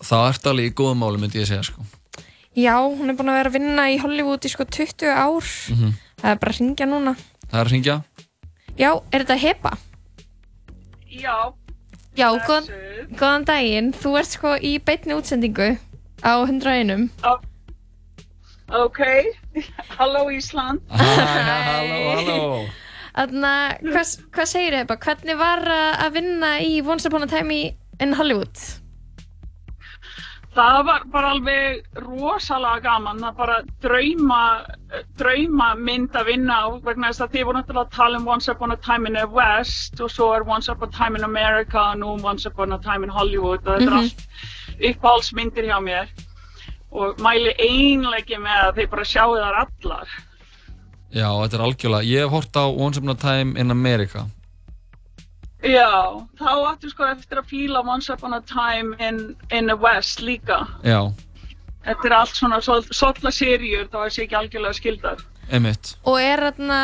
þá ertu alveg í góðum máli myndi ég segja sko.
Já, hún er búin að vera að vinna í Hollywood í sko 20 ár
Mhm.
það er bara að ringja núna
Það er að ringja
Já, er þetta hepa?
Já.
Já, góðan, góðan daginn þú ert sko í beinni útsendingu á 101
Ok, <laughs> halló Ísland.
Halló, halló
Þannig að hvað, segir hepa? Hvernig var að að vinna í Once Upon a Time í- in Hollywood?
Það var bara alveg rosalega gaman að bara drauma, drauma mynd að vinna á vegna þess að þið voru náttúrulega að tala um Once Upon a Time in the West og svo er Once Upon a Time in America og nú Once Upon a Time in Hollywood og þetta er
Mhm.
allt uppáhaldsmyndir hjá mér og mæli einleiki með að þið bara sjáu þar allar.
Já, þetta er algjörlega Ég hef hort á Once Upon a Time in America
Já, þá áttu sko eftir að fíla Once Upon a Time in, in the West líka.
Já,
Þetta er allt svona svolítið serjur, þá er sér ekki algjörlega skildar.
einmitt
Og er þarna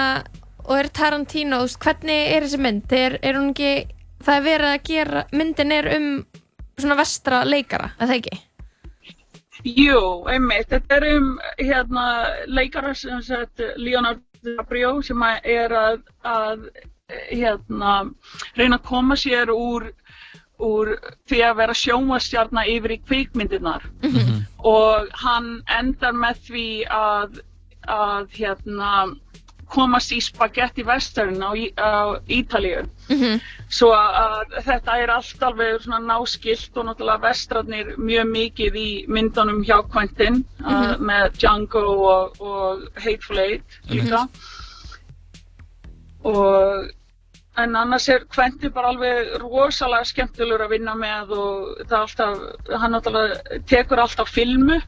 og er Tarantino, hvernig er þessi mynd? Er, er hún ekki, það er verið að gera myndin er um svona vestra leikara, er það ekki?
Jú, einmitt, þetta er um hérna leikara sem sagt Leonardo DiCaprio sem er að, að hérna reyna að koma sér úr úr því að vera sjónvastjarna yfir í kvikmyndirnar. Og hann endar með því að, að hérna komast í spagetti western á, Í- á Ítalíu. Svo að þetta er allt alveg svona náskilt og náttúrulega vestrarnir mjög mikið í myndunum hjá Quentin uh,
Mhm.
með Django og, og Hateful Eight líka. Og en annars er Quentin bara alveg rosalega skemmtilegur að vinna með og það er alltaf, hann náttúrulega tekur alltaf filmu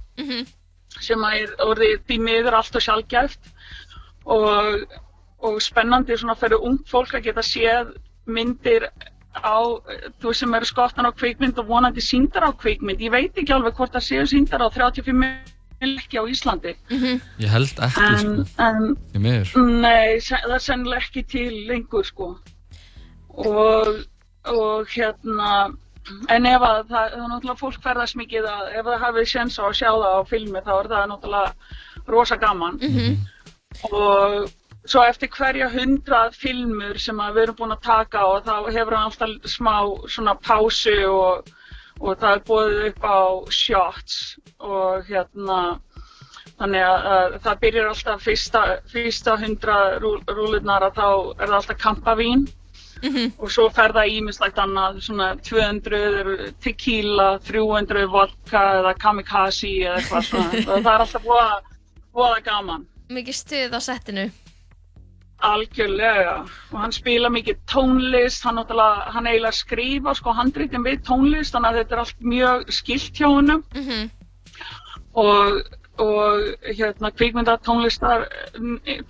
sem að er orðið því miður alltaf sjálfgæft og, og spennandi svona fyrir ung fólk að geta séð myndir á, þú sem eru skottan á kvikmynd og vonandi síndar á kvikmynd. Ég veit ekki alveg hvort það séu síndar á 35 milki á Íslandi.
Ég held ekki
En,
sko.
en Nei, se- það er sennilega ekki til lengur sko og, og hérna en ef að það, það er náttúrulega fólk ferðast mikið að ef það hafið séns á að sjá það á filmi þá er það náttúrulega rosa gaman. Og svo eftir hverja hundrað filmur sem við erum búin að taka og þá hefur hann alltaf smá svona pásu og, og það er búið upp á shots og hérna Þannig að, að það byrjar alltaf fyrsta, fyrsta hundra rú, rúlurnar að þá er það alltaf kampavín og svo fer það ímislegt annað, svona 200 eru tequila, 300 vodka eða kamikaze eða eitthvað svona. <laughs> það er alltaf voða, voða gaman.
Mikið stuð á settinu.
Algjörlega. Og hann spila mikið tónlist, hann, hann eiginlega skrifa sko handritin við tónlist, þannig að þetta er allt mjög skilt hjá honum og, og hérna kvikmynda tónlistar,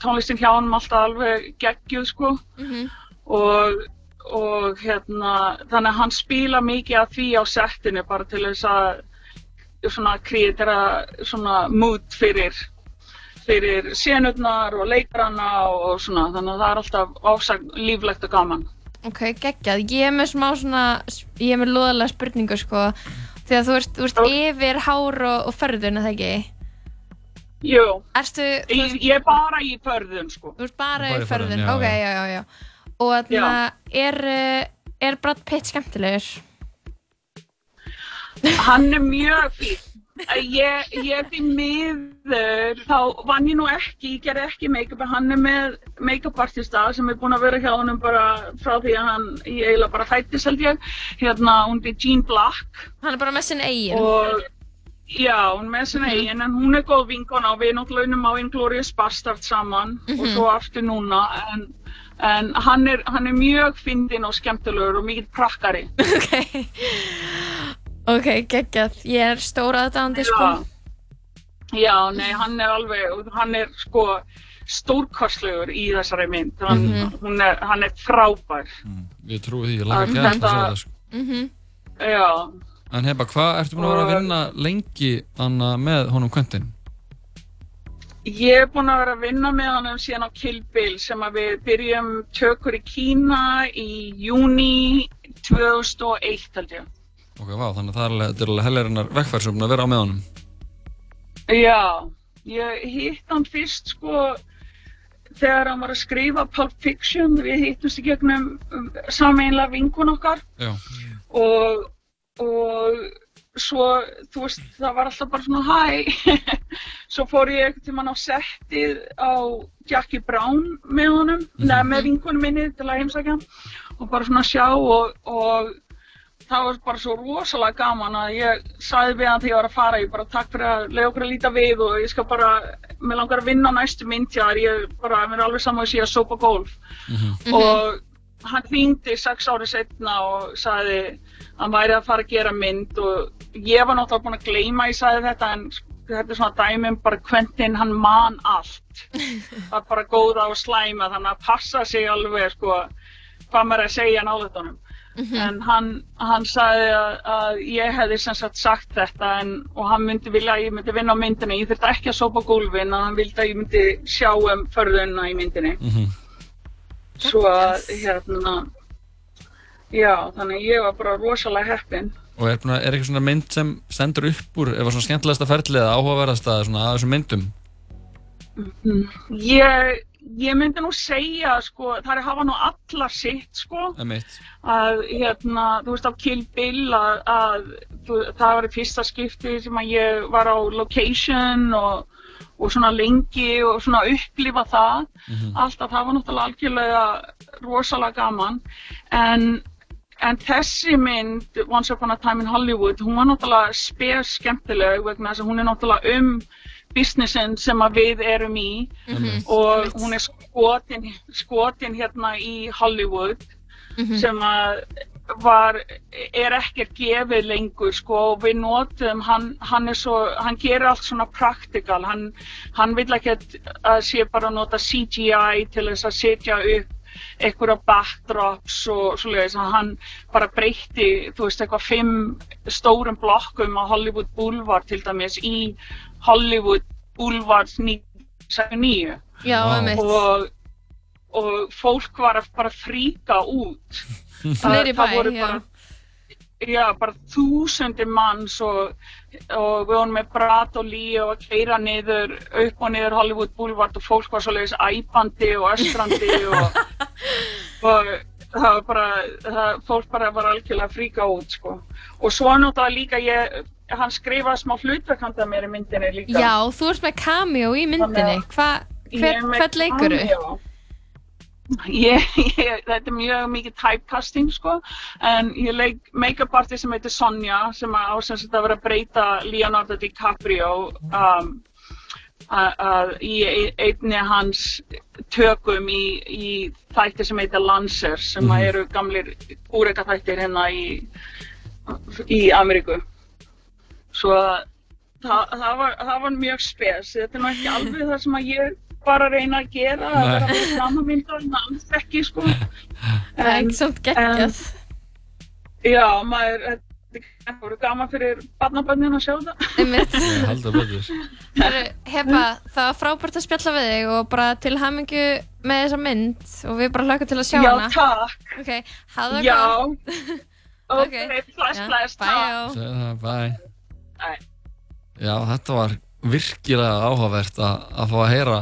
tónlistin hjá honum alltaf alveg geggjuð sko og, og hérna þannig að hann spila mikið af því á settinu bara til þess að svona kreitera svona mood fyrir fyrir senurnar og leikarana og svona. Þannig að það er alltaf ásag líflegt og gaman.
Ok, geggjað. Ég er með smá svona, ég er með loðalega spurningu sko, þegar þú ert, þú ert yfir hár og, og förðun, er það ekki?
Jú,
Erstu,
ég, ég er bara í förðun sko.
Þú ert bara
Bara
í
í
förðun,
förðun, já,
ok,
já.
já, já, Og þarna, er, uh, er Brad Pitt skemmtilegur?
Hann er mjög fín. Ég, ég því miður, þá vann ég nú ekki, ég ger ekki make-up, en hann er með make-up artista sem er búinn að vera hjá honum bara frá því að hann, ég eiginlega bara fættist held ég, hérna, hún er Jean Black.
Hann er bara með sinn eigin.
Og, já, hún er með sinn eigin, en hún er góð vinkona og við náttúrulega unnum á Inglourious Bastard saman og
Mhm.
svo aftur núna, en, en hann, er, hann er mjög fyndinn og skemmtilegur og mikið prakkari. <laughs>
Ok, geggjað. Ég er stóra aðdáðandi, sko.
Já, nei, hann er alveg, hann er sko stórkostlegur í þessari mynd. Hann,
Mhm.
hún er, hann er frábær.
Ég trúi því, ég laga
Að
ekki að
þetta-
sjá það sko
Mhm.
Já,
En hefba, hvað ertu búin að vera að vinna lengi anna, með honum Quentin?
Ég er búin að vera að vinna með honum síðan á Kill Bill sem að við byrjum tökur í Kína í júni 2001 held ég.
Ok, vá, þannig að það er alveg, helgarinnar vekkfærsum að vera á með honum.
Já, ég hitt hann fyrst sko þegar hann var að skrifa Pulp Fiction, við hittumst í gegnum sameinlega vinkun okkar
Já.
og, og svo, þú veist, það var alltaf bara svona hæ, <laughs> svo fór ég einhvern tímann á settið á Jackie Brown með honum, neða með vinkunum minni til að heimsækja og bara svona sjá og, og það var bara svo rosalega gaman að ég sagði við hann þegar ég var að fara, ég bara takk fyrir að leiða okkur að líta við og ég skal bara, mér langar að vinna næstu mynd hjá þér, ég bara, mér er alveg saman að sé að sópa golf og hann hringdi sex árið setna og sagði að hann væri að fara að gera mynd og ég var náttúrulega búin að gleyma ég sagði þetta en þetta er svona dæmum bara Quentin hann man allt. <laughs> Það er bara góða og slæma þannig að passa sig alveg sko hvað maður er að segja náðutunum en hann, hann sagði að, að ég hefði sem sagt sagt þetta en, og hann myndi vilja að ég myndi vinna á myndinni. Ég þurfti ekki að sópa gólfin að hann vildi að ég myndi sjá um förðunna í myndinni. Svo að hérna já, þannig ég var bara rosalega heppin.
Og er, er eitthvað svona mynd sem stendur upp úr, það svona skemmtilegasta ferlið eða áhugaverðasta svona að þessum myndum?
ég, ég myndi nú segja sko, það er að hafa nú alla sitt sko.
Emitt.
að hérna, þú veist á Kill Bill að, að það var í fyrsta skipti sem að ég var á location og, og svona lengi og svona upplifa það. Alltaf það var náttúrulega algjörlega rosalega gaman. En, en þessi mynd Once Upon a Time in Hollywood hún var náttúrulega spes skemmtileg vegna þess að hún er náttúrulega um businessin sem að við erum í.
Mhm.
og hún er skotin, skotin hérna í Hollywood sem að var, er ekkert gefið lengur sko. Og við notum, hann, hann er svo, hann gerir allt svona praktikal, hann, hann vil ekki að sé bara nota CGI til þess að setja upp einhverja backdrops og svoleiðis að hann bara breytti, þú veist, eitthvað fimm stórum blokkum á Hollywood Boulevard til dæmis í Hollywood Boulevard 1979
Já, einmitt.
og, og fólk var að bara fríka út
í
það voru
já.
bara já, bara þúsundir manns og, og við vorum með Brad og Lee og að keira niður upp og niður Hollywood Boulevard og fólk var svoleiðis æpandi og öskrandi <laughs> og, og það var bara það, fólk bara var algjörlega fríka út sko. og svo náttúrulega líka ég hann skrifaði smá hlutverk handa mér í myndinni líka
Já, þú ert með cameo í myndinni. Hva,
Ég
hver,
með
hvern leikur
cameo. Ég, ég, þetta er mjög mikið typecasting sko, en ég leik make-up artist sem heitir Sonja sem á sem sagt að vera að breyta Leonardo DiCaprio um, í ein- einni hans tökum í, í þætti sem heitir Lancers sem
Mhm.
eru gamlir úreka þættir hérna í, í Ameríku. Svo að það, það, var, það var mjög spes, þetta er nú ekki alveg það sem að ég var að reyna að gera, að vera með framamyndar en alls ekki sko.
Það er ekki samt geggjað.
Já, maður, þetta voru gaman fyrir barnabönnin að sjá það.
Það var frábært að spjalla við þig og bara til hamingju með þessa mynd og við bara hlökkum til að sjá
Já,
hana.
takk.
Ok, hafa það
Já.
gott. <laughs>
Ok, bless,
Já,
bless,
bye, já.
takk.
Bye.
Bye.
Já, þetta var virkilega áhugavert að, að fá að heyra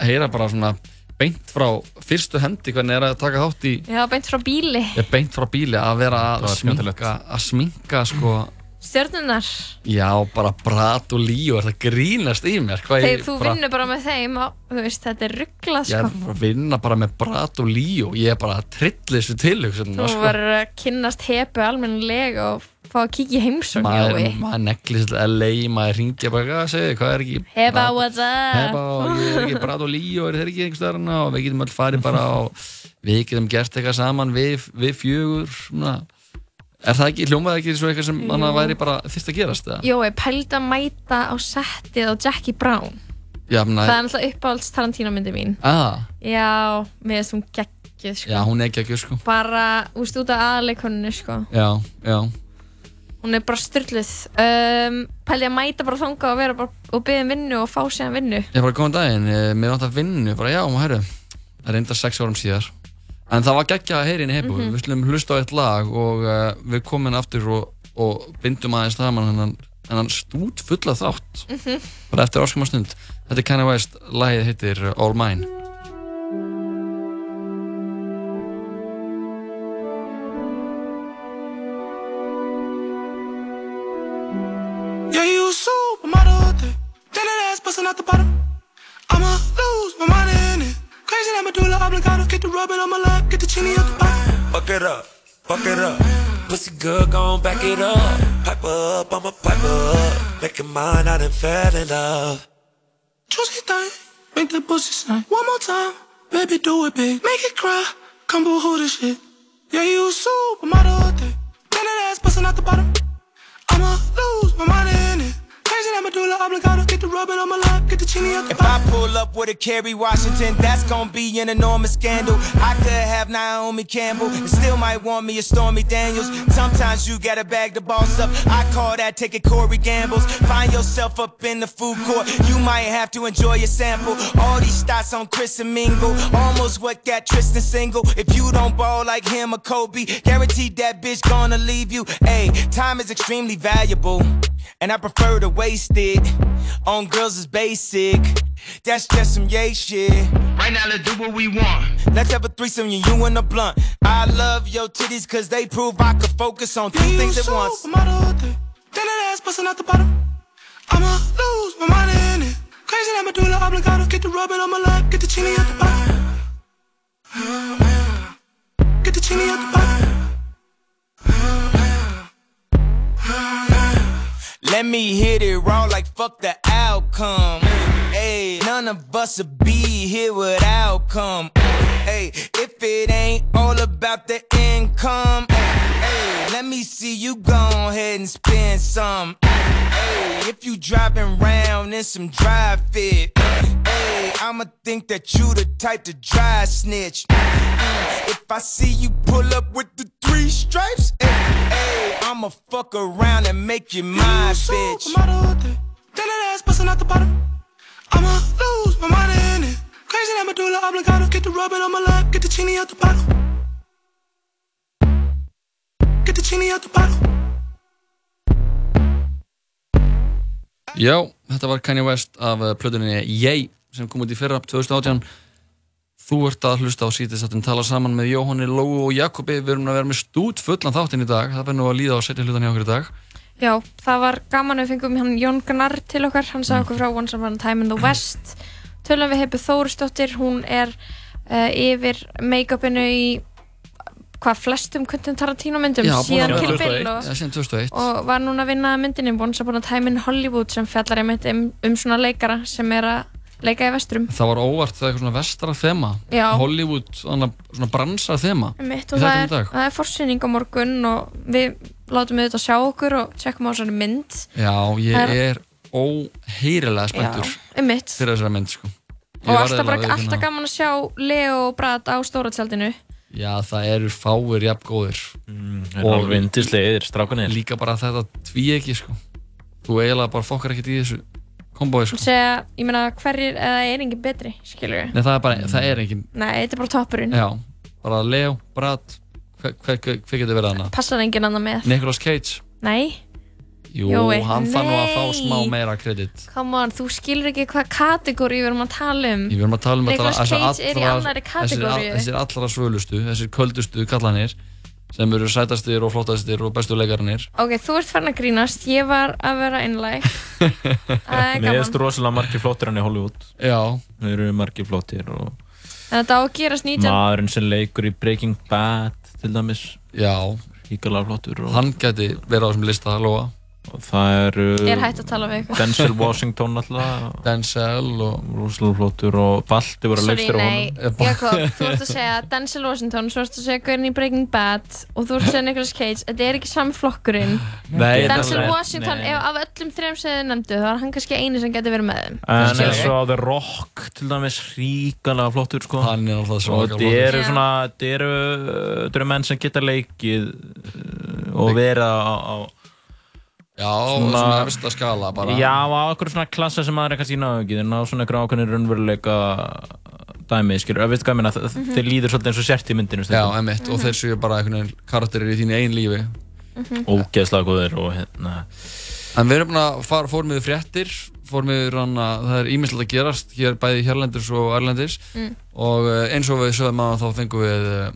heyra bara svona beint frá fyrstu hendi hvernig er að taka þátt í
Já, beint frá bíli.
beint frá bíli að vera að sminka, að sminka sko,
Stjörnunar.
já, bara Brat og er það grínast í mér hvað
Þegar
ég
þú
bara,
vinnur bara með þeim og þú veist, þetta er rugglað
ég
sko.
er bara að vinna bara með Brat og Líó ég er bara að trilla þessu tilhugsun
Þú
sko.
verður að kynnast hepu almennilega og fá að kíkja í heimsókn
maður,
Jói.
maður neglis til LA maður ringi bara, hvað segir, hvað er ekki
Hepa,
Brat-
what's up?
Hepa, og ég er ekki Brat og Líó er þeir ekki einhvers staðar hana og við getum öll farið bara og við getum gert eitthvað saman við, við fjögur svona. Er það ekki, hljómaði ekki svo eitthvað sem hann væri bara fyrst að gerast eða?
Jói, pældi að mæta á settið á Jackie Brown.
Já, mena,
Það er alltaf uppáhalds Tarantino myndi mín.
ah,
Já, með þessum geggjuð sko.
já, hún er ekki sko
Bara, úst, út af aðleikoninu sko.
já, já
hún er bara styrluð um, pæli að mæta bara þangað og vera bara og byggja um vinnu og fá síðan vinnu
Ég bara góðan daginn, eh, mér vant að vinnu, bara já, maður það er reynda sex árum síðar. En það var geggjað að heyri inn í heipu,
Mhm.
við slum hlusta á eitt lag og uh, við komum aftur og, og bindum aðeins saman hennan, hennan stút fulla þátt,
Mhm.
bara eftir áskama stund. Þetta er Kanye West, lagið heitir All Mine.
Yeah, you a supermodel thing. Then that ass busting out the bottom. It. Crazy that medulla oblongata. Get the rubbing on my lap, get the chinny up the bottom.
Fuck it up, fuck it up. Pussy good, gon' back it up. Pipe up, I'ma pipe up. Make it mine, I done fell in love.
Juicy thing, make that pussy sing. One more time, baby, do it big. Make it cry, come boo hoo this shit. Yeah, you a supermodel thing. Then that ass busting out the bottom. I'ma lose my mind in it. Crazy that medulla oblongata. Get the rubbing on my lap, get the chinny up the
If I pull up with a Kerry Washington, that's gonna be an enormous scandal. I could have Naomi Campbell and still might want me a Stormy Daniels. Sometimes you gotta bag the boss up. I call that taking Corey Gambles. Find yourself up in the food court. You might have to enjoy your sample. All these stats on Chris and Mingle. Almost what got Tristan single. If you don't ball like him or Kobe, guaranteed that bitch gonna leave you. Hey, time is extremely valuable. And I prefer to waste it on girls is basic. That's just some yay shit. Right now, let's do what we want. Let's have a threesome, you, you and a blunt. I love your titties cause they prove I could focus on two
Yeah,
things at once.
supermodel thing. Then that ass busting out the bottom. I'ma lose my mind in it. Crazy that medulla oblongata. Get the rubbing on my lap, get the chinny up the bottom. Get the chinny up the bottom.
Let me hit it raw like fuck the outcome. Hey, none of us would be here without come. Hey, if it ain't all about the income. Let me see you go ahead and spend some. Hey, if you driving round in some dry fit. Hey, I'ma think that you the type to dry snitch. Mm, If I see you pull up with the three stripes, hey, hey, I'ma fuck around and make you my bitch.
Supermodel thing. Then that ass busting out the bottom. I'ma lose my mind in it. Crazy that medulla oblongata. Get the rubbing on my lap, get the chinny out the bottom. Chinny out the bottom.
Já, þetta var Kanye West af uh, plötuninni Yay sem kom út í fyrra 2018 Þú ert að hlusta á sítistáttin tala saman með Jóhanni, Lóu og Jakobi. Við erum að vera með stút fullan þáttinn í dag. Það verður nú að líða á setja hlutan hjá okkur í dag.
Já, það var gaman við fengum hann Jón Gunnar til okkar, hann sagði okkur frá Once Upon a Time in the West. Tölum við heipu Þórisdóttir, hún er uh, yfir make-upinu í hvað flestum Quentin Tarantino myndum
Já,
síðan Kill Bill og,
2001
og var núna að vinna myndinni Once Upon a Time in Hollywood sem fjallar einmitt um, um svona leikara sem er að leika í vesturum
Það var óvart það er eitthvað svona vestra þema.
Já.
Hollywood, svona, svona bransar þema.
Einmitt,
í
og það er, það er forsýning á morgun og við látum við þetta sjá okkur og tjekkum á þessari mynd.
Já, ég
er-
óheyrilega spenntur fyrir þessari mynd sko.
Og alltaf, alltaf
viðurkenna-
gaman að sjá Leo og Brad á stóra tjaldinu
Já, það eru fáir jafn góðir
Mm, þeir eru alveg yndislegir, strákanir.
Líka bara þetta tví ekki sko. Þú eiginlega bara fokkar ekkert í þessu kombói sko.
segja, ég meina hverjir eða er engin betri, skilur við
Nei, það er bara, það er engin
Nei, þetta er bara toppurinn
Já, bara Leo, Brad Hver, hver, hver, hver getur verið hana?
Passar engin annar með
Nicolas Cage
Nei,
Jú,
Jói,
hann fann nú að fá smá meira kredit
come on, þú skilur ekki hvað kategóri við erum að tala um
Ég verðum að tala um
Nicolas Cage er í annarri
þessir,
kategóríu.
þessir allra svölustu, þessir köldustu kallanir sem eru sætastir og flottastir og bestu leikarnir
Ok, þú ert farin að grínast, ég var að vera einlæg <laughs> Það er gaman
finnst rosalega margir flottir hann í Hollywood.
Já.
Þeir eru margir flottir og
En þetta á að gerast 19
maðurinn sem leikur í Breaking Bad til dæmis.
Já.
Híkalega flottur. Og,
Hann geti verið á þessum lista að lofa
það eru...
Er ykkur.
Denzel Washington alltaf.
Denzel og...
Rosalega flottur og Balti voru að leikstjóra
nei,
honum.
Jakob, þú ert að segja Denzel Washington, svo ert að segja Gurren í Breaking Bad og þú ert að segja Nicolas Cage, þetta er ekki sami flokkurinn
Nei,
Denzel
nei,
Washington,
nei.
ef af öllum þrejum sem þið nefndu, þá er hann kannski eini sem getur verið með þeim
En eins og The Rock til dæmis ríkalega flottur sko
Hann er alltaf
Og
svakalega
þetta eru svona Þetta eru, þetta eru menn sem geta leikið uh, og vera á, á
Já, svona efsta skala bara.
Já, á okkur svona klassa sem maður er kannski náðu ekki, en á svona einhver ákveðin raunveruleika dæmi, skilur, að veit hvað ég meina, mm
Mhm.
þeir líður svolítið eins og sért í myndinu
Já, emitt, og þeir séu bara einhvern veginn karakterir í þínu einn lífi.
Ógeðslega góðir og hérna
En við erum búin að fara, fórum við fréttir, fórum við ranna, það er ímislegt að gerast hér bæði hérlendis og erlendis
Mm.
og eh, eins og við sögum að þá fengum við eh,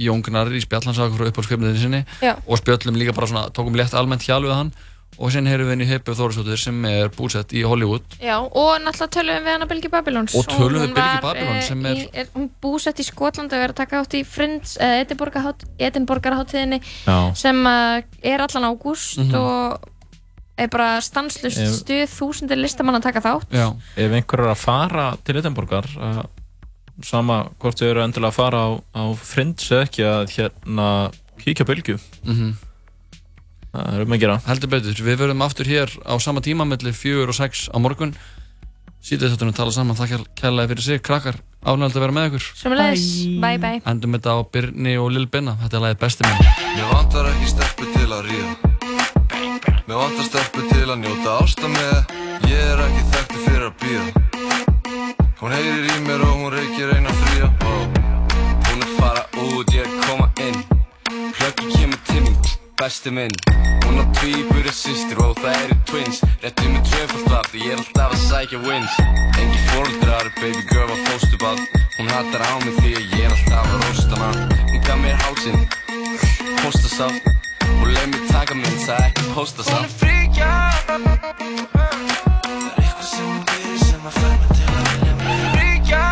Jón Gnarr í spjall, hann sagði okkur frá uppáhaldskveipniðinu sinni
Já.
og spjöllum líka bara svona, tókum létt almennt hjál við hann og sen heyrum við henni Heipi Þórisdóttir sem er búsett í Hollywood
Já, og náttúrulega tölum við hana Bilgi Babylons
Og tölum við
hún
Bylgju
var,
Babylon
eh,
sem er-
í, er Hún búsett í Skotlandi og er að taka átt í Friends, eða Edinborgarháttíðinni
Já.
sem uh, er allan ágúst
Mhm.
og er bara stanslust
Ef-
stuð þúsundir listamann að taka þátt
Já.
Ef einhver er að fara til Edinborgar, uh, sama hvort þau eru endilega að fara á, á Friends eða ekki, að hérna kíkja bylgju.
Mhm.
Það er um að gera.
Heldur betur, við verðum aftur hér á sama tíma mellir fjögur og sex á morgun. Sýtið þáttunum tala saman, þakkar kærlega fyrir sig. Krakkar, ánægilegt að vera með ykkur.
Sömulegis, bye. Bye
Endum þetta á Birni og Lil Binna Þetta er lagið besti minn.
Mér vantar ekki stelpu til að ríða. Mér vantar stelpu til að njóta ásta með. Ég er ekki þekktu fyrir að býða Hún heyrir í mér og hún reykir eina fría.
Hún er fara út, ég er koma inn. Mín, besti minn Hún á tvíburi systir og það eru twins. Réttu með tvöfald af því ég er alltaf að sækja wins. Engi fóreldrar, baby girl var fóstuball Hún hattar á mig því að ég er alltaf að rosta hana. Hún gaf mér hálsinn, postasátt Og leið mér taka minn, það ekki postasátt Hún er fríkja. Það er eitthvað sem hún gerir sem að fær mig til að vilja mig Fríkja.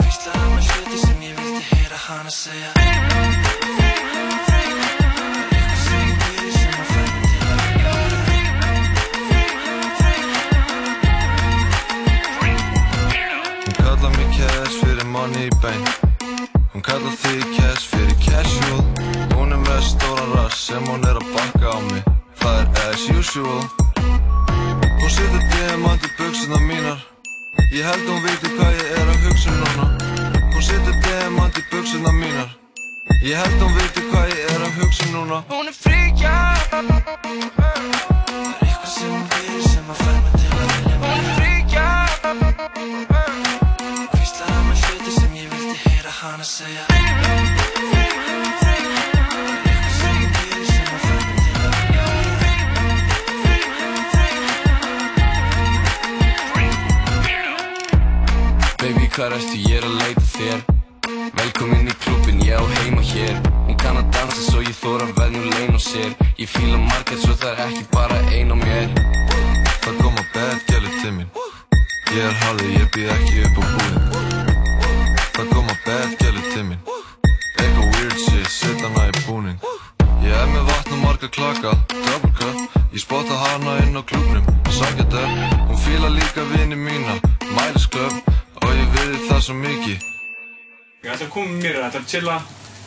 Hvíslaði með hluti sem ég vildi heyra hana segja
bein Hún kallar þig cash fyrir casual. Hún er með stóran rass sem hún er að bakka á mig. Það er as usual. Hún setur diamant í buksuna mínar. Ég held hún viti hvað ég er að hugsa núna. Hún setur diamant í buksuna mínar. Ég held hún viti hvað ég er að hugsa núna.
Hún er fríkja. Það er eitthvað sem hún gerir sem að fær mig hana segja Baby, hvað ertu, ég er að leita þér. Velkomin í klubin, ég á heima hér. Hún kann að dansa svo ég þóra veðnum lein og sér. Ég fíla margætt svo það er ekki bara ein á mér.
Það koma bad gæli til mín. Ég er harður, ég býð ekki upp á koma bad gæli til mín Eitthvað weird shit, set hana í búnin Ég er með vatn og marga klaka Double cup, ég spotta hana inn á klubnum Sangjað upp, hún fíla líka vini mína. Club, og ég við það svo mikið.
Ég ætla að koma mér, ég ætla að chilla.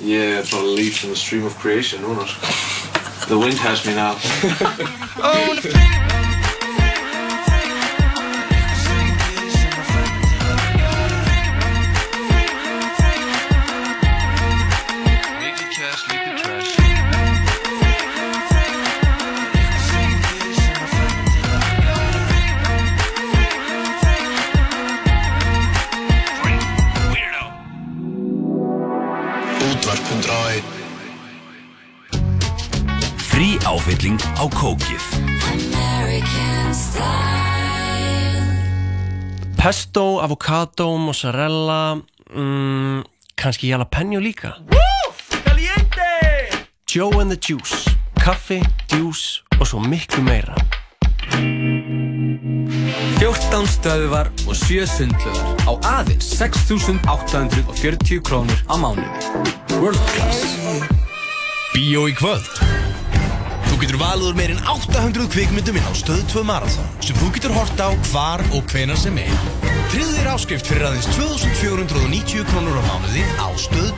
Ég er bara leaf in the stream of creation núna sko. The wind has me now <laughs>
áfylling á kókið.
Pesto, avocado, mozzarella mm, kannski jalapeno líka. Joe and the Juice kaffi, djús og svo miklu meira.
14 stöðvar og 7 sundlugar á aðeins 6.840 krónur á mánuði. World Class.
Bíó í kvöld getur valið úr meirinn 800 kvikmyndum inn á Stöð 2 Marathon sem þú getur hort á hvar og hvenar sem er. Tryggðu þér áskrift fyrir aðeins 2490 krónur á mánuði á stöð